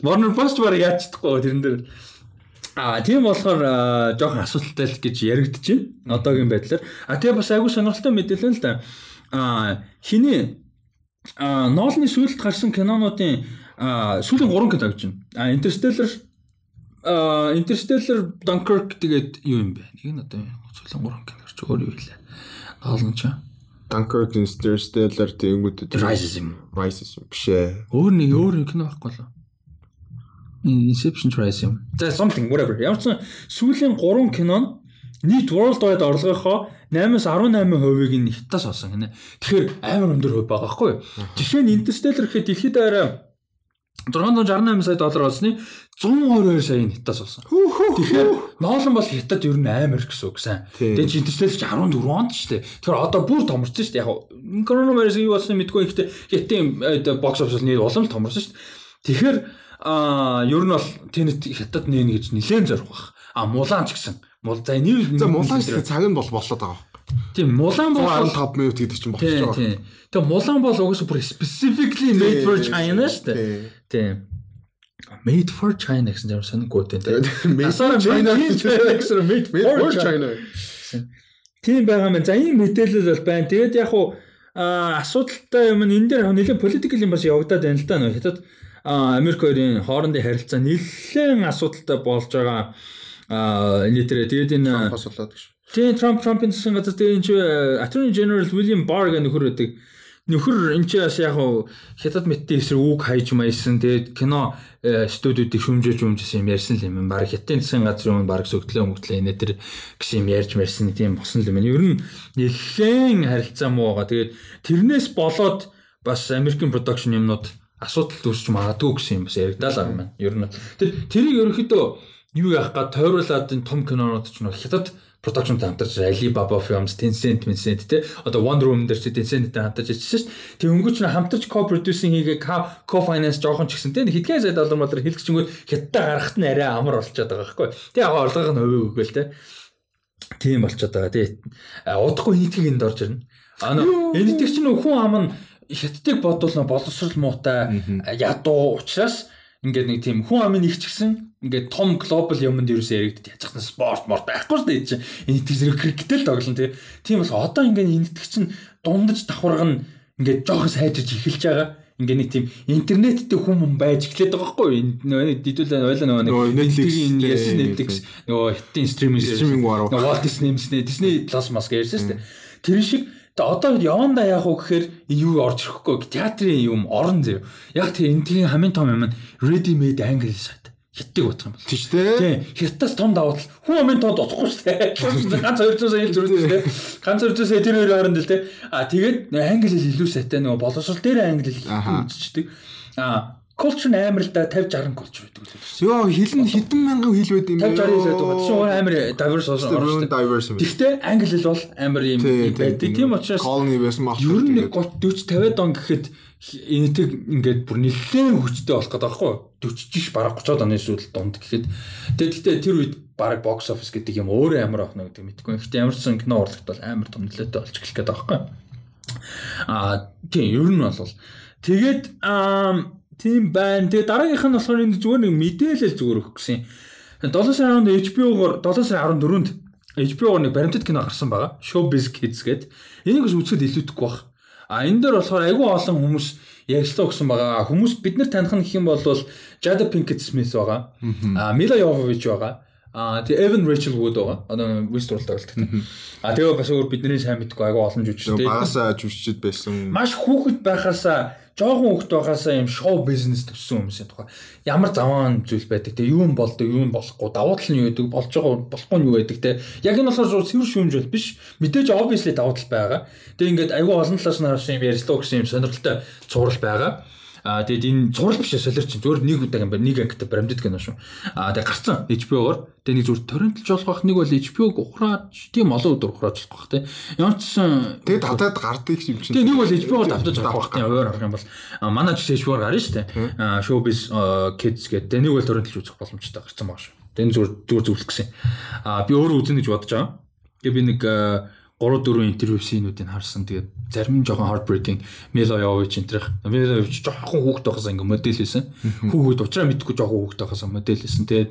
Warner Bros баг яаж чадахгүй тэрэн дээр. А тийм болохоор жоохон асуудалтай л гэж байна. Одоогийн байдлаар. А тэгээ бас айгүй сонирхолтой мэдээлэл л да. А хиний Нолны сүүлд гарсан кинонуудын сүүлийн 3 кино гэж байна. А Interstellar а Interstellar Dunkirk тэгээд юу юм бэ? Нэг нь одоо сүүлийн 3 кино гэж өөр юу хэлээ. Нолн ч Dunkirk Interstellar тэгэнгүүт Rises юм. Rises юм биш ээ. Өөр нэг өөр кино байхгүй лээ. Inception Rise юм. За something whatever. Ямар ч сүүлийн 3 кинон нийт worldwide орлогынхоо 8-аас 18%-ыг нь хятадас олсон гинэ. Тэгэхээр амар өндөр хувь байгаа байхгүй юу? Жишээ нь Interstellar гэхэд дэлхийд аваа 668 сая доллар олсны 122 сая нь хятадас олсон. Тэгэхээр Нолан бол хятад ер нь амар гэсэн үг сан. Тэгээд чи Interstellar чи 14 онд шүү дээ. Тэгэхээр одоо бүр томорсон шүү дээ. Яг коронавирус юу болсон мэдгүй ихтэй хятадын бокс офис нэр улам томорсон шүү дээ. Тэгэхээр а ер нь бол Tenet хятад нээн гэж нилээн зорих бах. А Мулан ч гэсэн. Мул за нэг За Мулан ч цаг нь бол болоод байгаа. Тийм Мулан бол 15 минут гэдэг чинь болчихж байгаа. Тийм. Тэгээ Мулан бол угсаа бүр specifically made for China шүү дээ. Тийм. Made for China гэсэн юм сонирхгүй дээ. Насаараа China гэсэн made for China. Тийм байгаа мэн. За ийм мэдээлэл бол байна. Тэгээд яг уу асуудалтай юм энэ дээр нэлээд political юм бас явагдаад байна л да. Хятад Америк хоёрын хоорондын харилцаа нэлээд асуудалтай болж байгаа. Аа энэ дээр тэгээд энэ бас болоод гэж. Тийм Трамп Трампын засгийн газар дээр энэ чи Attorney General William Barr гэх нөхөр байдаг. Нөхөр энэ чи бас яг хятад мэттэй эсрэг үг хайж маясан. Тэгээд кино студиудыг шүмжиж өмжсэн юм ярьсан юм. Бараг хятадын засгийн газрын өмнө бараг сөгдлөө мөгдлөө энэ төр гэсэн юм ярьж марсан тийм босон юм байна. Ер нь нэлээд харилцаа муу байгаа. Тэгээд тэрнээс болоод бас American production юмнууд асуудал үүсч магадгүй гэсэн юм бас яригдал байгаа юм байна. Ер нь тэр тэрийг ерөнхийдөө юу яах га тойруулаад энэ том кинонууд ч нөх хятад продакшнтай хамтарч Alibaba Films, Tencent, Tencent те одоо Wonder Woman дээр чи Tencent-тэй хамтарч ажилласан шүү дээ. Тэг өнгөч нь хамтарч co-producing хийгээ co-finance жоохон ч гэсэн те хэдхэн сая доллар модор хэлчихэнгүүт хятадтай гарахт нь арай амар болчиход байгаа байхгүй. Тэг яг орлогын хувийг өгөөл те. Тийм болчиход байгаа. Тэг удахгүй нийтгийг энд орж ирнэ. А нөө энэ чинь хүн ам нь хятадыг бодвол боловсрал муутай ядуу учраас ингээд нэг тийм хүн амын их ч гэсэн ингээд том глобал юмд ерөөсөө яригдд яж хатан спорт морт байхгүй шүү дээ чинь энэ тийм крикетэл тоглоно тий. Тийм бол одоо ингээд энэ чинь дундаж давхарга нь ингээд жоохос хайжиж эхэлж байгаа ингээ нэг тийм интернеттэй хүмүүс байж эхлэх байгаа байхгүй юу? Дидүүлээ ойлоо нөгөө нэг Netflix ярьсан Netflix нөгөө хиттийн стриминг стриминг варуу. Walt Disney нэмснэ Disney Plus Mask ярьсан шүү дээ. Тэр шиг одоо яванда яах вэ гэхээр юу орж ирэхгүй театрын юм орон зөө. Яг тэр энэ тийм хамгийн том юм нь ready made angle шат. Хятадыг бодох юм бол. Тийч дээ. Тийм. Хятадас том давуу тал. Хүн амын тод утахгүй шүү дээ. Ганц 200 сая ил зүрх шүү дээ. Ганц 200 сая тэр хоёр хооронд л тийм. А тэгээд англи хэл илүү сайтай нөгөө боловсрал дээр англи хэл үзчихдэг. А culture амар л да 50 60 culture байдаг л байна. Йоо нь хэдэн мянган хэл байдаг юм бэ? 50 60 л байдаг. Чинь амар diverse орно. Diverse юм. Гэхдээ англи хэл бол амар юм байдаг. Тийм учраас colony байсан мах. Ер нь 30 40 50 он гэхэд энэтэг ингээд бүр нэлээд хүчтэй болох гэдэг байхгүй 40 жиш бараг 30 оны сүүлд дунд гэхэд тэгээд тэр үед бараг бокс офис гэдэг юм өөрөө амар охно гэдэг мэдгүй. Гэхдээ ямар ч сан кино урлагт бол амар том нөлөөтэй болж эхлэх гэдэг байхгүй. Аа тийм ер нь бол тэгээд аа Тийм байна. Тэгээ дараагийнх нь болохоор энэ зүгээр нэг мэдээлэл зүгээр өгөх гэсэн. 7 сарын 10-нд HBO-гоор 7 сарын 14-нд HBO-гоор нэг баримтат кино гарсан байгаа. Showbiz Kids гэдэг. Энийг бас үзэхэд илүүдэхгүй баг. А энэ дээр болохоор айгүй олон хүмүүс ярилцлаа өгсөн байгаа. Хүмүүс бид нар таних нь гэх юм бол Jada Pinkett Smith байгаа. А Mila Jovovich байгаа. А тэгээ Evan Rachel Wood байгаа. Одоо Westworld тоглолт. А тэгээ бас өөр бидний сайн мэдгүй айгүй олон жүжигчтэй. Багасаа жүжигчд байсан. Маш хүүхэд байхасаа жоохон хөвгт байгаасаа юм шоу бизнес төссөн хүмүүсийн тухай. Ямар заваан зүйл байдаг те? Юу юм болдог юу юм болохгүй? Давуу тал нь юу байдаг? Болж байгаа болохгүй нь юу байдаг те? Яг энэ болохоор зөв шүүмж бол биш. Мэдээж obviously давуу тал байгаа. Тэгээ ингээд аюу олон талаас нь харсан юм ярьслаа гэсэн юм сонирхолтой цуврал байгаа Аа тэгээд энэ зураг биш солирч зөвөр нэг удаа юм байна. Нэг ангитай брамдд кино шүү. Аа тэгээд гарцсан HBO-гоор. Тэгээд нэг зүр торренталж болох бах нэг бол HBO-г ухраад тийм олон өдөр ухраад болох бах тий. Ямар ч сан тэгээд хатаад гардаг юм чинь. Тэгээд нэг бол HBO-гоор давтаж авах бах тий. Өөр арга юм бол манай ч HBO-гоор гарна шүү дээ. Аа Showbiz Kids гэдэг. Нэг бол торренталж үзэх боломжтой гарцсан баг шүү. Тэгээд зүр зүр зөвлөх гэсэн. Аа би өөрөө үзэн гэж бодож байгаа. Тэгээд би нэг 3 4 интервью синүүдийг харсан. Тэгээд зарим нь жоохон heartbreaking Jovovich энтрих. Jovovich жоохон хүүхэд байхаас ингээ модель хийсэн. Хүүхэд уучраа мэдгүй жоохон хүүхэд байхаас модель хийсэн. Тэгээд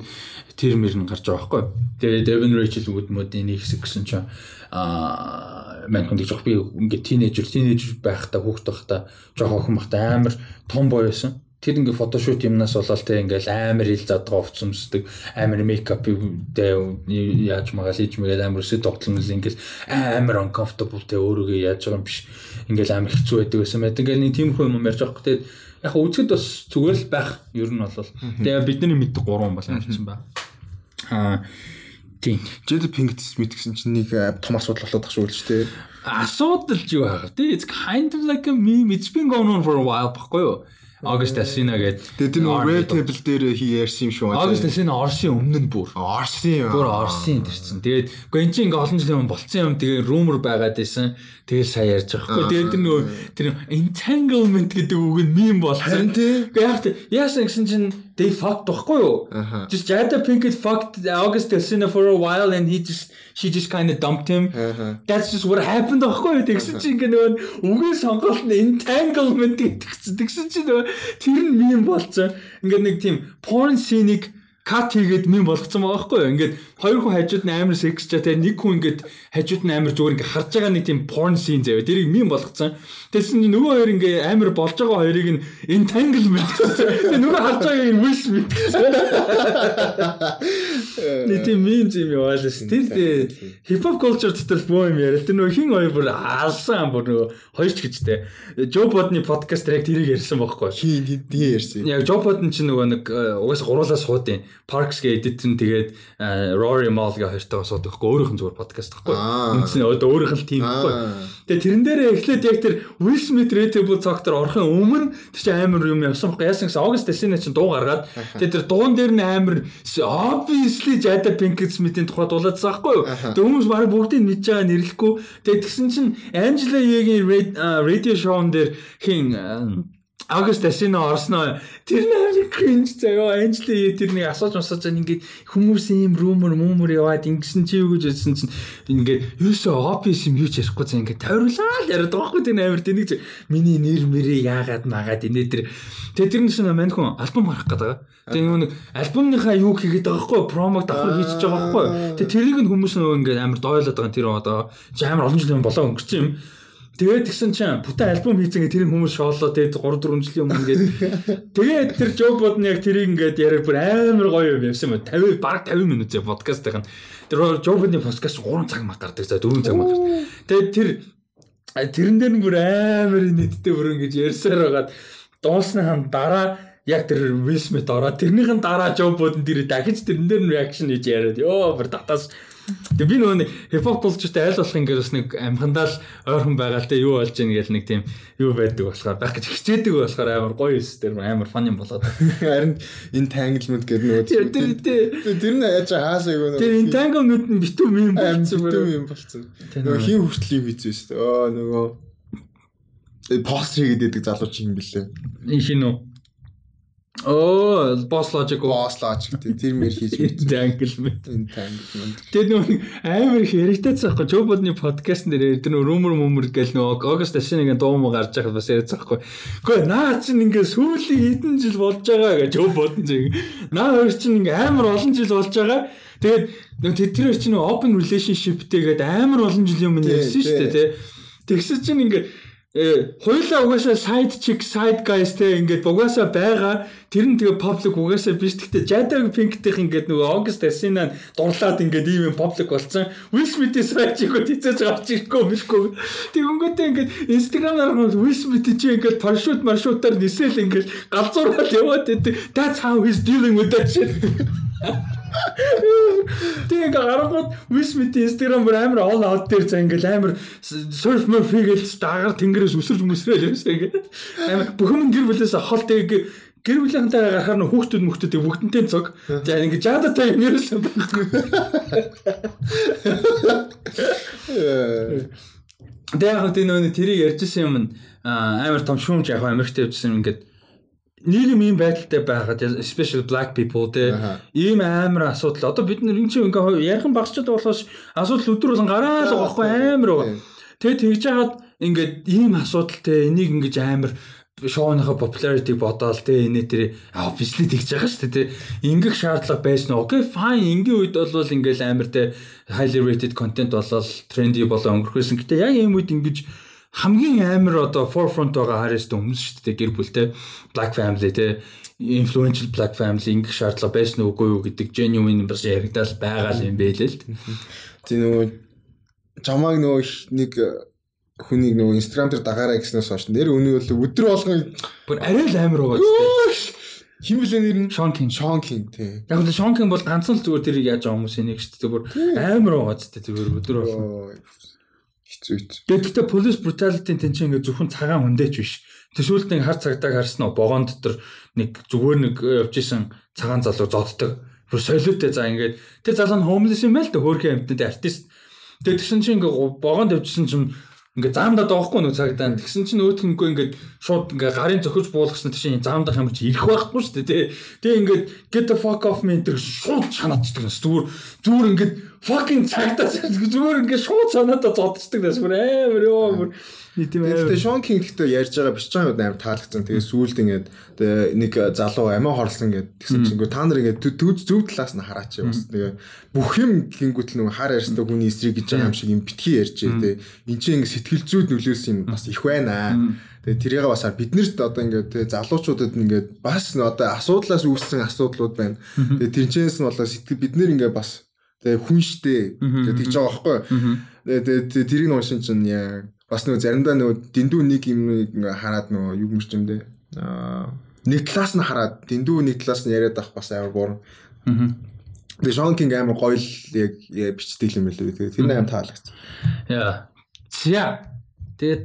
тэр мөр нь гарч байгаа байхгүй. Тэгээд Devin Rachel Wood модын хэсэг гэсэн чинь аа маань хүн жоох би ингээ тинейжер тинейжер байхдаа хүүхэд байхдаа жоохон охин байхдаа амар том байсан. Тэр ингээ фотошут юмнаас болоод те ингээл амар ил задгаа овцсомсдөг амар мейкап те яаж магаал хийж мэгээл амар өсөд тоглоно ингээл амар uncomfortable те өөрийгөө яаж байгаа юм биш. Ингээл амар хэцүү байдаг гэсэн мэт ингээл нэг тиймэрхүү юм ярьж байгаа те яг үзэхэд бас зүгээр л байх ер нь бол. Тэгээ бидний мэддэг гурван бол амьдсан байна аа тийм. Jada Pinkett Smith гэсэн чинь нэг э, том асуудал болоод тах шүү л шүү дээ. асуудал юу байгаа тий it's kind of like a meme. It's been going on for a while баггүй юу August Asina гэдэг Тэгээд тэр нэг red table дээр хий ярьсан юм шүү. August Asina Орсын өмнө нь бүр. Орсын юм. бүр Орсын чинь тэгээд үгүй эн чинь ингээ олон жилийн өмнө болцсон юм. Тэгээ rumor байгаад байсан тэгээд сая ярьж байгаа хгүй тэгээд тэр нөгөө тэр entanglement гэдэг үг нь meme болсон. Гэхдээ яг яасан гэсэн чинь they fucked байхгүй юу just Jada Pinkett fucked August Asina for a while and he just she just kind of dumped him. That's just what happened байхгүй юу? Тэгсэн чинь ингээ нөгөө үгийн сонголт нь entanglement гэдэгсэн. Тэгсэн чинь нөгөө тэр нь мем болцсон. Ингээ нэг тийм porn scene-ийг кат хийгээд мем болгоцсон байгаа байхгүй юу? Ингээд хоёр хүн хажууд нь амар секс чаа тэгээ нэг хүн ингээд хажууд нь амар зүгээр ингээ харж байгаа нэг тийм porn scene заяа. Тэрийг мем болгоцсон. Тэгсэн чинь нөгөө хоёр ингээ амар болж байгаа хоёрыг нь entanglement. Тэгээ нөгөө харж нь Will Smith гэсэн. Нэг тийм мем юм яваал ш. Тэр хипхоп culture дотор боо юм яриа. Тэр нөгөө хин хоёр бүр алсан бүр нөгөө хоёр ч гэжтэй. Жо Бодны подкаст дээр яг тэрийг ярьсан байхгүй. Хин хин ярьсан. Яг Жо Бодн чинь нөгөө нэг э, угаасаа гуруулаа суудیں۔ Parks гээ edit нь тэгээд Rory Mal гээ хоёртойгоо суудаг байхгүй. Өөрийнх нь зүгээр подкаст байхгүй. Үндсэн одоо өөрийнх нь тийм байхгүй. Аа. Тэгээ тэрэн дээр эхлээд яг тэр Will Smith Relatable Talk-тор орохын өмнө тэр чинь амар юм явсан байхгүй. Яасан гэсэн August Alsina чинь дуу гаргаад тэгээ тэр дуун дээр нь амар obviously Jada Pinkett Smith-ийн тухай дуулаадсан байхгүй юу. Тэгээ хүмүүс бараг бүгдийг мэдж байгаа нэрлэхгүй. Тэгээ тэгсэн чинь Angela Yee-гийн radio show-н дээр хин а, August Alsina орсноо тэр нэр cringe заяа Yee тэр нэг асууж масууж байгаа ингээд хүмүүс ийм rumor mumor яваад ингэсэн чи юу гэж хэлсэн чинь ингээд ерөөсөө obvious юм юу ч ярихгүй заа ингээд тойруулаад яриад байгаа хгүй тэр амар тэнийг миний нэр мэрээ яагаад магаад инээ тэр тэгээ тэр чинь мань хүн альбом гарах гэдэг. Тэгээ нөгөө нэг альбомныхаа юу хийгээд байгаа хгүй промог давхар хийчихэж байгаа хгүй. Тэгээ тэрийг нь хүмүүс нөгөө ингээд амар дойлоод байгаа тэр одоо чи амар олон жилийн болоо өнгөрч юм. Тэгээд тэгсэн чинь бүтэн альбом хийцэн гэ тэрийг хүмүүс шоолоо тэгээд 3 4 жилийн өмнө ингээд тэгээд тэр Жо Бодн яг тэрийг ингээд яриа бүр амар гоё юм явсан юм. 50 баг 50 минут зэ подкастын тэр Жо Бодны подкаст 3 цаг мах гардаг за 4 цаг мах гардаг. Тэгээд тэр тэрэн дээр нь бүр амар нийтдээ бүр ингэж ярьсаар байгаад дуусныхан дараа яг тэр Will Smith ороод тэрнийхэн дараа Жо Бодн тэр дахиж тэрэн дээр нь реакшн хийж яриад ёо бүр татаас Тэгээ би нөгөө хипхоп culture-тэй айл болох ингээд бас нэг амхандаа л ойрхон байгаа л те юу болж ийн гэл нэг тийм юу байдаг болохоор байх гэж хичээдэг болохоор амар гоё юм тэр амар фан юм болоод. Харин entanglement гэдэг нөгөө Тэр тэр нь яаж хаасаа юу тэр entanglement нь битүү юм аим болчихсон битүү юм болцсон. Тэр Нөгөө нөгөө- хин хүртэл юм шүү дээ. Оо нөгөө пост хийгээд байдаг залууч юм бэлээ. Энэ хин үү? Оо, boss logic уу? Boss logic тийм мэр хийж мэдсэн. Entanglement. Entanglement. Тэр нэг амар их яригтайцсан байхгүй Budden подкаст нэр тэр rumor mumor гэл нөгөө August Ashin-ийн дуу муу гарч байхад бас яриадсан байхгүй. Гэхдээ наа чинь ингээ сүүлийн хэдэн жил болж байгаа гэж Budden чинь наа хоёр чинь ингээ амар олон жил болж байгаа. Тэгээд тэр тэр нөгөө open relationship-тэй гээд амар олон жилийн өмнө ярьсан шүү дээ тий. Тэгсэн чинь ингээ Э хоёлаа угаасаа side chick side guys те ингээд угаасаа байгаа. Тэр нь тэгээ public угаасаа биш. Гэхдээ Jada Pinkett-ийнх ингээд нөгөө August Alsina дурлаад ингээд ийм юм public болсон. Will Smith-ийн side chick-ууд хизээж гарч ирэхгүй мэлгүй тэг өнгөтэй ингээд Instagram-аар Will Smith чи ингээд парашют маршрутаар нисэл ингээд галзуураад яваад байдаг. That's how he's dealing with that shit Тэгээ Will Smith-ийн Instagram бүр амар all out дээр за ингээл амар surf murph хийгээл дагаар тэнгэрээс өсөрж мөсрөөл юмсаа ингээд амар бүхэн гэр бүлээс хол тэг гэр бүлийнхэнтэй гарахаар нь хүүхдүүд мөхтөд бүгднтэй цог. За ингээд жадатай юм ерөөсөө байхгүй. Тэгээ яг тийм нөгөө тэрийг ярьжсэн юм амар том шүүмж яг Америкт явжсэн ингээд нийгэм ийм байдалтай байхад especially black people те ийм амар асуудал. Одоо бид энэ чинь ингээ ярхан багчд болохоос асуудал өдөр болгон гараал байгаа байхгүй амар байгаа. Тэгээ тэгж яагаад ингээд ийм асуудалтай энийг ингэж амар шоуныхаа popularity бодоол те энэ тэр obviously тэгж байгаа шүү дээ те. Ингэх шаардлага байсан. Уу окей fine. Ингийн үед бол ингээл амар те highly rated content болол trendy болоо өнгөрөхөөсөн гэтээ яг ийм үед ингэж хамгийн амар одоо forefront байгаа Harris-тэй хүмүүс шүү дээ гэр бүлтэй Black Family те influential Black Family ингэх шаардлага байсан уугүй юу гэдэг genuine бас яригдал байгаа юм бэ л. Тийм нөгөө чамааг нөгөө нэг хүнийг нөгөө инстаграм дээр дагаарай гэснээс хойш нэр өний бол өдөр болгон бүр арай л амар байгаа зү. Хин блэ нэр нь Sean King. Sean King тий. Яг л Sean King бол ганцхан л зүгээр тэрийг яаж байгаа хүмүүс энийг шүү дээ бүр амар байгаа зү зүгээр өдөр болгон. Хэцүү хэцүү. Гэхдээ police brutality тэн чинь ингээ зөвхөн цагаан хүндээч биш. Тэсүүлт нэг хар цагдааг харсан уу вагон дотор нэг зүгээр нэг явж исэн цагаан залуу зоддог. Бүр солиотой за ингээд тэр залуу нь homeless юм байл та хөөрхөн амтнууд артист. Тэгээд тэгсэн чинь ингээ вагонд явжсэн чинь ингээ заамдаа доохгүй нэг цагдаа. Тэгсэн чинь өөдгөнгөө ингээ шууд ингээ гарын зөхөж буулгасан чинь заамдаа хамж ирэх байхгүй шүү дээ. Тэгээ ингээд get the fuck off me энэ шууд шанаачдаг. Зүгээр зүгээр ингээ fucking цагдаа зүгээр ингээ шууд санаатаа зодчдаг. Зүгээр амар ёо Нийт юм аа. Тэгээ Шон Кинг гэхдээ ярьж байгаа биш чам амар таалагдсан. Тэгээ сүүлд ингээд нэг залуу амиа хорлсон гэд тэгсэн чинь та нар ингээд төв зөв талаас нь хараач бас тэгээ бүх юм гингүүт нэг хар ярьстай хүний эсрэг гэж байгаа юм шиг юм битгий ярьж дээ. Энд чинь ингээд сэтгэл зүйд нөлөөсөн юм бас их байна. Тэгээ тэрийг бас биднэрт одоо ингээд залуучуудад ингээд бас одоо асуудлаас үүссэн асуудлууд байна. Тэгээ тэрнчээс нь болоо сэтгэл бид нэр ингээд бас тэгээ хүн штэ. Тэгээ тэгж байгаа байхгүй. Тэгээ тэрийг нуушин чинь яа бас нөгөө заримдаа нөгөө дэндүү нэг юм хараад нөгөө юу юм юм дээ. Аа нэг талаас нь хараад дэндүү нэг талаас нь яриад авах бас амар буруу. Аа. Тэгээ Шон Кинг амар гоё л яг бичдэг юм байлээ. Тэгээ тэр амар таалагч. Яа. За. Тэгээд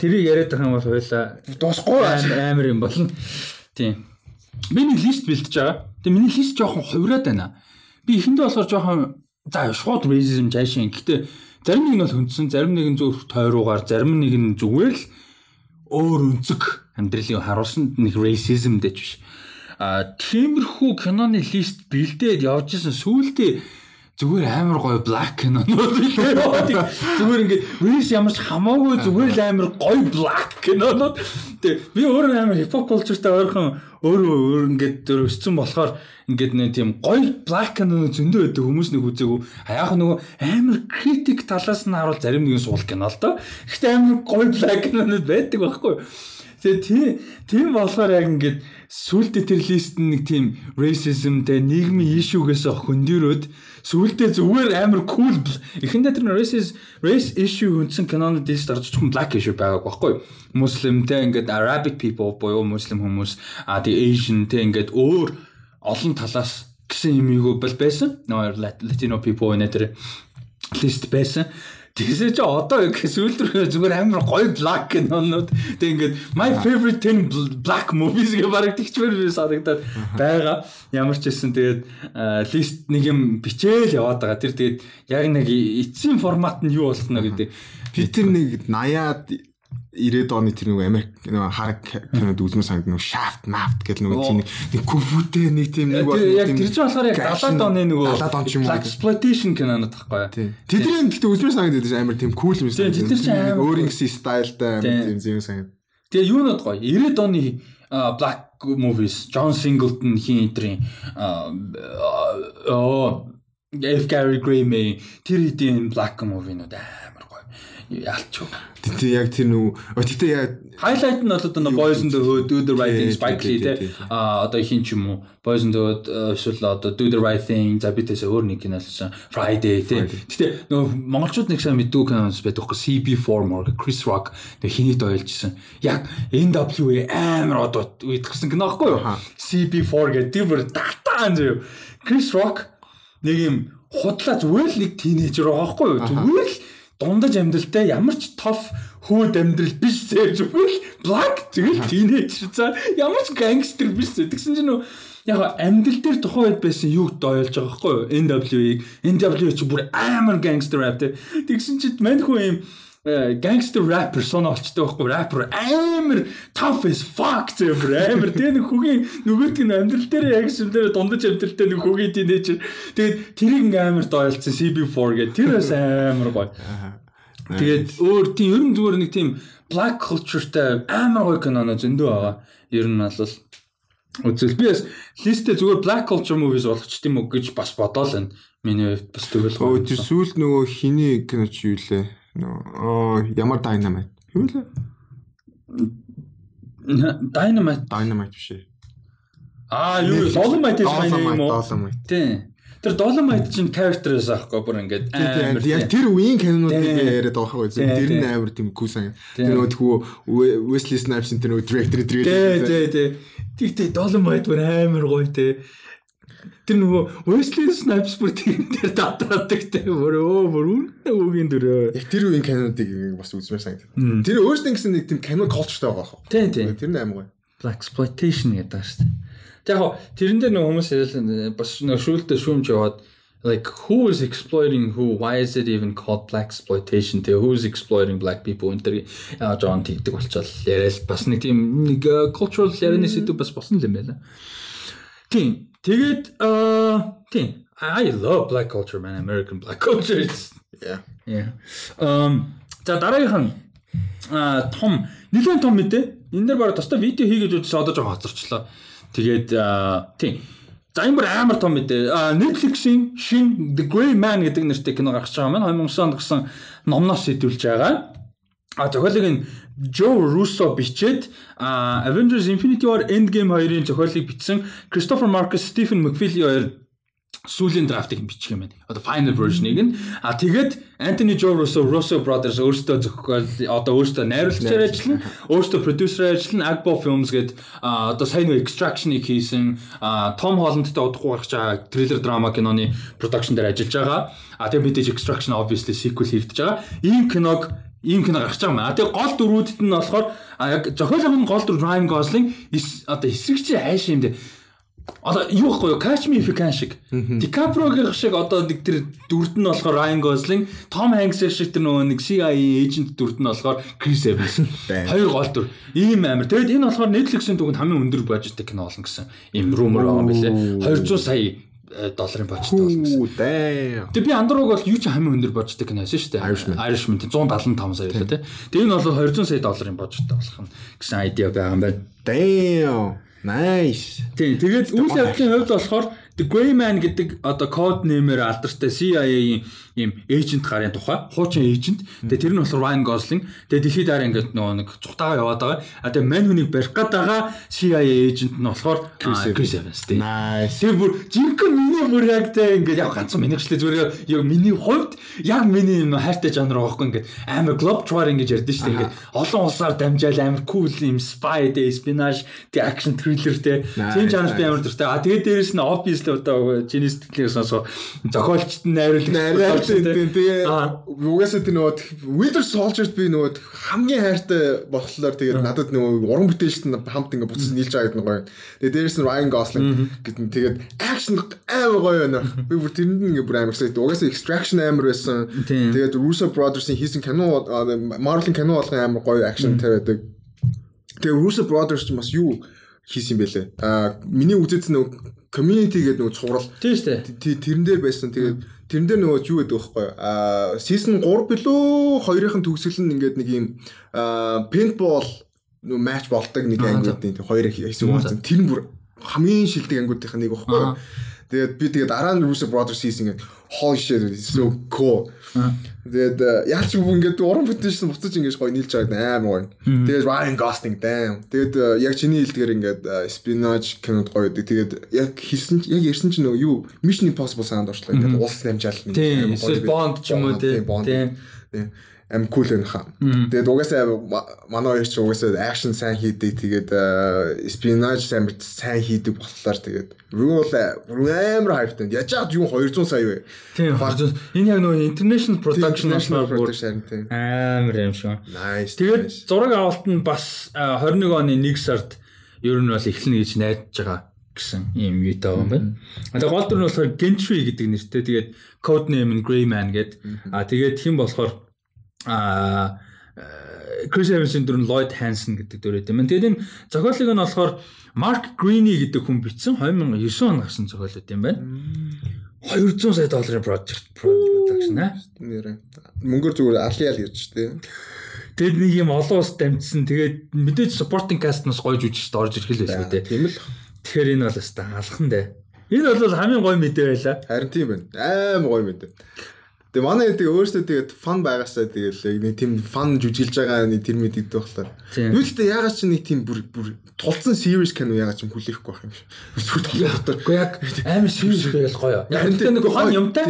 тэрийг яриад байгаа юм бол хоёлаа дуусахгүй амар юм болно. Тийм. Миний лист бэлтэж байгаа. Тэгээ миний лист жоохон хувраад байна. Би эхэндээ болохоор жоохон за шууд racism жаашин. Гэхдээ Зарим нэг нь бол хөндсөн, зарим нэг нь зөв тойруугаар, зарим нэг нь зүгээр л өөр өнцөг амьдралыг харуулсан нэг racism дэж биш. А тиймэрхүү киноны лист бэлдээд явж исэн сүүлдээ зүгээр амар гоё black кинонууд зүгээр ингээд race ямар ч хамаагүй зүгээр л амар гоё black кинонууд. Тэг би өөрөө амар hip hop culture-тай ойрхон өөрөө өөр ингээд өссөн болохоор ингээд нэг тийм гоё black кинонууд зөндөө байдаг хүмүүс нэг үзээгүй яг нөгөө амар критик талаас нь харуул зарим нэгэн суул кино л доо. Гэхдээ амар гоё black кинонууд байдаг байхгүй Тэгээ тийм тийм болохоор яг ингээд сүултээ тэр лист нэг тийм racismтэй нийгмийн ишүүгээс хөндөрөөд сүултээ зүгээр амар cool эхэндээ тэр racism race issue хүнсэн кинонууд лист орж зөвхөн black issue байгааг байхгүй муслимтэй ингээд arabic people буюу муслим хүмүүс а тий asian тэ ингээд өөр олон талаас гэсэн юм юу бол байсан. Нөө Latino people нэ тэр лист байсан. Тэгсээ чи одоо сүүлд рүү зүгээр амар гоё black кинонууд тэг ингээд my favorite 10 black movies гэх бараг тэгчмэр санагдаад байгаа. Ямар ч хэлсэн тэгээд лист нэг юм бичээл яваад байгаа. Тэр тэгээд яг нэг эцсийн формат нь юу болно гэдэг. Питер нэг 80-аад 90-ад оны тэр нэг Америк нэг хараг кинод үзмэр санд нэг Shaft Maft гэдэг нэг тийм нэг кунфутэй нэг тийм нэг бол яг тэр чинь болохоор яг 70-ад оны нөгөө 70-ад он юм уу exploitation кинонод тахгүй. Тэдний гэхдээ үзмэр санд гэдэг амар тийм cool юм санагдав. Тэд нар чинь амар өөрийн стайлтай тийм зэм санагдав. Тэгээ юу нод гоё 90-ад оны black movies John Singleton хин энтрийн оо F Gary Gray May тэр хэдийн black movie-нууд амар гоё ялч. Тэгтээ яг тэр нөгөө тэгтээ яг highlight нь бол одоо Boys in the Hood, Do the Right Thing, Spike Lee те. А одоо хин ч юм уу Boys in the Hood эсвэл одоо Do the Right Thing, за битээс өөр нэг кинолсон Friday те. Тэгтээ нөгөө монголчууд нэг сайн мэддэг киноос байдаг хөө CB4 мөр Chris Rock тэг хинийд ойлжсэн. Яг NWA амар одоо үйдгсэн кино аахгүй юу? CB4 гэдэг тийм бүр татаан зөө. Chris Rock нэг юм худлаа зүгээр л нэг тийнейжер байгаа байхгүй юу? Зүгээр л дундаж амьдралтай ямар ч тоф хөөд амьдрал биш зэ зүгээр л black тэгэл teenager за ямар ч гангстер биш зэ тэгсэн чинь нөө яг амьдрал дээр тухайн үед байсан юуг дойлж байгаа байхгүй NWA-г NWA ч бүр амар gangster rap тэгсэн чинь мань хүн юм gangster rapper соно олчтой байхгүй. Rapper амар tough as fuck зэмэр амар. Тэгээ нэг хөгийн нөгөөдг нь амьдрал дээр яг шимдэр дундаж амьдралтай нэг хөгийн тинейжер тэгээд тэрийг ингээм амар дойлцсон. CB4 гэх тэр бас амар гоё. Тэгээд өөр тийм ер нь зүгээр нэг тийм black cultureтай амар гоё киноно зөндөө байгаа. Ер нь бол. Үзэл. Би бас листэ зүгээр black culture movies болгоч тийм үг гэж бас бодоол байна миний хувьд бас тэгвэл өө тэр сүүл нөгөө хиний киноч юу лээ Нөө ямар дайнамайт. Юу лээ? Dynamite. Dynamite биш ээ. Аа, юу Dolomite гэж байна юм уу? Тийм. Тэр Dolomite чинь character-ээс аахгүй бүр ингээд амар яг тэр үеийн кинонуудыг яриад байгаа зөв тэр нь амар тийм күүсэн. Тэр нөгөө Wesley Snipes тэр нөгөө director тэр Тий, тий, тий. Тэгтээ Dolomite бүр амар гоё те. Тэр нөгөө Wesley Snipes бүр тэр дээр татаадаг те. Бүр өө бүр үнэ үгийн дөрөө. Яг тэр үеийн кинонуудыг бас үзмээр санагдав. Тэр өөрсдөө гэсэн нэг тийм кино culture-тай байгаа байхгүй. Тий, тий. Тэр нь амар гоё. Black exploitation гэдэг шүү дээ. Тэг яг тэрэн дээр нэг хүмүүс хэлсэн бас нэг шүүлдэ шүүмж яваад like who is exploiting who why is it even called black exploitation тэг who is exploiting black people энэ тэр John тэгдэг болчоод яриад бас нэг тийм нэг cultural ярианы сэдв бас болсон юм байна. Тийм. Тэгээд аа тийм I love black culture man American black culture yeah. Yeah. Um за дараагийнх нь а том нэлээд том мэдээ. Энэ дээр бараг тусдаа видео хийгээд үзсэн одоо жоохон хоцорчлоо. Тэгээд тийм. За энэ бүр амар том мэдээ. Netflix-ийн шин The Grey Man гэдэг нэртэй кино гарч байгаа маань 2009 онд гарсан номноос сэтүүлж байгаа. А зохиолыг нь Joe Russo бичээд Avengers Infinity War Endgame 2-ын зохиолыг бичсэн Christopher Marcus, Stephen McFeely хоёр сүүлийн драфтыг бичих юм байна. Одоо final version-ыг нь а тэгээд Anthony Joe Russo Russo Brothers өөрсдөө зохиол одоо өөрсдөө найруулагчаар ажиллана, өөрсдөө продюсераар ажиллана. Agbo Films гээд одоо сайн нэг Extraction-ыг хийсэн Tom Holland-тай удахгүй гарч байгаа thriller drama киноны production дээр ажиллаж байгаа. А тэгээд мэдээж Extraction obviously sequel хийгдэж байгаа. Ийм киног ийм кино гарч байгаа юм. А тэгээ гол дөрүүдэд нь болохоор яг зохиолын гол дүр Ryan Gosling одоо эсрэгчийн хайш юм дээ Одоо юу вэ? Catch Me If You Can шиг. DiCaprio-гийн шиг одоо нэг тэр дүрд нь болохоор Ryan Gosling, Tom Hanks шиг тэр нөгөө нэг CIA agent дүрд нь болохоор Chris Evans. Хоёр гол дүр. Ийм амир. Тэгэд энэ болохоор Netflix-ийн түгэнд хамгийн өндөр бажеттэй кино болно гэсэн ийм rumor байгаа юм билэ. 200 сая долларын бажеттай болно гэсэн. Тэгээ би Андроог бол юу ч хамгийн өндөр бажеттай кино байсан шүү дээ. Irishman. Irishman 175 сая байлаа тий. Тэгээ энэ бол 200 сая долларын бажеттай болох нь гэсэн айдиа байгаа юм байна. Damn. Nice. Тийм. Тэгээд үйл явдлын хувьд болохоор The Grey Man гэдэг одоо код нэмээр алдартай CIA-ийн ийм эйжент гарын тухай хуучин эйжент. Тэгээ тэр нь болохоор Ryan Gosling. Тэгээ дэлхийд дараа ингээд нөгөө нэг цухтаага яваад байгаа. А тэгээ мань хүнийг барих гээд байгаа CIA эйжент нь болохоор Chris Evans тийм. Nice. Тэгээ бүр жинхэнэ миний бүр яг тэ ингээд яг ганцхан минийхчлээ зүгээр яг миний хувьд яг миний юм хайртай жанр байгаа хгүй ингээд амар globe trotter ингэж ярьдэн шүү дээ ингээд олон улсаар дамжаал амар cool юм spy дээ espionage тэг action thriller тэ тийм жанр би амар дуртай. А тэгээ дээрэс нь obviously одоо чиний сэтгэлээс сонсоо зохиолчт нь найруулагч Тийм тэгээ угаасаа тэр нөгөө Winter Soldier-д би нөгөө хамгийн хайртай болохоор тэгээд надад нөгөө уран бүтээлчт нь хамт ингээ буцаж нийлж байгаа гэдэг нь гоё. Тэгээ дээрэс нь Ryan Gosling гэдэг нь тэгээд action амар гоё байна. Би бүр тэрэнд ингээ бүр амар excited. Угаасаа Extraction амар байсан. Тэгээд Russo Brothers-ийн хийсэн кино Marvel-ийн кино болгон амар гоё action тавиадаг. Тэгээ Russo Brothers ч бас юу хийсэн юм бэлээ. Аа миний үзэж нөгөө community гэдэг нөгөө цуврал. Тийм шүү дээ. Тэрэн дээр байсан. Тэгээд Тэрэн дээр нөгөө юу гэдэг вэ хөөе? Аа season 3 билүү 2-ын төгсгөл нь ингээд нэг юм paintball нөгөө матч болдог нэг ангиудын хоёр хэсэг болсон. Тэр нь бүр хамгийн шилдэг ангиудынх нэг байхгүй. Тэгээд би тэгээд дараа нь Russo Brothers хийсэн ингээд holy shit so cool. Тэгээд яаж ч ингээд уран бүтээлсэн буцаж ингээд гоё нийлж байгаа амар гоё. Тэгээд Ryan Gosling damn. Тэгээд яг чиний хэлдгээр ингээд spinach кинод гоё байдаг. Тэгээд яг хийсэн яг ярьсан чинь нөгөө юу Mission Impossible санд орчлоо. Тэгээд улс дамжаал нэг гоё. Тийм Bond ч юм уу тийм. Тийм ам кул байна хаа. Тэгээд угаасаа манай хоёр ч угаасаа акшн сайн хийдэг. Тэгээд спинаж сайн сайн хийдэг болохоор тэгээд юу бол амар хайптай. Яаж чад юу 200 сая вэ? Тийм. Энэ яг нөгөө international production. Амар юм шиг. Nice. Тэгээд зураг авалт нь бас 21 оны 1 сард ер нь бол эхлэнэ гэж найдаж байгаа гэсэн юм юутай байгаа юм байна. Одоо гол дүр нь болохоор Gentry гэдэг нэртэй. Тэгээд code name нь Grey Man гэдэг. А тэгээд хэн болохоор а Крис Эвансын дүр нь Lloyd Hansen гэдэг дүр юм. Тэгээд энэ зохиолыг нь болохоор Mark Greene гэдэг хүн бичсэн 2009 онд гарсан зохиол юм байна. 200 сая долларын project production аа. Мөнгөөр зүгээр алиал ярьж штэ. Тэгэд нэг юм олон ус дамжсан. Тэгээд мэдээж supporting cast-наас гоё жүжигчд орж ирэх л үү те. Тийм л. Тэгэхээр энэ бол өстой алхан дээ. Энэ бол хамгийн гоё мэдээ байлаа. Харин тийм байна. Аим гоё мэдээ. Тэгээ манай тэгээ өөрөөсөө тэгээд фан байгаасаа тэгэл яг нэг тийм фан жүжиглж байгаа нэг тэр болохоор. Тийм. Юу гэхдээ ягаад ч нэг тийм бүр бүр тулцсан series кино ягаад ч хүлээхгүй байх юм шиг. Толгойтой. Гэхдээ яг амар serious байгаад гоё. Яг гэхдээ нэг фан юмтай.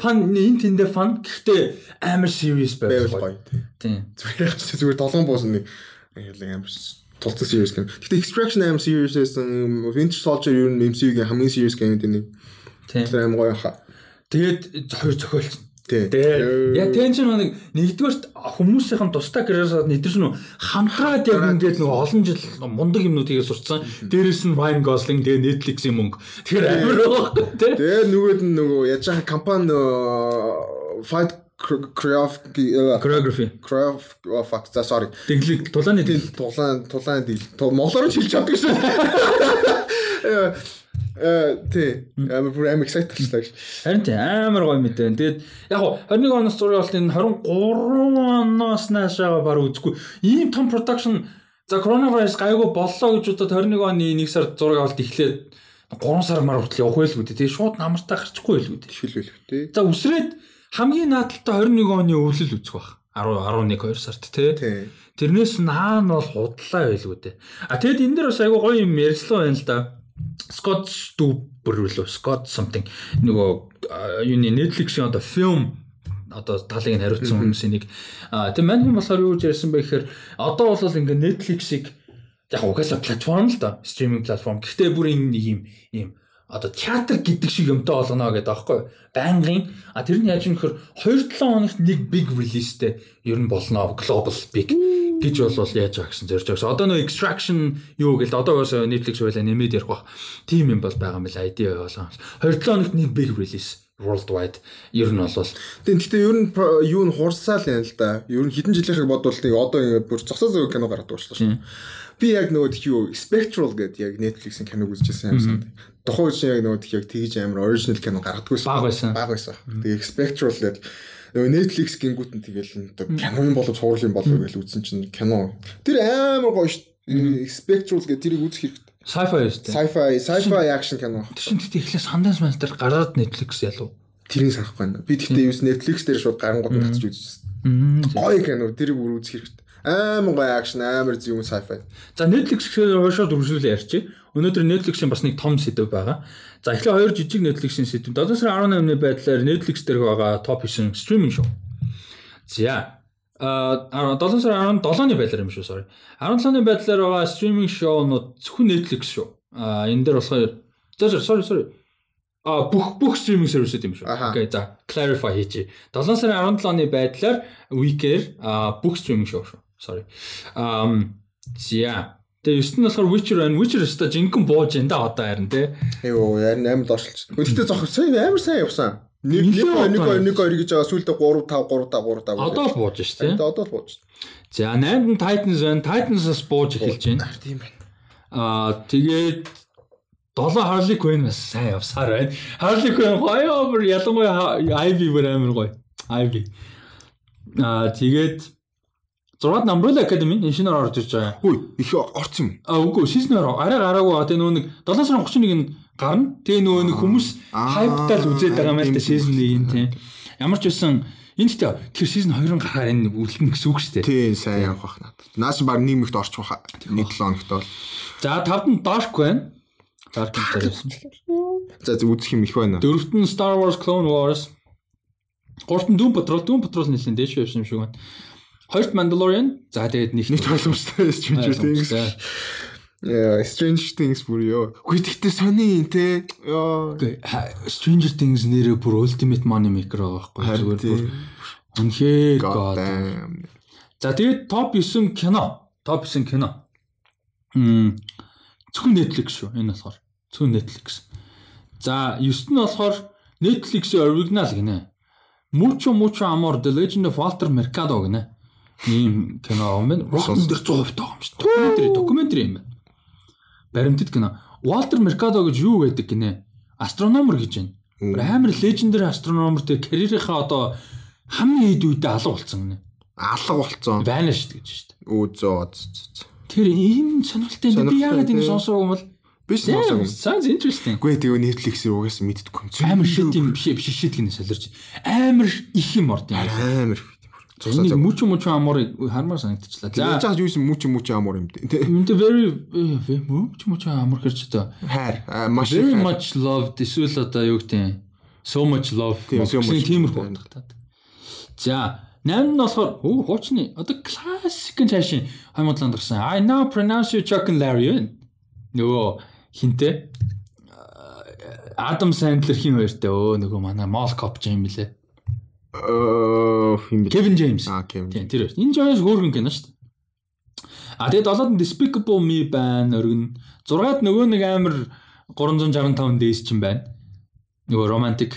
Фан энэ тэндээ фан гэхдээ амар serious байгаад гоё. тий. Тийм. Зүгээр ч зүгээр долоон буусан нэг амар тулцсан series кино. Гэхдээ Extraction амар series байсан. Winter Soldier ер нь MCU-гийн хамгийн series кино тийм. Тийм. Амар гоё хаа. Тэгээд хоёр зохиолч. Тий. Яг тэн чинь нэг нэгдүгээрт хүмүүсийн тусдаа карьераа нэдэр чинь хамтраад яг ингээд нэг олон жил мундаг юмнуудыг сурцсан. Дээрээс нь Ryan Gosling тэгээ Netflix-ийн мөнгө. Тэгэхээр амар байгаа. Тэгээ нөгөөд нь нөгөө яаж байгаа компани Fight Craft Choreography. Craft fuck за sorry. Дэглэг тулааны дэглэг. тулаан тулаан дил. Монголоор ч хэлж чаддаг шээ. Э тий. I'm I'm excited талаа. Харин тийм амар гоё мэдээ. Тэгээд яг гоо 21 оноос зураг болт энэ 23 оноос наашаага баг үзгүй. Ийм том production за коронавирус гайгүй боллоо гэж удаад 21 оны 1 сард зураг авалт эхлээд 3 сар мар хүртэл явах байлгүй дээ. Тэгээд шууд намартаа гарчихгүй байлгүй дээ. Хэлвэлэх тий. За үсрээд хамгийн наадталтай 21 оны өвлөл үзэх бах. 10 11 2 сард тий. Тий. Тэрнээс наан бол худлаа байлгүй дээ. А тэгэд энэ дэр бас айгүй гоё юм ярьслаа байна л да. Scott Stuber үлээ Scott something. Нөгөө юуны Netflix-ийн одоо film одоо талыг нь хариуцсан хүмүүсийн нэг а тийм мань хүн болохоор юу гэж ярьсан бэ гэхээр одоо бол ингээ Netflix-ийг яг угаасаа платформ л да стриминг платформ. Гэхдээ бүр энэ нэг юм юм одоо театр гэдэг шиг юмтай болгоно гэдэг аахгүй байнгын а тэр нь яаж юм гэхээр 2-7 хоногт нэг big releaseтэй ер нь болно global big гэж бол яаж байгаа гэсэн зорж байгаа. Одоо нөө extraction юу гээл одоо бас Netflix байла нэмээд ярих бах. Тим юм бол байгаа байна ID болгоо. 2-7 хоногт нэг big release worldwide ер нь бол Тэгээ гэхдээ ер нь юу нь хурсаал юм л да. Ер нь хэдэн жилийнхийг бодвол тэгээ одоо ингээд бүр зогсоо зөв кино гаргадаг болчихлоо шүү. Би яг нөгөө тхи юу Spectral гэдэг яг Netflix-ийн киног үзчихсэн юм санаа. Тухайн үеийн яг нөгөө тхи яг тэгж амар original кино гаргадаггүйсэн. Бага байсан. Бага байсан. Тэгээ Spectral гэдэг нөгөө Netflix гингүүт нь тэгэл одоо киноны болоо цуврал юм болоо гэж үзсэн чинь кино. Тэр амар гоё шүү. Spectral гэдэг тэрийг үзэх хэрэгтэй. Sci-fi юу сте. Sci-fi, sci-fi action кино. Тэр чинь тэгтээ эхлээ Sundance Master гараад Netflix ялуу. Тэрийг санахгүй байна. Би тэгтээ юус Netflix дээр шууд гарангууд нь татчих үзсэн. Гоё кино тэрийг бүр үзэх хэрэгтэй. Амар гоё акшн, амар зөв sci-fi. За Netflix гэхээр уушаад үргэлжлүүлээ ярьчих. Өнөөдөр Netflix-ийн бас нэг том сэдв байгаа. За эхлээ хоёр жижиг Netflix-ийн сэдв. 7 сарын 18-ны байдлаар Netflix дээр байгаа топ 9 стриминг шоу. За а 7 сарын 17-ны байдлаар юм шүү sorry. 17-ны байдлаар байгаа стриминг шоунууд зөвхөн Netflix шүү. А энэ дээр болохоор за sorry sorry. А бүх бүх стриминг сервисүүд юм шүү. Окей за clarify хийчихье. 7 сарын 17-ны байдлаар Week-ээр бүх стриминг шоу шүү. Sorry. Ам за Тэгээ 9 нь болохоор Witcher байна. Witcher өстө жинхэнэ бууж энэ да одоо харин тий. Айгуу, ярин амар доошлж. Гэхдээ зох сайн амар сайн явсан. Нэг нэг нэг нэг гэж байгаа сүүлдээ 3 5 3 5 3 5. Одоо л бууж ш тий. одоо л бууж. За 8-нд нь Titans байна. Titans-аас бууж эхэлж байна. Тийм байна. Аа тэгээд 7 Harley Quinn бас сайн явсаар байна. Harley Quinn гоё бүр ялангуяа Ivy бүр амар гоё. Ivy. Аа тэгээд 6-д Umbrella Academy шинээр орж ирж байгаа. Хүй, их орц юм. А үгүй сизнээр арай гараагүй. Тэгээ нөгөө нэг 7 сарын 31-нд гарна. Тэгээ нөгөө нэг хүмүүс Аа, хайптал үзээд байгаа юм л тийм, сизон тийм, 1-ийн тийм. Ямар ч байсан энэ тэ тэр сизон 2-ын гарахаар энэ үлдэн гэсэн үг шүү дээ. Тийм, сайн явах бах надад. Наас баг нийгмигт орчих баха. Нэг 7 хоногт бол. За 5-д нь Dark байна. Dark дээр байсан. За зү үзэх юм их байна. Дөрөвт нь Star Wars Clone Wars. Гуравт нь Doom Patrol, Doom Patrol нэлээд дээш явсан юм шиг байна. Хоёрт Mandalorian. За тэгээд нэг Нэг ойлгомжтой Stranger Things. Яа, Stranger Things бүр ёо. Үгүй тэгтээ сони те. Ёо. Stranger Things нэрээ бүр Ultimate Money Maker байхгүй зүгээр бүр үнхээр damn. За тэгээд топ 9 кино. Топ 9 кино. Мм зөвхөн Netflix шүү. Энэ болохоор зөвхөн Netflix. За 9 нь болохоор Netflix-ийн оригинал гинэ. Mucho Mucho Amor The Legend of Walter Mercado гинэ. Ийм кино юм байна. Rotten дээр 100% таа юм шүү. Докюментари, докюментари юм байна. Баримтат кино. Walter Mercado гэж юу гэдэг гинэ? Астрономер гэж байна. Амар legendary astronomer тэг карьерийнхаа одоо хамгийн эд үедээ алга болсон гинэ. Алга болцсон. Vanished гэж шүү дээ. Өө зөө. Тэр ийм сонирхолтой юм. Би яагаад тий. сонсоогүй юм бол Биш сонсоогүй. Sounds interesting. Гүй тэгээ Netflix-ээр угаасаа мэддэггүй юм. Амар шит юм биш биш шит гэнэ солирч. Амар их юм орд юм. Амар. Энийг мүч мүч амуурыг хармаар санагдчихлаа. За. яаж юу юм мүч мүч амуур юм дээ. Үнтэй very мүч мүч амуур хэрч одоо хайр маш very much loved эсвэл одоо юу гэдэг so much love тиймэрхүү утгатай. За 8 нь болохоор оо хуучны одоо классик цаашийн 2007 онд гарсан I now pronounce you Chuck and Larry. Нөгөө хинтээ Адам Сэндлер хин хоёртой. Өө нөгөө манай Мол Коп юм билээ. Кевин Джеймс. Аа Кевин. Тийм тэр хоёр. Энэ жоос хөөргөн кино шүү дээ. А тэгээд долоод Despicable Me байна өргөн. Зургаад нөгөө нэг амар 365 days ч юм байна. Нөгөө romantic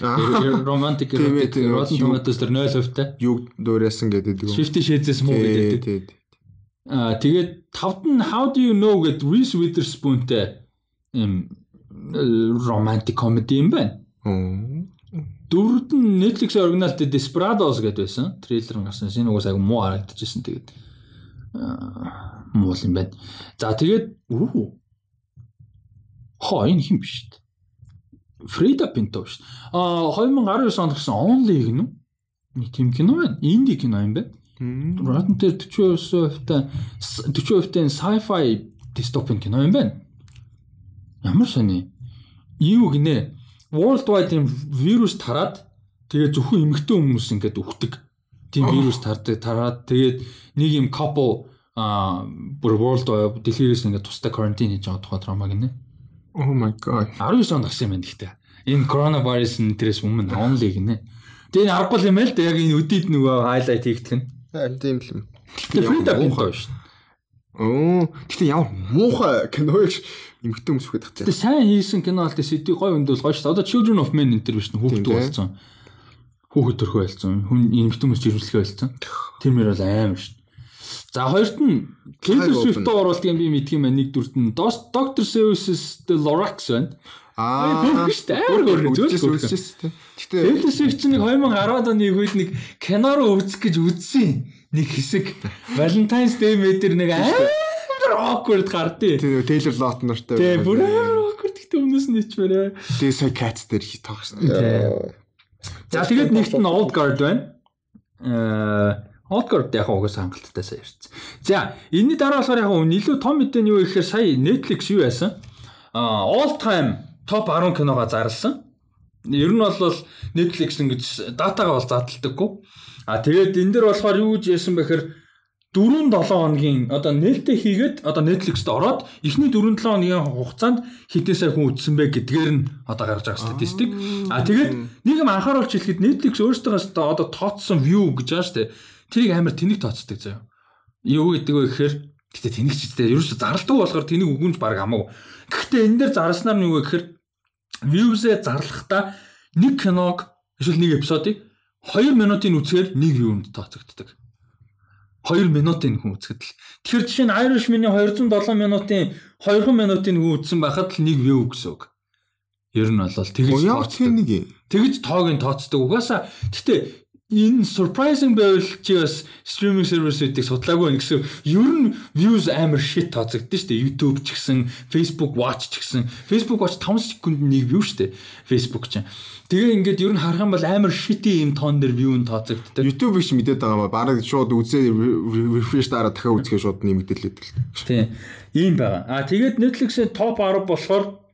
romantic Rotten Tomatoes дээр 0% та. Юу дуурайсан гэдэг. Fifty Shades of Grey гэдэг. Аа тэгээд тавд нь How do you know гэд Reese Witherspoonтэй юм romantic comedy юм байна. Дөрөвд нь Netflix оригиналт Desperados гэдэг байсан. Трейлер нь гарсан. Энэ угаас айгу муу харагдчихсэн. Тэгээд муу юм байна. За тэгээд үү. Хоо энэ хин биш дээ. Фрида Пинто шүү дээ. Аа 2019 онд гарсан Only гэнэ үү? Нэг тийм кино байна. Инди кино юм байна. Rotten дээр 40%-тай 40%-тай sci-fi dystopian кино юм байна. Ямар сони. Юу гинэ? Worldwide юм вирус тараад тэгээ зөвхөн эмэгтэй хүмүүс ингээд өгдөг. Тийм вирус тардаг тараад тэгээд нэг юм couple а бүр world дэлхийгээс ингээд тустай карантин хийж байгаа тухай драма гинэ. Oh my god. 19 онд гарсан юм байна гэхдээ. Энэ coronavirus нэрээс өмнө only гинэ. Тэгээ энэ аргагүй юм байл да яг энэ өдийд нөгөө хайлайт хийгдэх нь. Тийм л юм. Тэгээ Фрида Пинто шүү. Оо, гэхдээ ямар муухай кино гэж эмхтэн хүмүүс хөөхөд тагцаа. Тэгээ сайн хийсэн кино бол тэгээ сэдвийг гой өндөл гоё шүү. Одоо Children of Men энэ төр биш хүүхдүүд болсон. Хүүхэд төрхөө болсон. Хүн эмхтэн хүмүүс жирэмслэхээ болсон. Тэр мөр бол аим шүү. За хоёрт нь Taylor Swift-ийг оруулдаг юм би мэдх юм байна. Нэг дүрт нь Doctor Seuss The Lorax байна. Аа, шүү дээ. Амар хөргөн үзчихсэн үзчихсэн. Гэтэ Taylor Swift нэг 2010-ад оны үед нэг кино руу үзэх гэж үзсэн нэг хэсэг Valentine's Day мэдэр нэг амар awkward гардыг. Тэгээ Taylor нартай. Тэгээ бүр awkward гэдэг өмнөөс нь ичмээрээ. Тэгээ сая Cats дээр хит тоглосон. За тэгээд нэгт нь Old Guard байна. Аа Old Guard яг угсаа хангалттай сайн ярьсан. За энэний дараа болохоор яг илүү том мэдээ нь юу гэхээр сая Netflix юу яасан? Аа all time топ 10 киногоо зарласан. Ер нь бол Netflix ингэж датагаа бол задлагдаггүй. А тэгээд энэ дэр болохоор юу гэж яасан бэхээр 4 7 хоногийн одоо нээлттэй хийгээд одоо Netflix-т ороод эхний 4 7 хоногийн хугацаанд хэдэн сая хүн үзсэн бэ гэдгээр нь одоо гарч байгаа статистик. А тэгээд нэг юм анхааруулж хэлэхэд Netflix өөрсдөө одоо тооцсон view гэж байгаа шүү дээ. Тэрийг амар тэнэг тооцдог заяа. Юу гэдэг вэ гэхээр гэтээ тэнэг ч дээ ерөөсө зарладаг болохоор тэнэг үгүнж баг хамаагүй. Гэхдээ энэ дээр зарснаар нь юу гэхээр views-ээ зарлахдаа нэг киног эсвэл нэг эпизодыг 2 минутын үзэхээр 1 view-нд тооцогддог. 2 минутын хүн үзэхэд л. Тэгэхээр жишээ нь Irishman-ы 207 минутын 2 минутын хүн үзсэн байхад л 1 view гэсэн үг. Ер нь бол тэгж тооцдог. Тэгж тоог нь тооцдог. Угаасаа гэтээ энэ surprising байвал чи бас streaming service-үүдийг судлаагүй байх гэсэн ер нь views амар shit тооцогдсон шүү дээ. YouTube ч гэсэн, Facebook Watch ч гэсэн. Facebook Watch 5 секунд нэг view шүү дээ. Facebook чинь. Тэгээ ингээд ер нь харах юм бол амар shitty юм тоон дээр view нь тооцогддог. YouTube биш мэдээд байгаа маа. Бараг шууд үзээ refresh дараа дахиад үзэхэд шууд нэмэгдэлээд л. Тийм. Ийм байгаа. А тэгээд Netflix-ийн топ 10 болохоор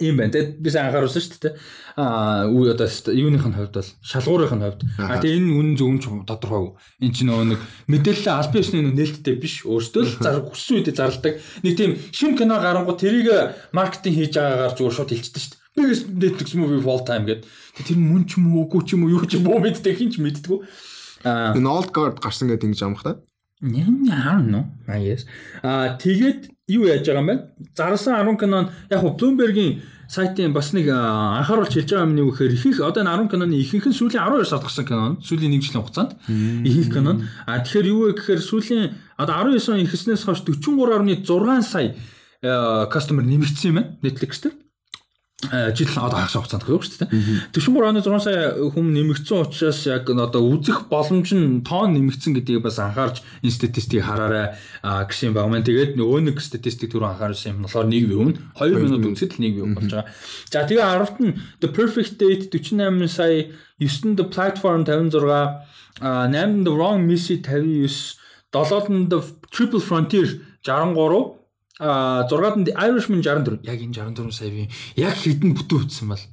ийм байна. Тэгээд би сайн анхааруулсан шүү дээ. Аа үе одоо юуных нь хувьд бол шалгуурын хувьд. А тэгээд энэ үнэн зөв ч тодорхойгүй. Энд чинь нөгөө нэг мэдээлэл аль биесны нээлттэй биш. Өөртөө л зар хүссэн үедээ зарладаг. Нэг тийм шин кино гарангууд тэрийг маркетинг хийж байгаагаар зүгээр шууд хэлчихдэг шүү дээ. Biggest Netflix movie of all time гэдэг. Тэр мөн ч юм уу үгүй ч юм уу юу ч юм уу мэддэг хин ч мэддэггүй. Аа энэ Old Guard гарсан гэдэг ингэж амх та. Ням ням нөө. А yes. А тэгээд юу яаж байгаа юм бэ? Зарласан 10 кинон яг хөө Bloomberg-ийн сайтын бас нэг анхааруулж хэлж байгаа юм нэг үхээр ихэнх одоо энэ 10 киноны ихэнх нь сүүлийн 12 сард гарсан кино. Сүүлийн 1 жилийн хугацаанд ихэнх кино. А тэгэхээр юу вэ гэхээр сүүлийн одоо 19 он ихснээс хойш 43.6 сая кастомер нэмэгдсэн юм байна Netflix дээр. Жил одоо хагас хугацаанд хөөг шүү дээ. 43 оны 6 сая хүм нэмэгдсэн учраас яг одоо үзэх боломж нь тоон нэмэгдсэн гэдгийг бас анхаарч энэ статистикийг хараарай гэсэн баг маань. Тэгээд нөгөө нэг статистик түрүү анхаарсан юм болохоор 1 view нь 2 минут үзэхэд л 1 view болж байгаа. За тэгээ 10-т нь The Perfect Date 48 сая 9-нд The Platform 56 8-нд The Wrong Missy 59 7-нд The Triple Frontier 63 а 6-ад нь Irishman 64 яг энэ 64 сая би яг хэдэн бүтэн үтсэн бол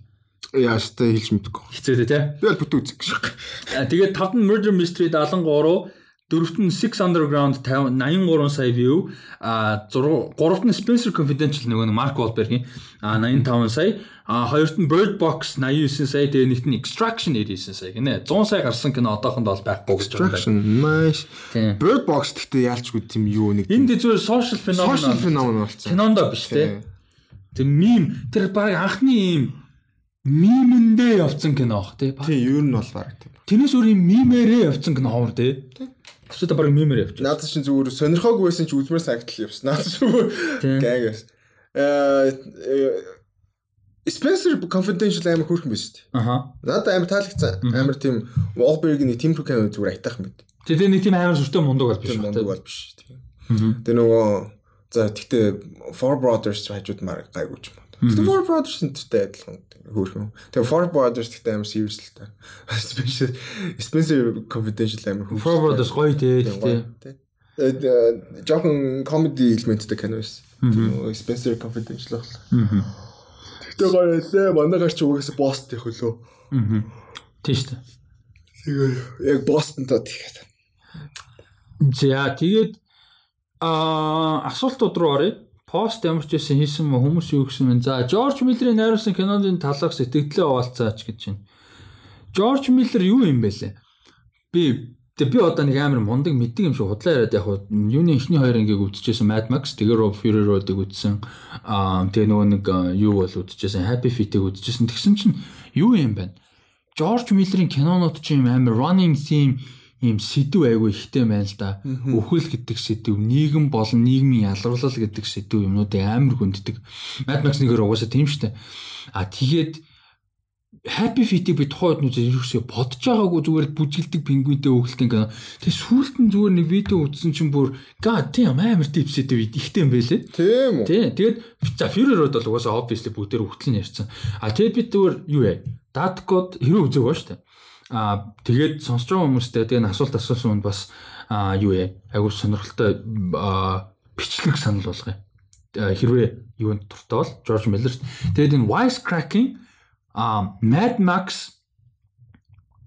яаш та хэлж мэдэхгүй. Хэцүү дээ тий. Би бол бүтэн үзсэн гэж. Тэгээд 5-д Murder Mystery 73 дөрөвт нь Six Underground 83 сая view, а 3-т нь Spencer Confidential нөгөө нэг Mark Wahlberg-ийн 85 сая, а хоёрт нь Bird Box 89 сая, тэгээ нэгт нь Extraction 99 сая гинэ. 100 сая гарсан кино одоохондоо бол байхгүй гэж байна. Extraction nice. Bird Box гэхдээ яалчгүй тийм юу нэг. Энд зүгээр social phenomenon. Social phenomenon болсон. Кинондоо биш те. Тэг мим тэр баг анхны юм мимэндээ явцсан кино ах те. Тийм ер нь бол баг тийм. Тэрнээс өөр юм мимээрээ явцсан кино ховор те. Тэсээ баг мемэр явчих. Надад чинь зүгээр сонирхоогүй байсан чи үзмэр сагтал явсан. Надад зүгээр гайгаас. Э Spencer Confidential амар хөөрхөн биш үү? Аха. Надад амар таалагдсан. Амар тийм Wahlberg-ийн Tim Cook зүгээр айтайхан мэд. Тэгээ нэг тийм амар сүртэй мундаг бол биш. Мундаг бол биш. Тэгээ нөгөө за тэгтээ Four Brothers хажууд мар гайгүй юм. Тэгээ Four Brothers энтертэй адилхан хөөрхөн. Тэгээ Four Brothers гэхдээ амар serious л та. Spencer Spencer Confidential амар хөөрхөн. Four Brothers гоё дээ тэгтээ. Э жоохон comedy элементтэй кино байсан. Spencer Confidential байна. Тэгтээ гоё лээ. Манайгаар ч угаасаа Boston их хөлөө. Аа. Тийм шүү дээ. Тэгээ яг тоо тэгээд. За тэгээд аа асуултууд руу оръё пост ямар ч байсан хийсэн мө хүмүүс юу гэсэн мэн. За Жорж Миллерийн найруулсан киноны талаарх сэтгэлдээ овалцаач гэж байна. Жорж Миллер юу юм бэ лээ? Би Тэг би одоо нэг амар мундаг мэддэг юм шиг худлаа яриад яг юуны ихний хоёр ангийг үтчихсэн Mad Max тэгээ Rob Fury Road-ыг үтсэн аа тэгээ нөгөө нэг юу бол үтчихсэн Happy Feet-ийг үтчихсэн тэгсэн чинь юу юм бэ? George Miller-ийн кинонууд чинь амар running theme ийм сэдв айгүй ихтэй байна л да. Үхэл гэдэг сэдв, нийгэм болон нийгмийн ялгарлал гэдэг сэдв юмнуудыг амар хүнддэг. Mad Max нэгээр угаасаа тийм штэ. А тэгээд Happy Feet-ийг би тухайд нүзээ ерөөсөө бодож байгаагүй зүгээр бүжгэлдэг пингвинтэй өглөлтэн кино. Тэгээ сүүлд нь зүгээр нэг видео үзсэн чинь бүр god damn амар типсэд ихтэй юм байлээ. Тийм үү. Тийм. Тэгээд за Road бол угаасаа obviously бүгдээр өгтөл нь ярьсан. А тэгээд би зүгээр юу вэ? Datkod хэрэг үзег ба штэ. Аа тэгээд сонсож байгаа хүмүүстэй тэгээд асуулт асуусан хүнд бас аа юу вэ? Айгуу сонирхолтой бичлэг санал болгоё. Хэрвээ юунд дуртай бол George Miller. Тэгээд энэ wisecracking а Mad Max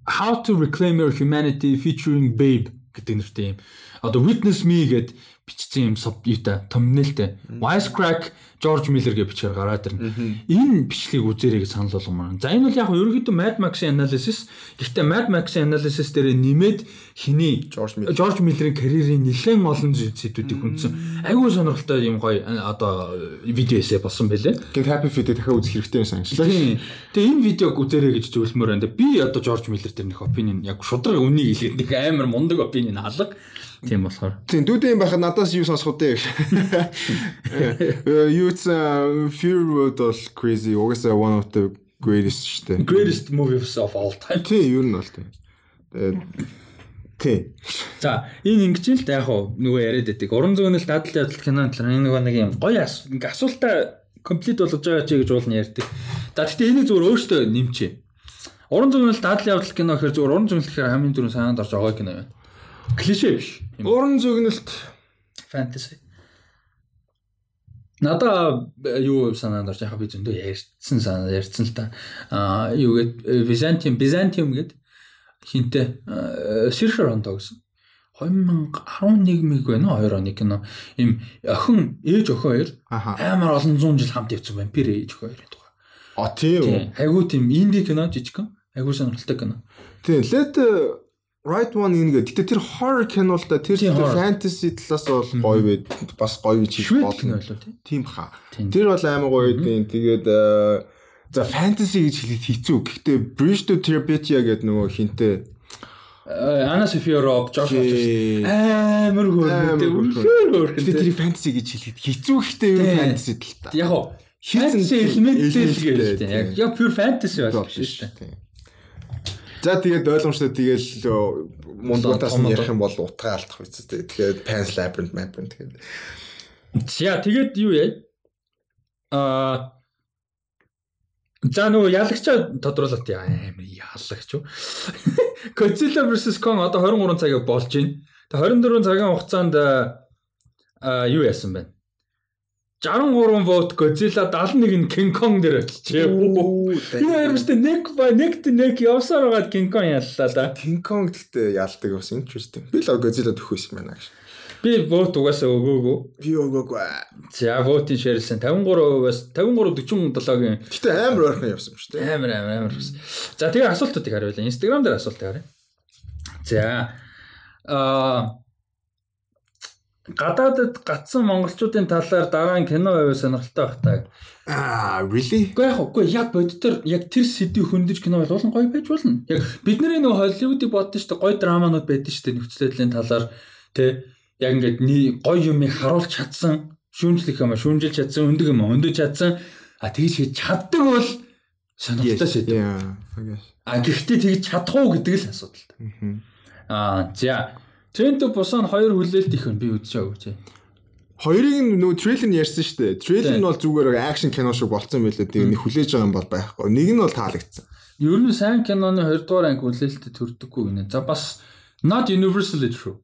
How to Reclaim Your Humanity featuring Babe гэдэг нэртэй юм. Одоо Witness Me гэдэг бичсэн юм юутай thumbnailтэй. Wisecrack George Miller гэж бичээр гараад ирнэ. Энэ бичлэгийг үзээрэй гэж санал болгомоор. За энэ бол яг ерөнхийдөө Mad Max-ийн analysis. Гэхдээ Mad Max-ийн analysis дээр нэмээд хиний George Miller-ийн карьерийн нэлээд олон зүйлсүүдийг хүндсэн. Айгүй сонирхолтой юм гоё одоо видео эсэ болсон байлээ. Гэт Happy Feet-ийг дахиад үзэх хэрэгтэй байсан шиг. Тэгээ энэ видеог үзээрэй гэж зөвлөмөр байна. Би одоо George Miller дээр нэг opinion яг шудраг үнийг хэлээд нэг амар мундаг opinion алга. Тийм болохоор. Тийм дүүдэн байхад надаас юу сонсох вэ? Юу ч Fear Road бол crazy. Угаасаа one of the greatest шүү дээ. Greatest movies of all time. Тийм, ер нь бол тийм. Тий. За, энэ ингэж л яг нөгөө яриад байдаг. Уран зөөнөл дадал ядал кино талаар энэ нөгөө нэг юм гоё ингээ асуултаа комплит болгож байгаа чи гэж уулна ярьдаг. За, гэхдээ энийг зөвөр өөртөө нэмчээ. Уран зөөнөл дадал явдал кино гэхээр зөвөр уран зөөнөл гэхээр хамгийн түрүүнд санаанд орж байгаа кино байна. Клишэ биш. Уран зөгнөлт фэнтези. Надаа юу санаанд орж яхаа би зөндөө ярьсан санаа ярьсан л та. Аа юу гээд Byzantium Byzantium гээд хинтээ Сиршер ондоо гэсэн. 2011 мэг байна уу 2 оны кино. Им охин ээж охин хоёр амар олон зуун жил хамт явцсан вампир ээж охин хоёр тухай. А тийм. Айгуу тийм инди кино жижигхэн. Айгуу сонирхолтой кино. Тийм. Let Right One ингээ. Гэтэ тэр horror кино л да тэр fantasy талаас бол гоё байд бас гоё гэж хийж болно. Тийм хаа. Тэр бол амар гоё юм. Тэгээд э, за fantasy гэж хэлээд хэцүү. Гэхдээ Bridge to Terabithia гэдэг нөгөө хинтээ Ана София Роб Жош амар хөөрхөн. Тэр фэнтези гэж хэлээд хэцүү ихтэй юу фэнтези л та. Яг fantasy элементтэй л гээл тийм. Яг pure fantasy биш шүү дээ. За тэгээд ойлгомжтой тэгэл мундаас нь ярих юм бол утгаа алдах биз дээ. Тэгээд Pan's Labyrinth Labyrinth тэгээд. За тэгээд юу яа? Аа За нөгөө ялагчаа тодруулалт амар яалагч юу. Godzilla vs Kong одоо 23 цагийг болж байна. Тэгээ 24 цагийн хугацаанд аа юу яасан бэ? 63 вот Godzilla 71 нь King Kong дээр очижээ. Юу яарвчтэй нэг ба нэгт нэг явсаар байгаад King Kong яллаа да. King Kong гэхдээ ялдаг бас interesting. Би л Godzilla төхөөс юм байна гэж. Би вот угаасаа өгөөгөө. Би өгөөгүй. За вотын ширсэн 53%-аас 53-47-гийн. Гэтэ амар ойрхон явсан юм шүү дээ. Амар амар амар. За тэгээ асуултуудыг хариулъя. Instagram дээр асуултыг харъя. За аа гадаадд гацсан монголчуудын талаар дараа нь кино байвал сонирхолтой байх таа. Аа, really? Гэхдээ яг үгүй яг боддоор яг тэр сэдвийг хөндөж кино болгуулан гоё байж болно. Яг бидний нөгөө Холливуудыг бодсон шүү дээ гоё драманууд байдаг шүү дээ нөхцөл байдлын талаар тий яг ингээд гоё юмыг харуулж чадсан, шүүмжлэх юм, шүүмжилж чадсан, өндөг юм, өндөж чадсан. А тэгж хийж чаддаг бол сонирхолтой сэдв. А гэхдээ тэгж чадах уу гэдэг л асуудал. Аа, за To Busan 2 хүлээлт их өн би үзчихэв. Хоёрыг нөө трейлер нь ярьсан шүү дээ. Трейлер нь бол зүгээр акшн кино шиг болцсон байлээ. Тэгээ нэг хүлээж байгаа юм бол байхгүй. Нэг нь бол таалагдсан. Ер нь сайн киноны 2 дугаар анги хүлээлттэй төрдөггүй гинэ. За бас not universally true.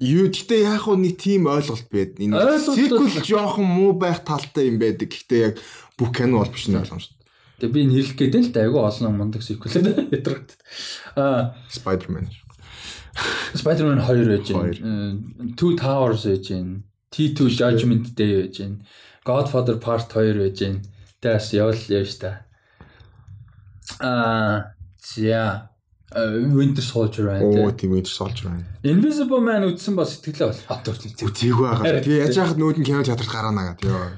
Юу гэхдээ яг хуу нэг тийм ойлголт байд. Энэ sequel жоохон муу байх талтай юм байдаг. Гэхдээ яг бүх кино бол биш нь ойлгомжтой. Тэгээ би энэ хэлэх гээд л да айгүй олон мундаг sequel ядрагт. Аа Spider-Man. Spider-Man 2 байж байна. Two Towers байж байна. T2 Judgment Day байж байна. Godfather Part 2 байж байна. Тэгээс явал явж та. Аа за Winter Soldier байна. Оо тийм Winter Soldier байна. Invisible Man үзсэн ба сэтгэлээ бол хатуур тийм. Үзээгүй байгаа. Тэгээ яаж яхад нүүд нь кино театрт гараана гэдэг ёо.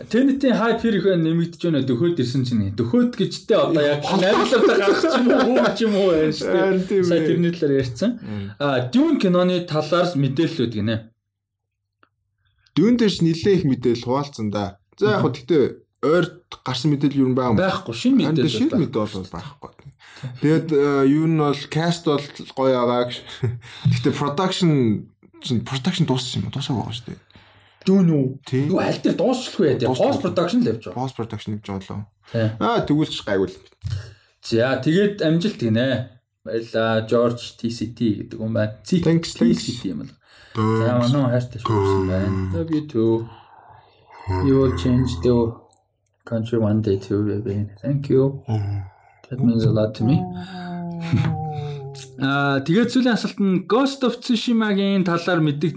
Тэнэтийн хайп хэрэг нэмэгдэж байна дөхөөд ирсэн чинь дөхөөд гэжтэй одоо яг найруулгатаа гарах ч юм уу ч юм уу байна шүү дээ. Сая тэрний талаар ярьсан. А Dune киноны талаар мэдээлэлүүд гинэ. Dune дээр ч нэлээ их мэдээлэл хуваалцсан да. За яг хөө гэхдээ ойрт гарсан мэдээлэл юу байгаа юм. Байхгүй шинэ мэдээлэл. Шинэ мэдээлэл бол байхгүй. Тэгээд юу нь бол cast бол гоё байгаа. Гэхдээ production чинь production дууссан юм уу? Дуусаагүй байгаа шүү дээ. Дүүн үү? Юу аль дээр дуусчихгүй яа. Post production л явж байгаа. Post production явж байгаа лөө. Аа тэгүүлч гайгүй л. За тэгээд амжилт гинэ. Баярлаа George TCT гэдэг юм байна. TCT юм л. За манай хайртай шүүсэн байна. W2 You will change the country one day too baby. Thank you. That means a lot to me. Аа тэгээд сүүлийн асуулт нь Ghost of Tsushima-гийн талаар мэддэг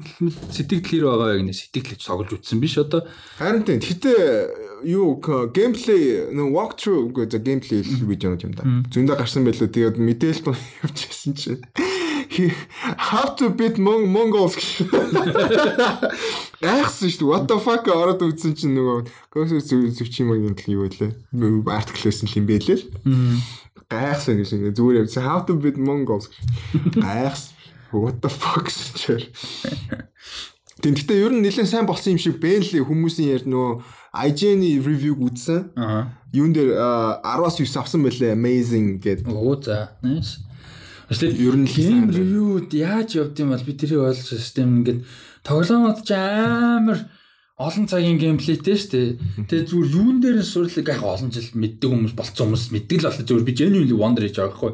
сэтгэл хэр байгаа вэ гэнэ сэтгэлж цоглож үтсэн биш одоо. Харин тийм. Гэтэ юу геймплей нөө walk through үгүй за геймплей видеонууд юм да. Зөндөө гарсан байлаа. Тэгээд мэдээлэл тун явчихсан чинь how to beat Mongols Айхсан шүү дээ. What the fuck ороод үзсэн чинь нөгөө Ghost of Tsushima-гийн тал юу вэ? Артикл байсан юм байлээ л гайхсан гэж ингээ зүгээр явсан. How to beat Mongols. Гайхсан. What the fuck гэж. Тин гэхдээ ер нь нэлээд сайн болсон юм шиг Bentley хүмүүсийн ярь нөгөө IGN-ийн ревюг үзсэн. Аа. Юун дээр 10-аас 9 авсан байлээ. Amazing гэдэг. Оо за. Nice. Эсвэл ер нь game review-д яаж явд юм бол би тэрийг ойлгож систем ингээд тоглоомод ч амар олон цагийн геймплейтэй шүү дээ. Тэгээ зүгээр юун дээр нь сурлаг яг олон жил мэддэг хүмүүс болцсон хүмүүс мэддэг л болоо зүгээр би genuinely wonder байгаа байхгүй.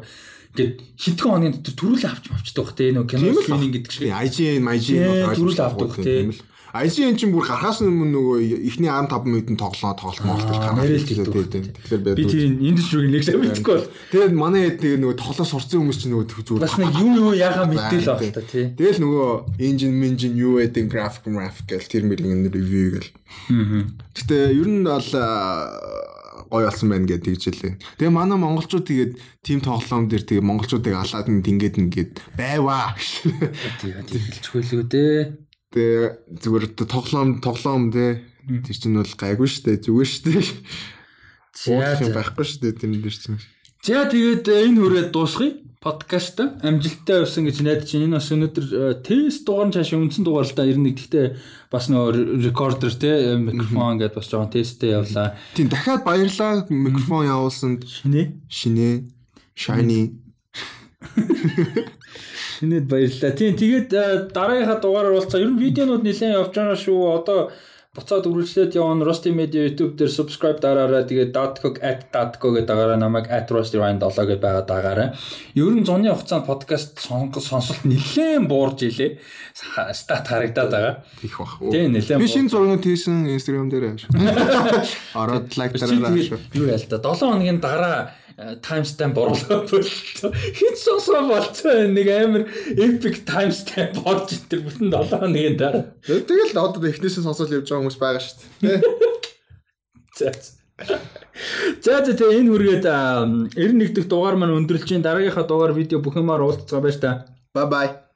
Ингээд хитгэн оны дотор төрүүлээ авч авчдаг бах те нөгөө кино screening гэдэг шиг. IGN, IGN төрүүлээ авдаг те. IGN чинь бүр гарахаас өмнө нөгөө эхний 15 минутын тоглоо тоглолт моголт гараад хэлдэг. Тэгэхээр би тэр индустриг нэг сайн мэдгүй бол. Тэгээд манай хэд тэгээ нөгөө тоглоо сурцсан хүмүүс чинь нөгөө зүгээр бас нэг юу юу яага мэддээл байна та тий. Тэгэл нөгөө engine engine юу гэдэг graphic graphic гэл тэр мэрийн ревю гэл. Гэтэ ер нь бол гой болсон байна гэдэг тэгжэлээ. Тэгээ манай монголчууд тэгээд тим тоглоом дээр тэгээ монголчуудыг алаад нь ингээд ингээд байваа. Тэгээд хэлчихгүй л үү дээ. Тэгээ зүгээр тоглоом тоглоом те. Тэр чинь бол гайгүй штэ зүгээр штэ. За байхгүй байхгүй штэ тэр дээр чинь. За тэгээд энэ хүрээд дуусгая. подкаст амжилттай явсан гэж найдаж байна. Энэ бас өнөөдөр э, тест дугаар нь цааш үндсэн дугаар л да 91 гэхдээ бас нөгөө рекордер те микрофон гэдээ бас жоохон тесттэй явлаа. Тийм дахиад баярлаа. Микрофон явуулсанд Шинэ. Шинэ. Shiny шинэд баярлалаа. Тийм тэгээд э, дараагийнхаа дугаараар болцоо. Ер нь видеонууд нэлээд явж байгаа шүү. Одоо буцаад үргэлжлээд явна. Rusty Media YouTube дээр subscribe дараарай. Тэгээд .co @datco гэдэг дагаараа намайг @rustyrind 7 гэдээ байгаа дагаараа. Ер нь зуны хугацаанд подкаст сонсолт нэлээд буурж илээ. Стат харагдаад байгаа. их бах. Тийм нэлээд. Би шинэ зургууд хийсэн Instagram дээр ааш. Ороод лайк дараарай. Юу яа л да 7 хоногийн дараа таймстамп оруулаад болтой. Хин сонсоо болцоо нэг амар epic timestamp орж итэр бүтэн 7 хоногийн дараа. Тэгэл одоо эхнээсээ сонсоод явж байгаа хүмүүс байгаа шүү дээ. За. За за тэгээ энэ хүргээд 91 дэх дугаар маань өндөрлж чинь дараагийнхаа дугаар видео бүх юмар уулзцаа байж та. Bye bye.